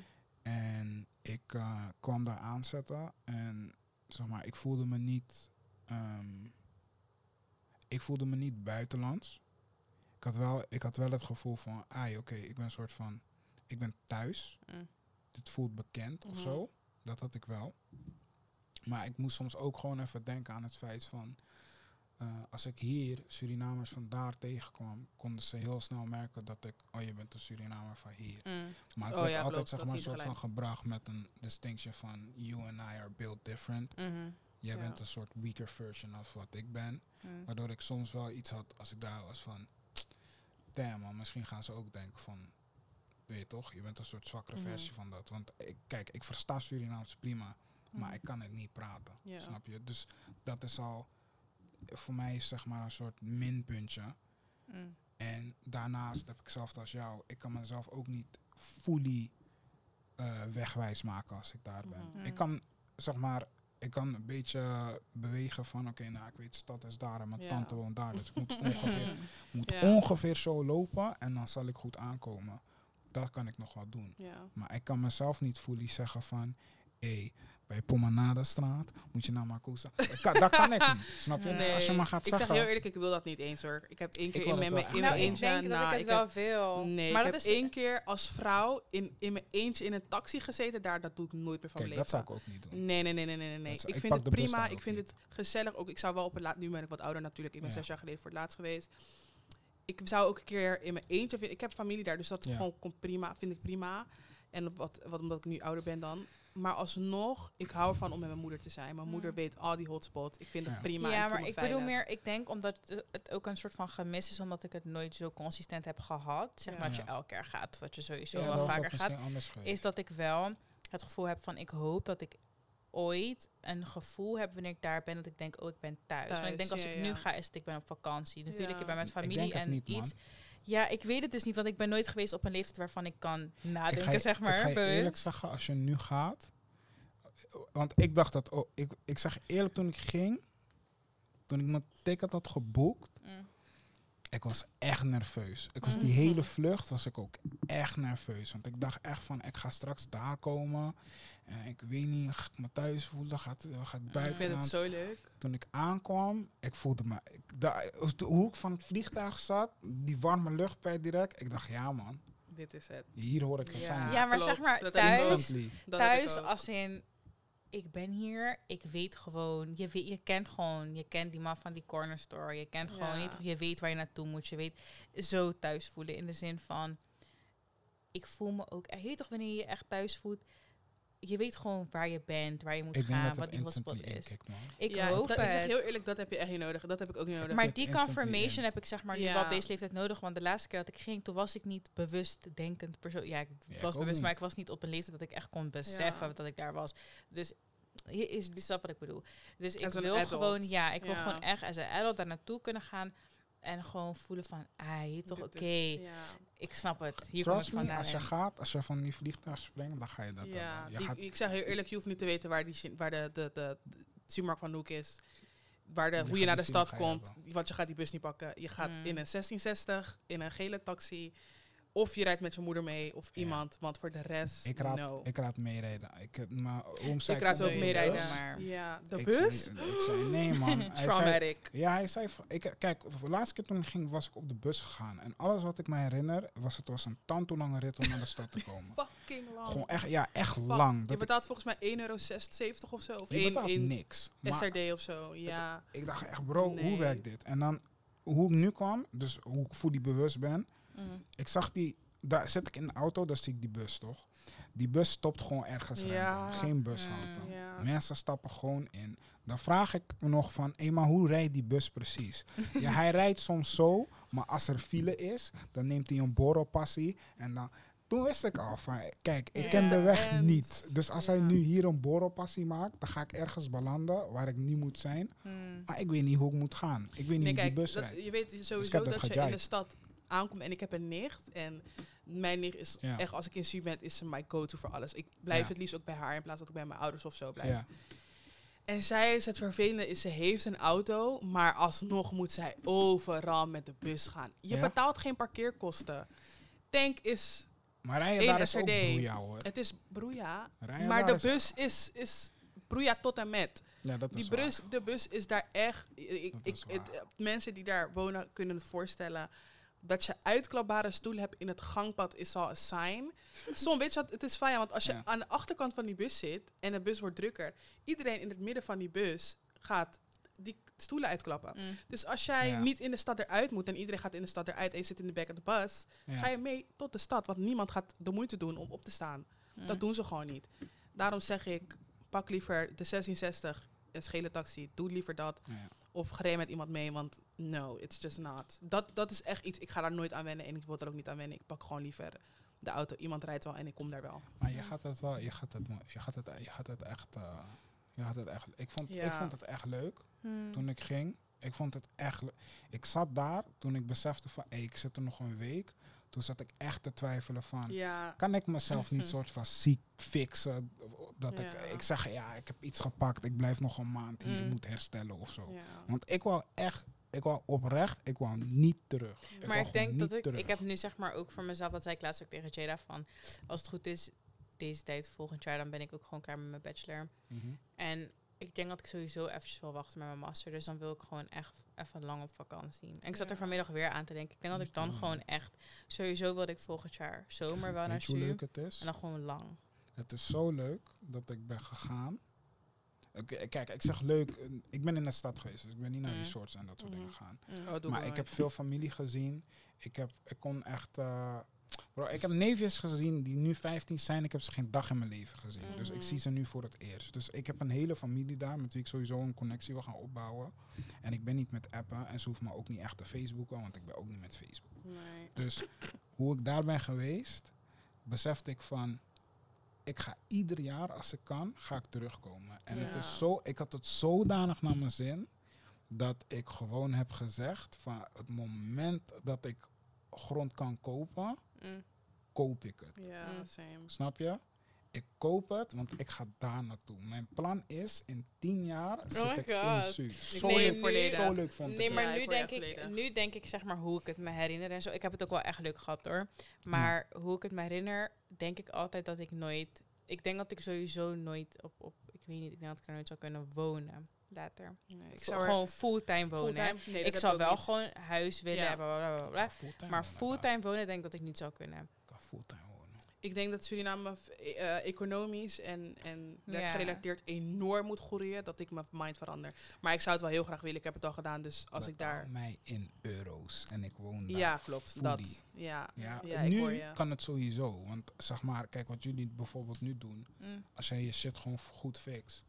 Speaker 3: En ik eh, kwam daar aanzetten en zeg maar, ik voelde me niet, ehm, ik voelde me niet buitenlands. Ik had wel, ik had wel het gevoel van, ah, oké, ik ben een soort van, ik ben thuis.
Speaker 1: Mm.
Speaker 3: Dit voelt bekend of
Speaker 2: Mhm.
Speaker 3: zo. Dat had ik wel. Maar ik moest soms ook gewoon even denken aan het feit van, eh, als ik hier Surinamers van daar tegenkwam, konden ze heel snel merken dat ik, oh je bent een Surinamer van hier.
Speaker 1: Mm.
Speaker 3: Maar het
Speaker 2: Oh
Speaker 3: werd
Speaker 2: ja,
Speaker 3: altijd zeg maar soort van gebracht met een distinction van you and I are built different.
Speaker 1: Mhm.
Speaker 3: Jij
Speaker 2: Ja.
Speaker 3: bent een soort weaker version of wat ik ben.
Speaker 1: Mm.
Speaker 3: Waardoor ik soms wel iets had als ik daar was van damn man, misschien gaan ze ook denken van weet je toch, je bent een soort zwakkere
Speaker 2: Mhm.
Speaker 3: versie van dat. Want ik, kijk, ik versta Surinaams prima, maar
Speaker 2: Mhm.
Speaker 3: ik kan het niet praten. Snap je? Dus dat is al voor mij zeg maar een soort minpuntje.
Speaker 1: Mm.
Speaker 3: En daarnaast heb ik zelfs als jou, ik kan mezelf ook niet fully eh, wegwijs maken als ik daar ben.
Speaker 2: Mhm.
Speaker 3: Ik kan, zeg maar, ik kan een beetje bewegen van, oké, nou, ik weet, de stad is daar en mijn
Speaker 2: Ja.
Speaker 3: tante woont daar, dus ik moet ongeveer, moet
Speaker 2: Ja.
Speaker 3: ongeveer zo lopen en dan zal ik goed aankomen. Dat kan ik nog wel doen.
Speaker 2: Ja.
Speaker 3: Maar ik kan mezelf niet fully zeggen van, hé, bij Pomanada straat moet je naar Makusa. Dat kan, dat kan ik niet, snap je? Dus als je maar gaat
Speaker 2: ik
Speaker 3: zeggen...
Speaker 2: zeg heel eerlijk, ik wil dat niet eens hoor. Ik heb één keer in mijn,
Speaker 3: wel
Speaker 2: in mijn
Speaker 1: Nou, ik
Speaker 2: eentje...
Speaker 1: denk dat
Speaker 2: nou,
Speaker 1: ik het
Speaker 2: ik
Speaker 1: wel
Speaker 2: heb-
Speaker 1: wil.
Speaker 2: Nee,
Speaker 1: maar
Speaker 2: ik
Speaker 1: dat
Speaker 2: heb
Speaker 1: is
Speaker 2: één keer als vrouw in, in mijn eentje in een taxi gezeten. Daar, dat doe ik nooit meer van
Speaker 3: Kijk,
Speaker 2: mijn
Speaker 3: dat zou ik ook niet doen.
Speaker 2: Nee, nee, nee, nee, nee, nee. nee.
Speaker 3: Dat zou-
Speaker 2: Ik
Speaker 3: ik
Speaker 2: vind het prima. Ik vind
Speaker 3: niet.
Speaker 2: het gezellig. Ook, ik zou wel op het laat. Nu ben ik wat ouder natuurlijk. Ik ben
Speaker 3: Ja.
Speaker 2: zes jaar geleden voor het laatst geweest. Ik zou ook een keer in mijn eentje. vind- Ik heb familie daar, dus dat
Speaker 3: Ja.
Speaker 2: gewoon komt prima. Vind ik prima. En wat, wat omdat ik nu ouder ben dan. Maar alsnog, ik hou ervan om met mijn moeder te zijn. Mijn moeder
Speaker 1: Mm.
Speaker 2: weet al die hotspots. Ik vind het
Speaker 3: Ja.
Speaker 2: prima.
Speaker 1: ja, maar ik
Speaker 2: veilig.
Speaker 1: bedoel meer, ik denk omdat het, het ook een soort van gemis is, omdat ik het nooit zo consistent heb gehad. Zeg
Speaker 2: Ja.
Speaker 1: maar dat je
Speaker 3: Ja.
Speaker 1: elke keer gaat, wat je sowieso
Speaker 3: Ja,
Speaker 1: wel vaker gaat. Is dat ik wel het gevoel heb van, ik hoop dat ik ooit een gevoel heb wanneer ik daar ben, dat ik denk, oh, ik ben thuis. Want ik denk als
Speaker 2: ja,
Speaker 1: ik
Speaker 2: ja.
Speaker 1: nu ga, is het, ik ben op vakantie. Natuurlijk,
Speaker 2: Ja.
Speaker 1: ik ben met
Speaker 3: Ik
Speaker 1: familie
Speaker 3: denk het
Speaker 1: en
Speaker 3: niet, man.
Speaker 1: Ja, ik weet het dus niet, want ik ben nooit geweest op een leeftijd waarvan ik kan
Speaker 3: ik ga
Speaker 1: nadenken,
Speaker 3: je,
Speaker 1: zeg maar.
Speaker 3: Ik ga je eerlijk zeggen, als je nu gaat... Want ik dacht dat... Oh, ik, ik zeg eerlijk, toen ik ging... Toen ik mijn ticket had geboekt...
Speaker 1: Mm.
Speaker 3: Ik was echt nerveus. Ik was die
Speaker 2: Mhm.
Speaker 3: hele vlucht was ik ook echt nerveus. Want ik dacht echt van, ik ga straks daar komen. En ik weet niet, ga ik me thuis voelen? Gaat, gaat
Speaker 2: Ik
Speaker 3: buiten
Speaker 2: vind het zo leuk.
Speaker 3: Toen ik aankwam, ik voelde me... Ik, daar, de hoek van het vliegtuig zat, die warme lucht bij direct. Ik dacht, ja man,
Speaker 2: Dit is het.
Speaker 3: hier hoor ik te
Speaker 2: Ja.
Speaker 3: zijn.
Speaker 1: Ja, maar
Speaker 2: klopt.
Speaker 1: zeg maar,
Speaker 2: ik
Speaker 1: thuis,
Speaker 2: ik
Speaker 1: thuis als in ik ben hier, ik weet gewoon, je, weet, je kent gewoon, je kent die man van die corner store, je kent gewoon
Speaker 2: Ja.
Speaker 1: niet, toch, je weet waar je naartoe moet, je weet zo thuis voelen in de zin van, ik voel me ook, je weet toch wanneer je je echt thuis voelt, je weet gewoon waar je bent, waar je moet
Speaker 3: Ik
Speaker 1: gaan, wat die hotspot is. Ik
Speaker 2: ja,
Speaker 1: hoop
Speaker 2: dat,
Speaker 1: het.
Speaker 2: Ik zeg heel eerlijk, dat heb je echt niet nodig. Dat heb ik ook niet nodig.
Speaker 1: maar die confirmation
Speaker 3: in.
Speaker 1: heb ik zeg maar nu
Speaker 2: Ja.
Speaker 1: wel op deze leeftijd nodig. Want de laatste keer dat ik ging, toen was ik niet bewust denkend persoon. Ja, ik
Speaker 3: Ja,
Speaker 1: was bewust, maar ik was niet op een leeftijd dat ik echt kon beseffen
Speaker 2: Ja.
Speaker 1: dat ik daar was. Dus hier is die snap wat ik bedoel. Dus ik
Speaker 2: As
Speaker 1: wil
Speaker 2: adult.
Speaker 1: gewoon, ja, ik wil gewoon echt als een adult daar naartoe kunnen gaan. En gewoon voelen van, ah, toch, oké,
Speaker 2: Ja.
Speaker 1: Ik snap het. Hier kom ik
Speaker 3: Trust me, als je gaat, als je van die vliegtuig springt, dan ga je dat
Speaker 2: Ja,
Speaker 3: hebben. Je
Speaker 2: die-
Speaker 3: gaat,
Speaker 2: ik zeg heel eerlijk, je hoeft niet te weten waar, die, waar de, de, de, de supermarkt van Noek is. Waar de,
Speaker 3: Je
Speaker 2: hoe je naar de stad
Speaker 3: je
Speaker 2: komt. Want je gaat die bus niet pakken. Je gaat
Speaker 1: Mm.
Speaker 2: in een 1660, in een gele taxi. Of je rijdt met je moeder mee of
Speaker 3: Ja.
Speaker 2: iemand, want voor de rest,
Speaker 3: Ik raad,
Speaker 2: no.
Speaker 3: ik raad meerijden. Ik, maar oom zei...
Speaker 2: Ik raad ook meerijden.
Speaker 1: maar-
Speaker 2: Ja, de
Speaker 3: ik
Speaker 2: bus?
Speaker 3: Zei, ik zei, nee man. Hij zei,
Speaker 2: Traumatic.
Speaker 3: ja, hij zei, ik, kijk, de laatste keer toen ik ging, was ik op de bus gegaan. En alles wat ik me herinner, was het was een tand lange rit om naar de stad te komen.
Speaker 2: Fucking lang.
Speaker 3: Gewoon echt, ja, echt
Speaker 2: Fuck.
Speaker 3: lang.
Speaker 2: Je betaalt volgens mij 1,70 euro of zo. Of
Speaker 3: je
Speaker 2: 1
Speaker 3: betaalt
Speaker 2: in
Speaker 3: niks. Maar
Speaker 2: SRD of zo. Ja.
Speaker 3: ik dacht echt, bro, hoe werkt dit? En dan, hoe ik nu kwam, dus hoe ik voor die bewust ben.
Speaker 1: Mm.
Speaker 3: Ik zag die, daar zit ik in de auto, daar zie ik die bus toch. Die bus stopt gewoon ergens
Speaker 2: Ja.
Speaker 3: random. Geen bushalte.
Speaker 1: Mm,
Speaker 2: ja.
Speaker 3: Mensen stappen gewoon in. Dan vraag ik me nog van, hé, maar hoe rijdt die bus precies? ja, hij rijdt soms zo, maar als er file is, dan neemt hij een borrelpassie. En dan, toen wist ik al van, kijk, ik ken de weg
Speaker 2: En-
Speaker 3: niet. Dus als hij nu hier een borrelpassie maakt, dan ga ik ergens belanden waar ik niet moet zijn.
Speaker 1: Mm.
Speaker 3: Maar ik weet niet hoe ik moet gaan. Ik weet niet hoe die bus
Speaker 2: dat-
Speaker 3: rijdt.
Speaker 2: je weet
Speaker 3: Dus
Speaker 2: sowieso dat
Speaker 3: dat
Speaker 2: je in de stad aankomt. En ik heb een nicht. En mijn nicht is
Speaker 3: Ja.
Speaker 2: echt, als ik in Su ben, is ze my go-to voor alles. Ik blijf
Speaker 3: Ja.
Speaker 2: het liefst ook bij haar in plaats dat ik bij mijn ouders of zo blijf.
Speaker 3: Ja.
Speaker 2: En zij is het vervelende, is ze heeft een auto, maar alsnog moet zij overal met de bus gaan. Je betaalt geen parkeerkosten. Tank is,
Speaker 3: Maar rijden daar is ook
Speaker 2: SRD.
Speaker 3: broeia hoor.
Speaker 2: het is broeia,
Speaker 3: Rijden
Speaker 2: maar de bus is, is broeia tot en met.
Speaker 3: Ja, dat
Speaker 2: Die
Speaker 3: waar.
Speaker 2: bus, de bus is daar echt. Ik, ik, het, mensen die daar wonen kunnen het voorstellen. Dat je uitklapbare stoelen hebt in het gangpad is al een sign. Soms weet je wat, het is fijn, want als je
Speaker 3: Ja.
Speaker 2: aan de achterkant van die bus zit en de bus wordt drukker, iedereen in het midden van die bus gaat die stoelen uitklappen.
Speaker 1: Mm.
Speaker 2: Dus als jij
Speaker 3: Ja.
Speaker 2: niet in de stad eruit moet en iedereen gaat in de stad eruit en je zit in de back of the bus,
Speaker 3: Ja.
Speaker 2: ga je mee tot de stad, want niemand gaat de moeite doen om op te staan.
Speaker 1: Mm.
Speaker 2: Dat doen ze gewoon niet. Daarom zeg ik, pak liever de 1660, een schele taxi. Doe liever dat.
Speaker 3: Ja.
Speaker 2: Of gereden met iemand mee, want no, it's just not. Dat, dat is echt iets, ik ga daar nooit aan wennen en ik wil er ook niet aan wennen. Ik pak gewoon liever de auto. Iemand rijdt wel en ik kom daar wel.
Speaker 3: Maar je gaat het wel, je gaat het, je gaat het, je gaat het echt, eh, je gaat het echt. Ik vond, ik vond het echt leuk
Speaker 1: Mm.
Speaker 3: toen ik ging. Ik vond het echt. Ik zat daar toen ik besefte van, hey, ik zit er nog een week. Toen zat ik echt te twijfelen van,
Speaker 2: Ja,
Speaker 3: kan ik mezelf niet soort van ziek fixen? Dat ik,
Speaker 2: Ja.
Speaker 3: ik zeg, ja, ik heb iets gepakt, ik blijf nog een maand hier,
Speaker 1: Mm.
Speaker 3: moet herstellen of zo.
Speaker 2: ja.
Speaker 3: Want ik wou echt, ik wou oprecht, ik wou niet terug.
Speaker 2: Maar
Speaker 1: ik denk dat ik,
Speaker 3: terug.
Speaker 1: ik heb nu zeg maar ook voor mezelf, dat zei ik laatst ook tegen Jada van, als het goed is, deze tijd volgend jaar, dan ben ik ook gewoon klaar met mijn bachelor.
Speaker 3: Mhm.
Speaker 1: En ik denk dat ik sowieso eventjes wil wachten met mijn master, dus dan wil ik gewoon echt even lang op vakantie. En ik zat er vanmiddag weer aan te denken, ik denk dat ik dan gewoon echt, sowieso wilde ik volgend jaar zomer wel naar
Speaker 3: Weet je hoe
Speaker 1: Su,
Speaker 3: leuk het is?
Speaker 1: en dan gewoon lang.
Speaker 3: Het is zo leuk dat ik ben gegaan. Oké, kijk, ik zeg leuk. eh, Ik ben in de stad geweest, dus ik ben niet naar
Speaker 1: Mm.
Speaker 3: resorts en dat soort
Speaker 2: Mhm.
Speaker 3: dingen gegaan.
Speaker 2: Oh, doe ik
Speaker 3: maar ik heb veel familie gezien. Ik, heb, ik kon echt. eh, bro, ik heb neefjes gezien die nu 15 zijn. Ik heb ze geen dag in mijn leven gezien. Dus ik
Speaker 2: Mhm.
Speaker 3: zie ze nu voor het eerst. Dus ik heb een hele familie daar met wie ik sowieso een connectie wil gaan opbouwen. En ik ben niet met appen en ze hoeft me ook niet echt te Facebooken, want ik ben ook niet met Facebook.
Speaker 2: Nee.
Speaker 3: Dus hoe ik daar ben geweest, besefte ik van, ik ga ieder jaar als ik kan, ga ik terugkomen. En het is zo, ik had het zodanig naar mijn zin, dat ik gewoon heb gezegd van het moment dat ik grond kan kopen,
Speaker 1: Mm.
Speaker 3: koop ik het.
Speaker 2: Ja,
Speaker 1: Mm.
Speaker 2: same.
Speaker 3: Snap je? Ik koop het, want ik ga daar naartoe. Mijn plan is, in tien jaar zit
Speaker 1: Oh my
Speaker 3: ik in
Speaker 1: God.
Speaker 2: Ik
Speaker 3: Zo, leuk, zo leuk vond ik
Speaker 1: Nee, maar
Speaker 2: Ja, ik
Speaker 1: nu, denk ik, nu denk ik zeg maar hoe ik het me herinner en zo. Ik heb het ook wel echt leuk gehad hoor. Maar hoe ik het me herinner, denk ik altijd dat ik nooit... Ik denk dat ik sowieso nooit op, op... Ik weet niet, ik denk dat ik er nooit zou kunnen wonen later.
Speaker 2: Nee, ik zou
Speaker 1: gewoon fulltime wonen.
Speaker 2: Nee,
Speaker 1: ik zou wel
Speaker 2: niet.
Speaker 1: gewoon huis willen
Speaker 2: Ja.
Speaker 1: hebben, bla, bla, bla, bla.
Speaker 3: Fulltime
Speaker 1: Maar fulltime wonen denk ik dat ik niet zou kunnen.
Speaker 3: Ik kan fulltime wonen.
Speaker 2: Ik denk dat Suriname eh, economisch en, en
Speaker 1: Ja.
Speaker 2: werkgerelateerd enorm moet groeien. Dat ik mijn mind verander. Maar ik zou het wel heel graag willen. Ik heb het al gedaan. Dus als ik daar...
Speaker 3: mij in euro's en ik woon daar.
Speaker 2: Ja, klopt. Dat. Ja,
Speaker 3: Ja,
Speaker 2: ja ik
Speaker 3: nu
Speaker 2: hoor je.
Speaker 3: kan het sowieso. Want zeg maar, kijk wat jullie bijvoorbeeld nu doen.
Speaker 1: Mm,
Speaker 3: Als jij je shit gewoon goed fix,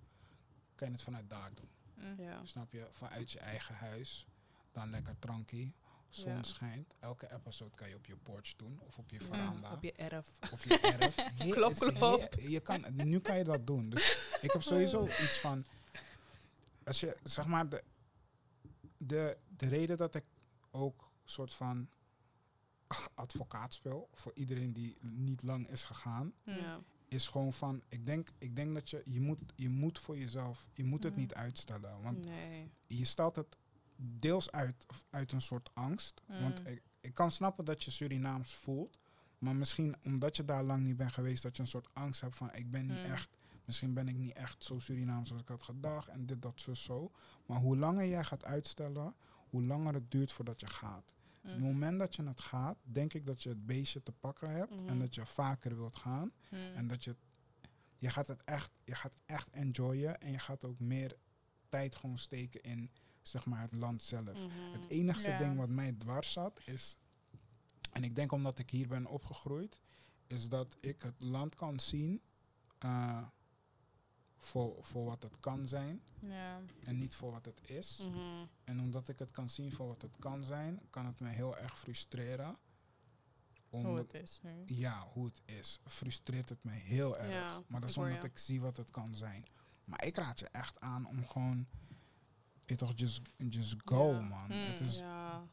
Speaker 3: kan je het vanuit daar doen.
Speaker 1: mm.
Speaker 2: Ja.
Speaker 3: Snap je? Vanuit je eigen huis. Dan lekker trankie. Zon
Speaker 2: Ja.
Speaker 3: schijnt. Elke episode kan je op je porch doen. Of op je veranda.
Speaker 2: Op je erf.
Speaker 3: op je erf.
Speaker 2: Klop, klop.
Speaker 3: je kan, nu kan je dat doen. Dus ik heb sowieso iets van. Als je zeg maar de, de, de reden dat ik ook soort van advocaat speel voor iedereen die niet lang is gegaan,
Speaker 1: Mm.
Speaker 2: Ja.
Speaker 3: Is gewoon van. Ik denk, ik denk dat je je moet, je moet voor jezelf, je moet het
Speaker 1: Mhm.
Speaker 3: niet uitstellen, want
Speaker 2: Nee.
Speaker 3: je stelt het deels uit uit een soort angst, want
Speaker 1: Mm.
Speaker 3: ik, ik kan snappen dat je Surinaams voelt, Maar misschien omdat je daar lang niet bent geweest, dat je een soort angst hebt van ik ben niet
Speaker 1: Mm.
Speaker 3: echt, misschien ben ik niet echt zo Surinaams als ik had gedacht en dit, dat, zo, zo. Maar hoe langer jij gaat uitstellen, hoe langer het duurt voordat je gaat. Op het
Speaker 1: Mm.
Speaker 3: moment dat je het gaat, denk ik dat je het beestje te pakken hebt en
Speaker 2: Mhm.
Speaker 3: dat je vaker wilt gaan.
Speaker 1: Mm.
Speaker 3: En dat je, je gaat het echt, je gaat het echt enjoyen en je gaat ook meer tijd gewoon steken in zeg maar het land zelf.
Speaker 2: Mhm.
Speaker 3: Het enigste
Speaker 1: Ja.
Speaker 3: ding wat mij dwars zat is, en ik denk omdat ik hier ben opgegroeid, is dat ik het land kan zien eh, voor, voor wat het kan zijn
Speaker 1: Ja.
Speaker 3: en niet voor wat het is.
Speaker 2: Mhm.
Speaker 3: En omdat ik het kan zien voor wat het kan zijn, kan het me heel erg frustreren.
Speaker 1: Hoe het is nu.
Speaker 3: ja, hoe het is. Frustreert het me heel erg.
Speaker 2: Ja,
Speaker 3: maar dat is omdat ik zie wat het kan zijn. Maar ik raad je echt aan om gewoon, je toch, just, just go,
Speaker 2: Ja.
Speaker 3: man.
Speaker 1: Mm.
Speaker 3: Het is,
Speaker 2: Ja.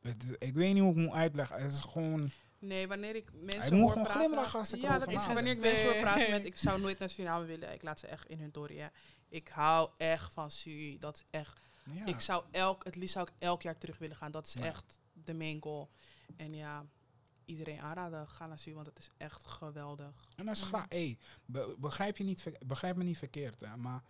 Speaker 3: het is, ik weet niet hoe ik moet uitleggen. Het is gewoon,
Speaker 2: Nee, wanneer ik mensen
Speaker 3: gewoon
Speaker 2: praten-
Speaker 3: glimlachen als ik
Speaker 2: Ja, dat is wanneer ik mensen hoor praten met... Ik zou nooit naar Suriname willen. Ik laat ze echt in hun tory, hè. Ik hou echt van Suri. Dat is echt...
Speaker 3: ja.
Speaker 2: Ik zou elk... Het liefst zou ik elk jaar terug willen gaan. Dat is
Speaker 3: Ja.
Speaker 2: echt de main goal. En ja, iedereen aanraden. Ga naar Suri, want het is echt geweldig.
Speaker 3: En dat is
Speaker 1: Mm.
Speaker 3: graag, hey, be- begrijp, je niet, begrijp me niet verkeerd, hè, maar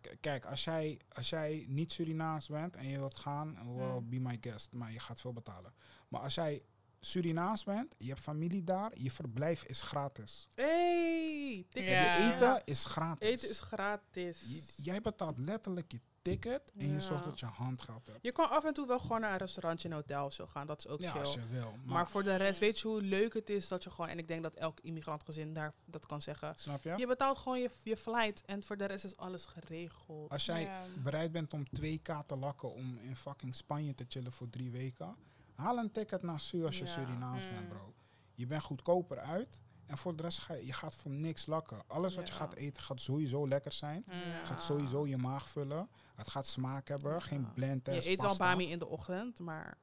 Speaker 3: k- kijk, als jij, als jij niet Surinaams bent en je wilt gaan, well,
Speaker 1: Mm.
Speaker 3: be my guest, maar je gaat veel betalen. Maar als jij Surinaams bent, je hebt familie daar, je verblijf is gratis.
Speaker 2: Hey, ticket.
Speaker 1: Ja.
Speaker 3: Je eten is gratis.
Speaker 2: Eten is gratis.
Speaker 3: Jij betaalt letterlijk je ticket en je zorgt dat je handgeld hebt.
Speaker 2: Je kan af en toe wel gewoon naar een restaurantje, een hotel of zo gaan. Dat is ook
Speaker 3: Ja,
Speaker 2: chill.
Speaker 3: als je wil. Maar,
Speaker 2: Maar voor de rest, weet je hoe leuk het is dat je gewoon... En ik denk dat elk immigrantgezin daar dat kan zeggen.
Speaker 3: snap je?
Speaker 2: Je betaalt gewoon je, je flight en voor de rest is alles geregeld.
Speaker 3: Als jij
Speaker 1: Ja.
Speaker 3: bereid bent om 2k te lakken om in fucking Spanje te chillen voor drie weken, haal een ticket naar Su als je
Speaker 2: Ja.
Speaker 3: Surinaams
Speaker 1: Mm.
Speaker 3: bent, bro. Je bent goedkoper uit en voor de rest ga je, je gaat voor niks lakken. Alles wat je gaat eten gaat sowieso lekker zijn.
Speaker 1: Mm.
Speaker 2: Ja.
Speaker 3: Gaat sowieso je maag vullen. Het gaat smaak hebben, geen blendtest,
Speaker 2: je eet wel bami in de ochtend, maar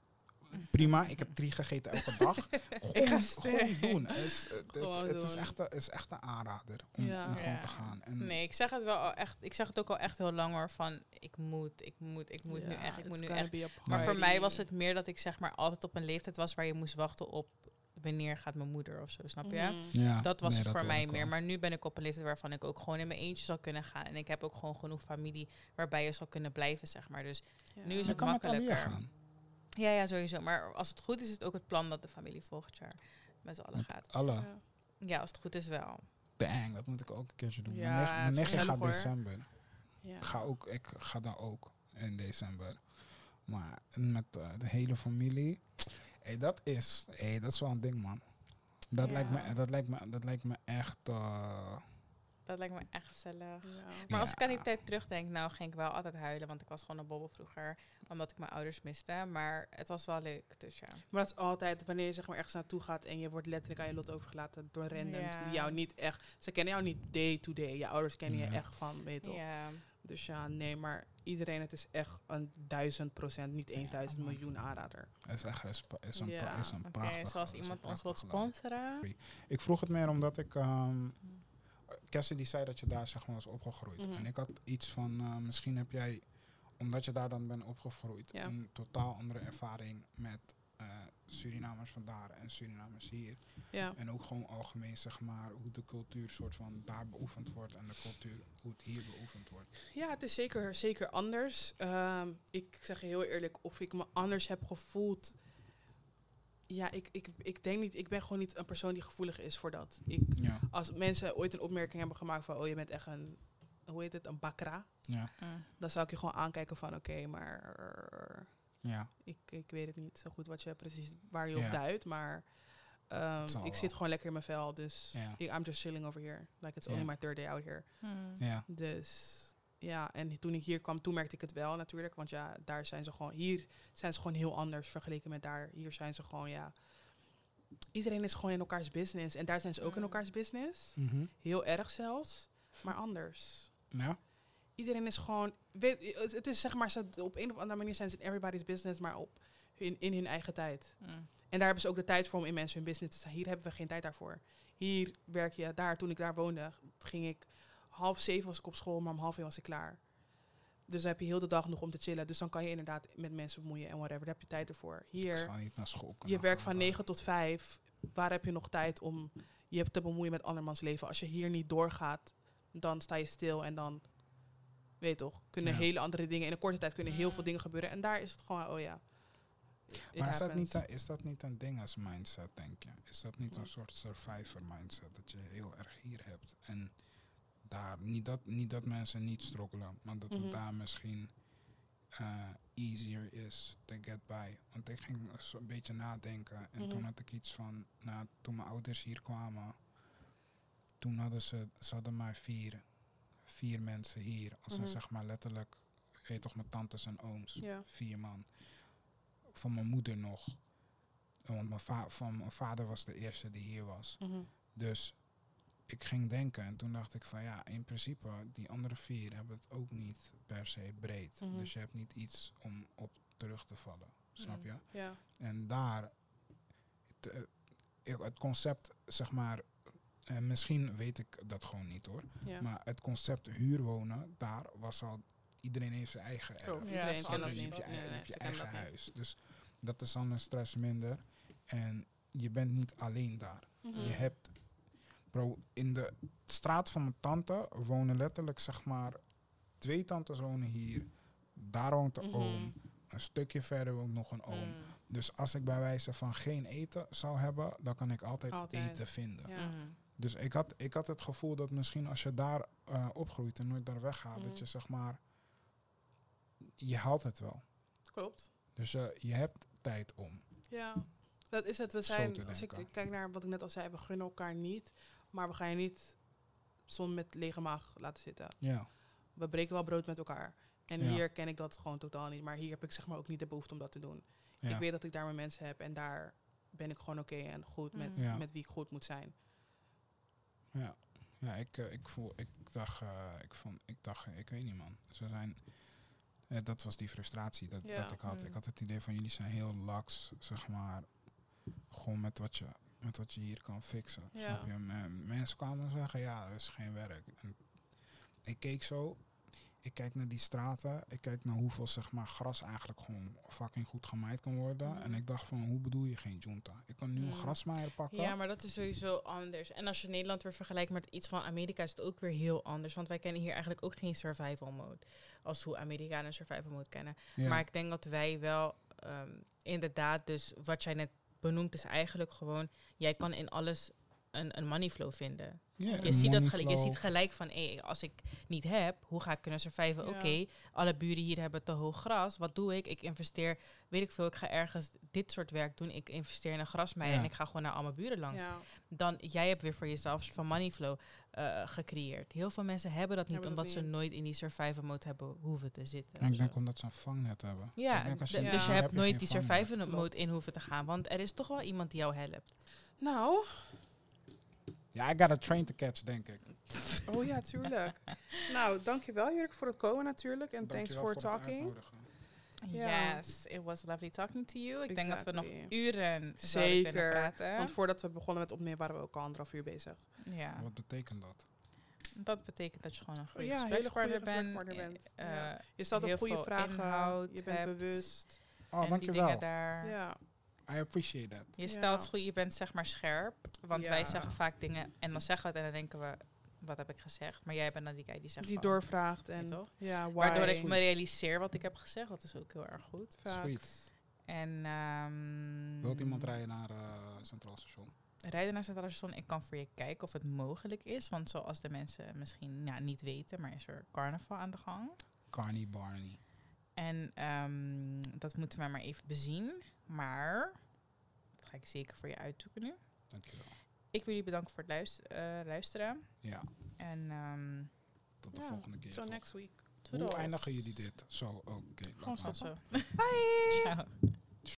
Speaker 3: Prima, ik heb drie gegeten elke dag.
Speaker 1: Ik
Speaker 3: gewoon,
Speaker 1: ga
Speaker 3: gewoon doen. Het is, het-
Speaker 2: Gewoon
Speaker 3: is,
Speaker 2: doen.
Speaker 3: echt, het is echt een aanrader om,
Speaker 2: Ja.
Speaker 3: om gewoon
Speaker 1: Ja.
Speaker 3: te gaan. En
Speaker 1: Nee, ik zeg het wel al echt. Ik zeg het ook al echt heel lang hoor. Van ik moet, ik moet, ik moet nu echt, ik moet nu echt. Maar voor mij was het meer dat ik zeg maar altijd op een leeftijd was waar je moest wachten op wanneer gaat mijn moeder of zo, snap je?
Speaker 2: Mhm.
Speaker 3: ja,
Speaker 1: Dat was
Speaker 3: nee,
Speaker 1: het voor mij
Speaker 3: ik
Speaker 1: meer.
Speaker 3: wel.
Speaker 1: Maar nu ben ik op een leeftijd waarvan ik ook gewoon in mijn eentje zal kunnen gaan. En ik heb ook gewoon genoeg familie waarbij je zal kunnen blijven, zeg maar. Dus
Speaker 2: Ja.
Speaker 1: nu is het makkelijker. Ja, ja, sowieso. Maar als het goed is, is het ook het plan dat de familie volgend jaar met z'n allen
Speaker 3: Met
Speaker 1: gaat.
Speaker 3: alle.
Speaker 2: Ja.
Speaker 1: Ja, als het goed is wel.
Speaker 3: Dang, dat moet ik ook een keertje doen.
Speaker 2: Ja,
Speaker 3: mijn nichtje
Speaker 2: gezellig,
Speaker 3: gaat
Speaker 2: hoor.
Speaker 3: december.
Speaker 2: Ja.
Speaker 3: Ik ga, ook, ik ga daar ook in december. Maar met eh, de hele familie. Hey, dat is, hey, dat is wel een ding, man. Dat,
Speaker 1: Ja.
Speaker 3: lijkt, me, dat, lijkt, me, dat lijkt me echt. eh,
Speaker 1: Dat lijkt me echt gezellig.
Speaker 2: Ja.
Speaker 1: Maar als ik aan die
Speaker 3: Ja.
Speaker 1: tijd terugdenk, nou ging ik wel altijd huilen. Want ik was gewoon een bobbel vroeger. Omdat ik mijn ouders miste. Maar het was wel leuk. Dus ja.
Speaker 2: Maar dat is altijd wanneer je zeg maar ergens naartoe gaat en je wordt letterlijk aan je lot overgelaten door randoms
Speaker 1: Ja.
Speaker 2: die jou niet echt. Ze kennen jou niet day to day. Je ouders kennen je
Speaker 3: Ja.
Speaker 2: echt van, weet je toch.
Speaker 1: Ja.
Speaker 2: Dus ja, nee, maar iedereen, het is echt een duizend procent, niet eens
Speaker 3: Ja,
Speaker 2: duizend
Speaker 3: man.
Speaker 2: miljoen aanrader.
Speaker 3: is echt is, is een,
Speaker 2: Ja.
Speaker 3: pra- is een
Speaker 1: Oké,
Speaker 3: prachtig.
Speaker 1: zoals iemand ons
Speaker 3: land.
Speaker 1: sponsoren.
Speaker 3: Ik vroeg het meer omdat ik. ehm Cassie die zei dat je daar zeg maar was opgegroeid.
Speaker 2: Mhm.
Speaker 3: En ik had iets van. eh, misschien heb jij, omdat je daar dan bent opgegroeid,
Speaker 2: Ja.
Speaker 3: een totaal andere ervaring met eh, Surinamers van daar en Surinamers hier.
Speaker 2: Ja.
Speaker 3: En ook gewoon algemeen zeg maar hoe de cultuur soort van daar beoefend wordt en de cultuur hoe het hier beoefend wordt.
Speaker 2: Ja, het is zeker, zeker anders. Ehm, ik zeg heel eerlijk, of ik me anders heb gevoeld. Ja, ik, ik, ik denk niet, ik ben gewoon niet een persoon die gevoelig is voor dat. Ik,
Speaker 3: Ja,
Speaker 2: als mensen ooit een opmerking hebben gemaakt van, oh je bent echt een, hoe heet het, een bakra.
Speaker 3: ja,
Speaker 1: Mm.
Speaker 2: Dan zou ik je gewoon aankijken van, oké, maar
Speaker 3: ja.
Speaker 2: ik, ik weet het niet zo goed wat je precies, waar je
Speaker 3: Ja.
Speaker 2: op duidt. Maar ehm, ik
Speaker 3: wel.
Speaker 2: zit gewoon lekker in mijn vel, dus ik, I'm just chilling over here. Like it's only my third day out here.
Speaker 1: Mm.
Speaker 3: ja.
Speaker 2: Dus ja, en toen ik hier kwam, toen merkte ik het wel natuurlijk. Want ja, daar zijn ze gewoon, hier zijn ze gewoon heel anders vergeleken met daar. Hier zijn ze gewoon, ja, iedereen is gewoon in elkaars business. En daar zijn ze ook in elkaars business.
Speaker 3: Mhm.
Speaker 2: Heel erg zelfs, maar anders.
Speaker 3: ja.
Speaker 2: Iedereen is gewoon, weet, het- het is zeg maar, ze, op een of andere manier zijn ze in everybody's business, maar op in, in hun eigen tijd.
Speaker 1: Mm.
Speaker 2: En daar hebben ze ook de tijd voor om in mensen hun business te zijn. Hier hebben we geen tijd daarvoor. Hier werk je, daar, toen ik daar woonde, ging ik half zeven was ik op school, maar om half één was ik klaar. Dus dan heb je heel de dag nog om te chillen. Dus dan kan je inderdaad met mensen bemoeien en whatever. Daar heb je tijd ervoor.
Speaker 3: Ik
Speaker 2: Hier,
Speaker 3: zou niet naar school kunnen
Speaker 2: je werkt van. 9 tot 5. waar heb je nog tijd om je te bemoeien met andermans leven? Als je hier niet doorgaat, dan sta je stil en dan, weet je toch, kunnen
Speaker 3: Ja.
Speaker 2: hele andere dingen, in een korte tijd kunnen heel veel dingen gebeuren. En daar is het gewoon, oh ja. it
Speaker 3: Maar is dat, niet, een- is dat niet een ding als mindset, denk je? Is dat niet een soort survivor mindset? Dat je heel erg hier hebt. En daar, niet dat, niet dat mensen niet struggelen, maar dat
Speaker 2: Mhm.
Speaker 3: het daar misschien eh, easier is to get by. Want ik ging een beetje nadenken. En
Speaker 2: Mhm.
Speaker 3: toen had ik iets van, nou, toen mijn ouders hier kwamen, toen hadden ze, ze hadden maar vier, vier mensen hier. Als
Speaker 2: Mhm.
Speaker 3: een zeg maar letterlijk, weet toch, mijn tantes en ooms
Speaker 2: Ja.
Speaker 3: vier man. Van mijn moeder nog. Want mijn, va van mijn vader was de eerste die hier was.
Speaker 2: Mhm.
Speaker 3: Dus ik ging denken en toen dacht ik van ja, in principe, die andere vier hebben het ook niet per se breed.
Speaker 2: Mhm.
Speaker 3: Dus je hebt niet iets om op terug te vallen. Snap
Speaker 1: Mhm.
Speaker 3: je?
Speaker 2: Ja.
Speaker 3: En daar, het, eh, het concept, zeg maar, en misschien weet ik dat gewoon niet hoor.
Speaker 2: ja.
Speaker 3: Maar het concept huurwonen, daar was al, iedereen heeft zijn eigen erf.
Speaker 2: Klopt.
Speaker 1: Ja,
Speaker 2: Iedereen
Speaker 3: je hebt je,
Speaker 2: Nee, nee,
Speaker 3: je
Speaker 2: ze kennen
Speaker 3: eigen
Speaker 2: niet.
Speaker 3: huis. Dus dat is dan een stress minder. En je bent niet alleen daar.
Speaker 2: Mhm.
Speaker 3: Je hebt, bro, in de straat van mijn tante wonen letterlijk, zeg maar, twee tantes wonen hier. Daar woont de
Speaker 2: Mhm.
Speaker 3: oom. Een stukje verder woont nog een oom.
Speaker 1: Mm.
Speaker 3: Dus als ik bij wijze van geen eten zou hebben, dan kan ik altijd,
Speaker 2: Altijd.
Speaker 3: eten vinden.
Speaker 2: Ja.
Speaker 1: Mhm.
Speaker 3: Dus ik had, ik had het gevoel dat misschien als je daar eh, opgroeit en nooit daar weggaat,
Speaker 2: Mhm.
Speaker 3: dat je zeg maar, je haalt het wel.
Speaker 2: Klopt.
Speaker 3: Dus eh, je hebt tijd om.
Speaker 2: Ja, dat is het. We zijn, als ik kijk naar wat ik net al zei, we gunnen elkaar niet. Maar we gaan je niet zon met lege maag laten zitten.
Speaker 3: Ja.
Speaker 2: We breken wel brood met elkaar. En
Speaker 3: Ja.
Speaker 2: hier ken ik dat gewoon totaal niet. Maar hier heb ik zeg maar ook niet de behoefte om dat te doen.
Speaker 3: ja.
Speaker 2: Ik weet dat ik daar mijn mensen heb en daar ben ik gewoon oké en goed met,
Speaker 1: Mm.
Speaker 3: Ja.
Speaker 2: met wie ik goed moet zijn.
Speaker 3: Ja, ja ik, eh, ik voel, ik dacht, eh, ik vond, ik dacht, ik weet niet man. Ze zijn, eh, dat was die frustratie dat,
Speaker 2: Ja.
Speaker 3: dat ik had.
Speaker 1: Mm.
Speaker 3: Ik had het idee van jullie zijn heel lax, zeg maar, gewoon met wat je, met wat je hier kan fixen.
Speaker 2: Ja.
Speaker 3: Snap je? M- mensen kwamen zeggen, ja, dat is geen werk. En ik keek zo, ik kijk naar die straten, ik kijk naar hoeveel zeg maar gras eigenlijk gewoon fucking goed gemaaid kan worden.
Speaker 2: Mhm.
Speaker 3: En ik dacht van, hoe bedoel je geen junta? Ik kan nu een
Speaker 2: Mm.
Speaker 3: grasmaaier pakken.
Speaker 1: Ja, maar dat is sowieso anders. En als je Nederland weer vergelijkt met iets van Amerika, is het ook weer heel anders. Want wij kennen hier eigenlijk ook geen survival mode. Als hoe Amerikanen survival mode kennen.
Speaker 3: Ja.
Speaker 1: Maar ik denk dat wij wel ehm, inderdaad, dus wat jij net benoemt, is eigenlijk gewoon, jij kan in alles een, een money flow vinden. Je ziet, dat gelijk, je ziet gelijk van, hé, als ik niet heb, hoe ga ik kunnen surviven?
Speaker 2: Ja.
Speaker 1: Oké, alle buren hier hebben te hoog gras. Wat doe ik? Ik investeer, weet ik veel, ik ga ergens dit soort werk doen. Ik investeer in een grasmeier en ik ga gewoon naar al mijn buren langs.
Speaker 2: Ja,
Speaker 1: Dan, jij hebt weer voor jezelf van money flow eh, gecreëerd. Heel veel mensen hebben dat niet,
Speaker 2: Hebben dat
Speaker 1: omdat ze nooit in die survival mode hebben hoeven te zitten.
Speaker 3: En ik denk
Speaker 1: zo.
Speaker 3: omdat ze een vangnet hebben.
Speaker 1: Ja, dus je
Speaker 3: heb
Speaker 1: hebt nooit die
Speaker 3: vangnet.
Speaker 1: survival mode
Speaker 2: Klopt.
Speaker 1: in hoeven te gaan. Want er is toch wel iemand die jou helpt.
Speaker 2: nou,
Speaker 3: Ja, I got a train to catch, denk ik.
Speaker 2: oh ja, tuurlijk. nou, dankjewel Jurk voor het komen natuurlijk. En thanks for
Speaker 3: het
Speaker 2: talking.
Speaker 1: Yes, it was lovely talking to you. Ik denk dat we nog uren zouden
Speaker 2: Zeker.
Speaker 1: kunnen praten.
Speaker 2: Want voordat we begonnen met opnemen waren we ook al anderhalf uur bezig.
Speaker 1: ja,
Speaker 3: Wat betekent dat?
Speaker 1: dat betekent dat je gewoon een goede
Speaker 2: Ja,
Speaker 1: gesprekspartner bent.
Speaker 2: gesprekspartner bent.
Speaker 1: eh,
Speaker 2: Ja. Je stelt
Speaker 1: heel
Speaker 2: op goede
Speaker 1: veel
Speaker 2: vragen,
Speaker 1: inhoud
Speaker 2: je bent bewust.
Speaker 3: Oh,
Speaker 1: en die dingen
Speaker 3: dankjewel.
Speaker 1: daar.
Speaker 2: Ja,
Speaker 3: I appreciate that.
Speaker 1: Je stelt goed, je bent zeg maar scherp. Want wij zeggen vaak dingen en dan zeggen we het en dan denken we, wat heb ik gezegd? Maar jij bent dan die guy die zegt
Speaker 2: die
Speaker 1: van,
Speaker 2: doorvraagt en
Speaker 1: Ja, toch?
Speaker 2: ja, why.
Speaker 1: Waardoor ik me realiseer wat ik heb gezegd. Dat is ook heel erg goed.
Speaker 3: Sweet.
Speaker 1: En ehm,
Speaker 3: Wilt iemand rijden naar eh, Centraal Station?
Speaker 1: rijden naar Centraal Station. Ik kan voor je kijken of het mogelijk is. Want zoals de mensen misschien ja, niet weten, maar is er carnaval aan de gang.
Speaker 3: Carney Barney.
Speaker 1: En ehm, dat moeten we maar even bezien. Maar dat ga ik zeker voor je uitzoeken nu.
Speaker 3: Dankjewel.
Speaker 1: Ik wil jullie bedanken voor het luister- eh, luisteren.
Speaker 3: Ja,
Speaker 1: En ehm
Speaker 3: tot de
Speaker 2: Ja,
Speaker 3: volgende keer.
Speaker 2: Till
Speaker 3: toch?
Speaker 2: next week.
Speaker 3: Hoe
Speaker 1: toedels.
Speaker 3: eindigen jullie dit? Zo, oké.
Speaker 2: Gewoon
Speaker 3: laat gaan.
Speaker 1: Zo.
Speaker 2: Bye!
Speaker 1: Ciao.